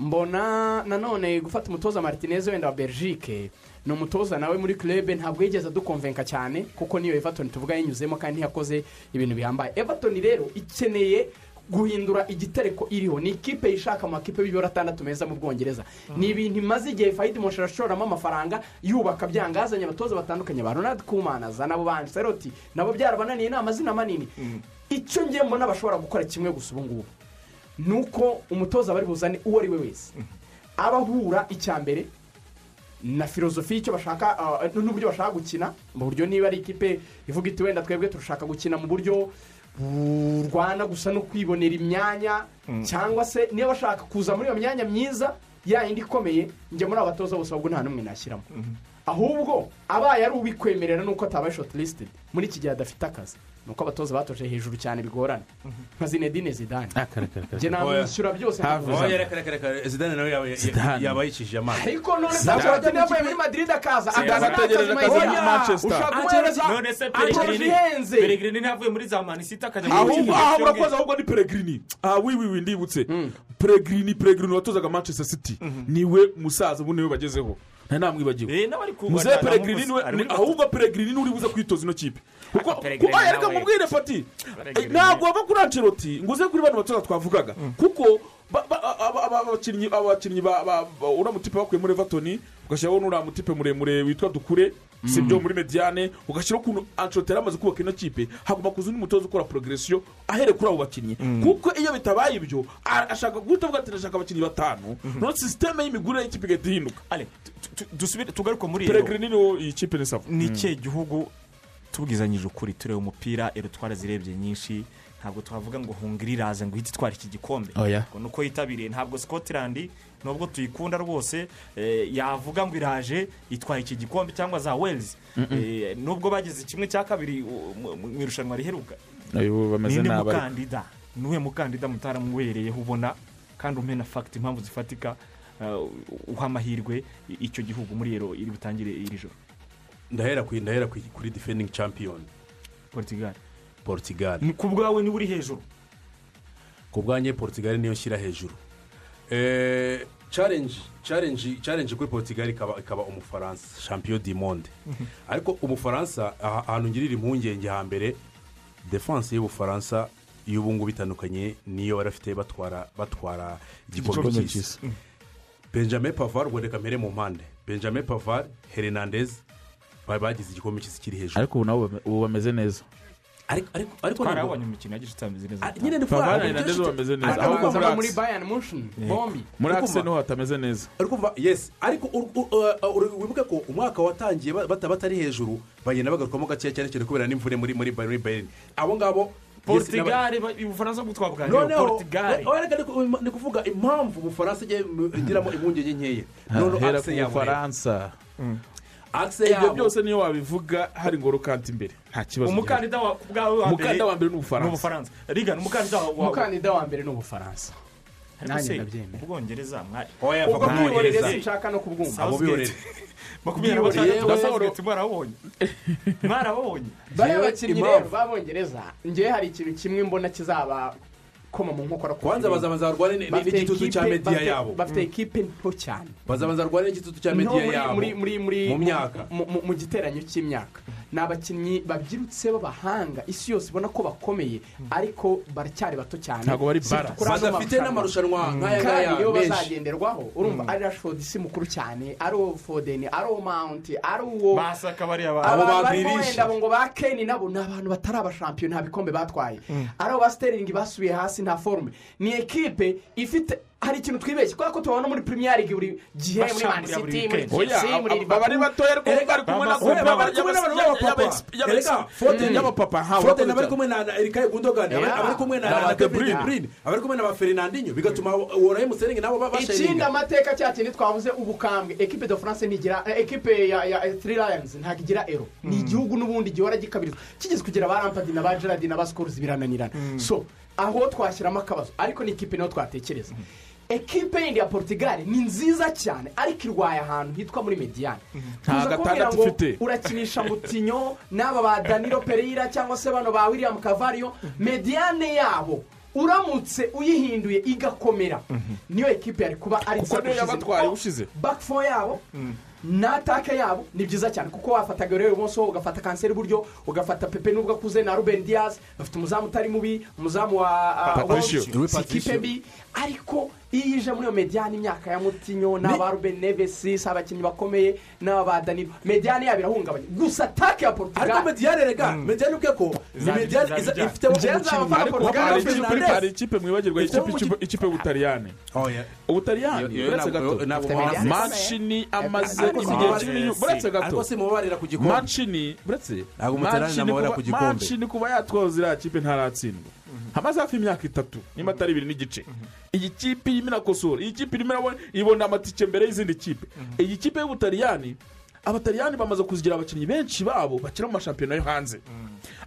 Mbona nanone gufata umutoza martinez wenda wa belgique ni umutoza nawe muri club ntabwo yigeze adukonvenka cyane kuko niyo everton tuvuga yinyuzemo kandi ntiyakoze ibintu bihambaye. Everton rero ikeneye guhindura igitereko iriho. Ni ikipe yishaka mu makipe y'ibiro atandatu meza mu bwongereza. Ni ibintu imaze igihe fayidi moshara ashoramo amafaranga yubaka byanga yazanye abatoza batandukanye ba ronald kumana azana abo ba anseloti nabo byarabananiye ni amazina manini. Icyo ngiye mbona bashobora gukora kimwe gusa ubu ngubu ni uko umutoza bari buzane uwo ari we wese. Aba ahura icya mbere na filozofi y'icyo bashaka ah, n'uburyo bashaka gukina mu buryo niba ari ikipe ivuga iti wenda twebwe turashaka gukina mu buryo burwana gusa no kwibonera imyanya cyangwa se niba bashaka kuza muri iyo myanya myiza ya yindi ikomeye njya muri abo batoza bose ahubwo nta n'umwe nashyiramo. Ahubwo abaye ari ubikwemerera nuko atabaye shoti lisitedi muri iki gihe adafite akazi. Ni uko abatoza batoje hejuru cyane bigorana. Nka zinedine zidane. Njye namwishyura byose oya reka reka reka zidane nawe yaba- yicishije amazi ariko none ntabwo wajya yavuye muri madrid akaza. Akaza ategereje n'akazi akazi muri Manchester. none se peregrini. Ihenze peregrini ntavuye muri za manisita akajya mu ahubwo cy'ubwenge. urakoze ahubwo ni peregrini. Aha wiwiwi ndibutse. Peregrini peregrini watozaga manchester city. Niwe musaza ubu ni we bagezeho. Nta namwibagiwe Eh, muzehe na- peregrini muri ahubwo peregrini ni we uri buze kwitoza ino kipe. Kuko kuko nawe. mubwire Peregrini. eh, ntabwo wava kuri anceloti ngo uze kuri bano batoza twavugaga kuko aba- aba- abakinnyi abakinnyi ba- ba- ba- uriya mutipe bakuye muri everton ugashyiraho n'uriya mutipe muremure witwa dukure si byo muri mediane ugashyiraho ukuntu anceloti yari amaze kubaka ino kipe hagomba kuza undi mutoza ukora progresiyo ahereye kuri abo bakinnyi. Kuko iyo bitabaye ibyo ashaka guhita avuga ati ndashaka abakinnyi batanu. Noneho sisiteme y'imigurire y'ikipe igahita ihinduka. Dusubire tugaruke muri ero peregrini niwo iyi kipe ni sawa ni ikihe gihugu tubwizanyije ukuri tureba umupira ero twarazirebye nyinshi ntabwo twavuga ngo hungiri iraze ngo ihite itwara iki gikombe. Oya. ngo ni uko yitabiriye. Ntabwo scotland nubwo tuyikunda rwose eh, yavuga ngo iraje itwaye iki gikombe cyangwa za wales. Eh, nubwo bageze kimwe cya kabiri mu irushanwa riheruka. Ariko. mukandida? Nuwe mukandida mutaramuwereyeho ubona kandi umena fagiti impamvu zifatika eh, uha amahirwe icyo gihugu muri ero iri butangire iri joro. Ndahera ndahera ku- kuri defending champion. Portugal. Portugal. Ku bwawe ni we uri hejuru? Ku bwanjye portugal niyo nshyira hejuru. Eh, challenge challenge challenge kuri portugal ikaba umufaransa champion du monde. Ariko umufaransa aha- ahantu ngirira impungenge hambere defanse y'ubufaransa y'ubu ngubu itandukanye niyo bari bafite batwara batwara igikombe cy'isi. benjamin pavar ubwo reka mpere mu mpande. Benjamin pavar hernandez bari bagize igikombe cy'isi kiri hejuru. Ariko ubu nabo ubu bameze neza. Ariko ariko ariko twarabonye imikino yagiye itameze neza. Ah, nyine ni Pavard fura- na Hernandez bameze neza. Ahubwo akaza muri bayani mushini bombi. Muri ma- ni ho hatameze neza. Yesi ariko uh, ur- wibuke ko umwaka watangiye ba- bata- batari hejuru bagenda bagarukamo gakeya cyane cyane kubera n'imvune muri muri muri bayern. Abo ngabo portugal ba- ubufaransa bwo twabuganiraho noneho portugal. Oya, reka ndi- ndi kuvuga impamvu ubufaransa igiramo impungenge nkeya. Noneho hera akise yabo. ibyo byose niyo wabivuga hari ngoro kanti imbere. Nta kibazo umukandida wa bwawe wa mbere umukandida wa mbere ni ubufaransa. Rigana umukandida wa umukandida wa mbere ni ubufaransa. Ariko nanjye se ndabyemera. Ubwongereza mwari oya ubwo mwongereza. Sinshaka no kubwumva. Abo bihorere makumyabiri na batandatu yewe. basabwe mwarabonye. Mwarabonye. Bariya bakinnyi rero b'abongereza ngewe hari ikintu kimwe mbona kizaba koma mu nkokora ku kwanza kirere. bazabanza barwane n'igitutu cya mediya yabo. bafite ekipe nto cyane. Bazabanza barwane n'igitutu cya mediya yabo mu myaka. mu giteranyo cy'imyaka. Ni abakinnyi babyirutse b'abahanga. Isi yose ibona ko bakomeye ariko baracyari bato cyane. Ntabwo bari bara. badafite n'amarushanwa nk'aya kandi ngaya menshi. bazagenderwaho. Urumva ari rashford si mukuru cyane ari uwo fodeni ari uwo mawunti ari uwo basaka bariya Abo bantu abantu barimo wenda ngo ba keni nabo ni abantu batari abashampiyo nta bikombe batwaye. Ari abo ba siteringi basubiye hasi nta forume ni ekipe ifite hari ikintu twibeshye kubera ko tubona muri premier league buri gihe muri man city muri chelsea muri abari liverpool batoya ariko bari kumwe na baba bari kumwe. Erega, Foden- y'abapapa Foden urakoze aba ari cyane. kumwe na na Erika Gundogan aba Yeah. aba ari kumwe na Na- na na De Bruyne. Bruyne aba ari kumwe na ba Fernandinho bigatuma Wora Muserengi nabo ikindi babasharinga amateka cya kindi twavuze ubukambwe ekipe de france ntigira eh, ekipe ya three lions ntabwo igira ero ni igihugu n'ubundi gihora gikabirizwa kigeze kugira ba rampadi na ba gerard na ba sikoruzi birananirana so aho twashyiramo akabazo ariko ni ikipe ni ho twatekereza ekipe yindi ya portugal ni nziza cyane ariko irwaye ahantu hitwa muri mediyani Nta Kuza kumbwira gatandatu ifite. urakinisha mutinyo n'aba ba danilo pereira cyangwa se bano ba william kavario mediyane yabo uramutse uyihinduye igakomera. Niyo ekipe yari kuba ari yabatwaye ushize. bakifo yabo n'atake yabo ni byiza cyane kuko wafataga rero ibumoso ugafata kanseri iburyo ugafata pepe nubwo akuze na ruben diaz bafite umuzamu utari mubi umuzamu wa uh, Patricio. Wolves, Louis si Patricio. ikipe mbi ariko iyo ije muri iyo mediyani imyaka ya mutinyo n'aba ruben neves si abakinnyi bakomeye n'aba ba danilo mediyani yabo irahungabanya gusa atake ya ariko portugal mediyane rega mediyane ubwe ko ni zabi- ifitemo umukinnyi ariko hari ikipe- Fernandes. hari ikipe mwibagirwa ikipe y'ubutaliyani ubutaliyani uretse gato manshini amaze Ariko igihe kinini uretse gato si mubabarira ku gikombe manshini uretse Ntabwo umutaliyani Mancini namubarira kuba- yatwaza iriya kipe ntaratsindwa hamaze hafi imyaka itatu niba atari ibiri n'igice iyi kipe irimo irakosora iyi kipe irimo irabona ibona amatike mbere y'izindi kipe iyi kipe y'ubutaliyani abataliyani bamaze kuzigira abakinnyi benshi babo bakina mu mashampiyona yo hanze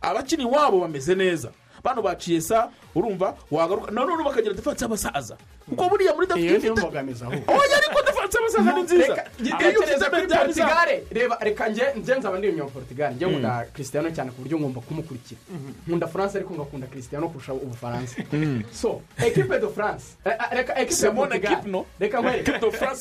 abakina iwabo bameze neza bano baciye sa urumva wagaruka nanone bakagira defanse y'abasaza kuko buriya muri iyo niyo ifite mbogamizi aho oya ariko defanse y'abasaza ni nziza. Reka iyo ufite kuri portugal reba reka nge nzaba ndi umunya portugal nge nkunda christiano cyane ku buryo ngomba kumukurikira. Nkunda france ariko ngakunda christiano kurusha ubufaransa. So equipe de france. Eh, eh, reka equipe ya non? reka nkwereke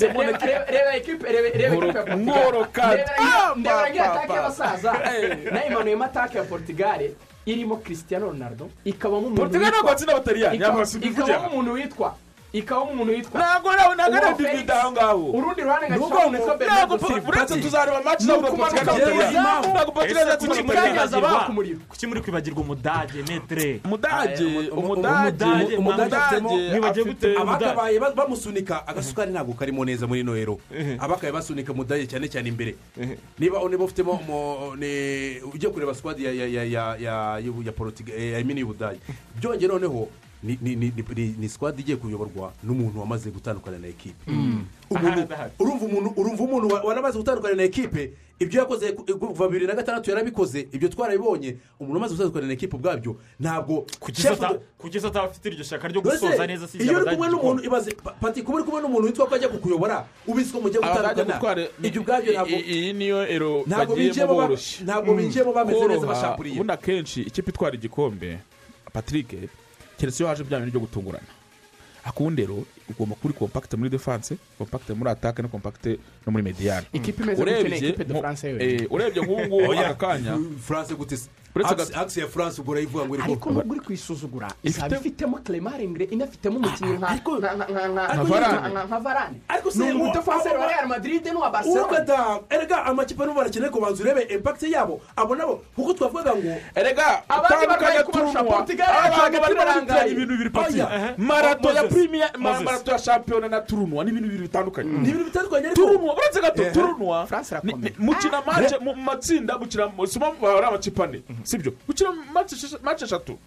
Reba- reba- reba equipe reba reba Ngoro- equipe ya portugal. Ngoro Kante. Ndebera- Ah, ndebera ngira papa. atake y'abasaza Eh. nayimanuyemo atake ya portugal irimo christiano ronaldo. Ikabamo umuntu witwa- ikabamo umuntu witwa ikabamo umuntu witwa ntabwo ntabwo Felix. divide aho ngaho urundi ruhande ngashyiraho umuntu ntabwo uretse tuzareba match Ni ntabwo. Abataliyani. ntabwo Portugal Ese atsinda kuki muri kwibagirwa umudage netre umudage umudage umudage, umudage umudage, abakabaye ba- bamusunika agasukari ntabwo karimo neza muri nohero abakabaye basunika mudage cyane cyane imbere niba niba ufitemo ujya kureba sikwadi ya ya ya ya ya ya porutiga ya mini y'ubudage byongeye noneho ni ni ni ni- ni- ni sikwadi igiye kuyoborwa n'umuntu wamaze gutandukana na ekipe. Umuntu urumva umuntu urumva umuntu wa- waramaze gutandukana na ekipe ibyo yakoze ku- kuva bibiri na gatandatu yarabikoze ibyo twarabibonye umuntu umaze gutandukana na ekipe ubwabyo ntabwo kugeza ataba afite iryo shyaka ryo gusoza neza si iyo uri kumwe n'umuntu ibaze pa- pati kuba uri kumwe n'umuntu witwa ko ajya kukuyobora ubizi ko mujya gutandukana ibyo ubwabyo iyi niyo ero bagiyemo boroshye ntabwo binjiyemo bameze neza bashapuriye. ubundi akenshi ikipe itwara igikombe patrick keretse iyo haje bya bintu byo gutungurana. Akundi rero ugomba kuba uri kompakite muri defanse kompakite muri atake no kompakite no muri mediyani yo. eh, urebye nk'ubu ngubu Oya, aka kanya. France gute axe ya france ubwo urayivuga ngo iri ariko ko nubwo uri kuyisuzugura izaba ifitemo clemar ingre inafitemo umukinnyi nka varane. ni se umudefanseri wa real madrid n'uwa barcelona. Ugata erega amakipe n'ubu barakeneye kubanza urebe impakiti yabo. Abo nabo kuko twavugaga ngo erega Abandi utandukanye barwaye kubarusha turunwa Portugal abantu barimo ibintu bibiri pati Oya. marato ya Moses. marato ya shampiyona na turunwa ni ibintu bibiri bitandukanye. Ni ibintu bitandukanye ariko turunwa uretse gato turunwa mukina match mu matsinda mukina sima ari amakipe ane. Sibyo eshe- match eshatu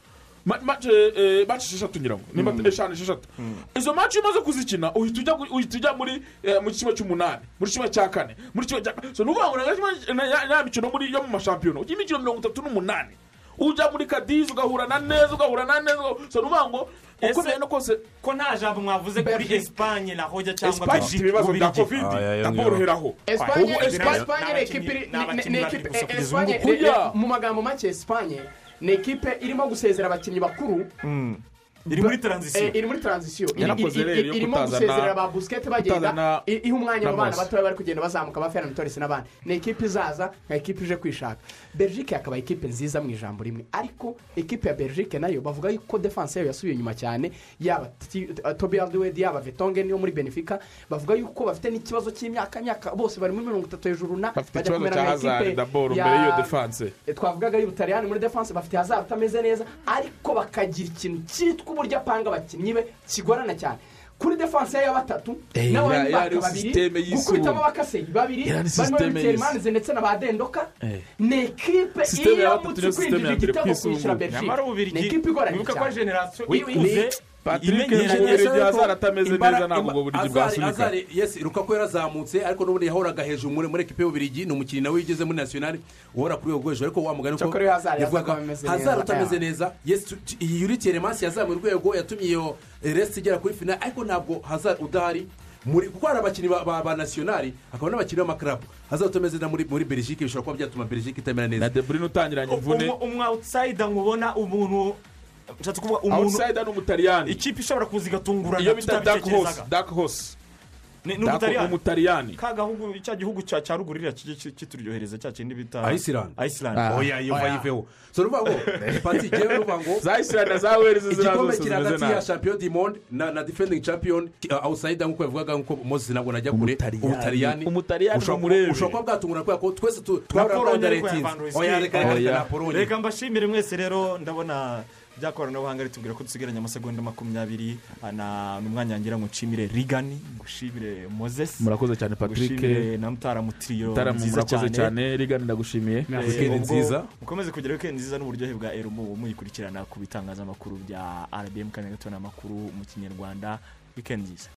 Ma- match match esheshatu ngira ngo nimba Mm. eshanu esheshatu izo match iyo umaze kuzikina uhita ujya mu kimwe cy'umunani muri kimwe cya kane muri kimwe cya so ni ukuvuga ngo ya mikino muri yo mu mashampiyona imikino mirongo itatu n'umunani ujya muri kadizi ugahura na neza ugahura na neza so ni ukuvuga ngo uko bigenda kose ko nta jambo mwavuze kuri esipanye na hoja cyangwa ifite ibibazo bya ya, ndaboroheraho ni- Kurya. mu magambo make Espanye ni ekipe irimo gusezera abakinnyi bakuru. Iri muri taranzisiyo Eh, iri muri taranzisiyo irimo gusezerera ba busikete bagenda iha umwanya abo bana batoya bari kugenda bazamuka ba ferran torres n'abandi. Ni ekipe izaza nka ekipe ije kwishaka. Belgique yakaba ekipe nziza mu ijambo rimwe. Ariko ekipe ya belgique na yo bavuga yuko defanse yayo yasubiye inyuma cyane. Yaba uh, toby alderweireld yaba vetongen yo muri benefica bavuga yuko bafite n'ikibazo cy'imyaka myaka bose bari muri mirongo itatu hejuru na bafite bajya ikibazo kumera cya nka hazari ekipe ya- mbere y'iyo defanse Eh, twavugaga ari butaliyani muri defanse bafite hazari utameze neza ariko bakagira ikintu cyitwa uburyo apanga abakinnyi be kigorana cyane. Kuri defanse ya batatu Eh, baka babiri gukubitamo abakaseri babiri barimo imanze ndetse na ba dendoka Eh. ni ekipe ukwinjije ya mbere igitego kwishyura nyamara ni ekipe igoranye cyane. Patrick igihe ko hazari atameze neza ntabwo ubwo burigi Azari- bwasunika Azari, yes rukaku yarazamutse ariko n'ubundi yahoraga hejuru muri muri ekipe y'ububirigi ni umukinnyi nawe wigeze muri nasiyonari uhora kuri urwo rwego ariko wa mugani ko yavugaga neza, utameze neza yes tu- tu- iyi yuri telemasi yazamuye urwego yatumye iyo resite igera kuri finali ariko ntabwo hazari udahari. Muri kuko hari abakinnyi ba- nasiyonari hakaba n'abakinnyi b'amakarabu hazari utameze neza muri muri belgique bishobora kuba byatuma belgique itamera na neza de bruyne utangiranye imvune. Umwawusayida nkubona umuntu nshatse kuvuga umuntu outside ni umutaliyani ikipe ishobora kuza igatungurana iyo bita dark horse. tutabitekerezaga dark horse. Ni ni Dark- umutaliyani umutaliyani ka gahugu cya gihugu cya cya ruguru iriya kijya ki- kituryohereza cya kindi bita Iceland. Iceland. Ah. oya iyo vayiveho so ruvuga ngo pati igiye ruvuga ngo za isirani na za weri ziriya igikombe zose kiri zimeze hagati ya nabi champion du monde na na defending champion uh, outsider nk'uko yavugaga nk'uko moses ntabwo najya kure. Ubutaliyani umutaliyani ushobora umurebe ushobora kuba bwatungura kubera ko twese polonye rwanda yavanduye oya reka reka na polonye reka mbashimire mwese rero ndabona bya koranabuhanga ritubwira ko dusigaranye amasegonda makumyabiri ah, n'umwanya ngira ngo nshimire rigani ngushimire moses murakoze cyane patrick. Na mutara mutiriyo Mutarama, nziza cyane. cyane. Rigani ndagushimiye. Weekend ubwo nziza. mukomeze kugira weekend nziza n'uburyohe bwa ero mu muyikurikirana ku bitangazamakuru bya rbm kane gato n'amakuru mu kinyarwanda. Weekend nziza.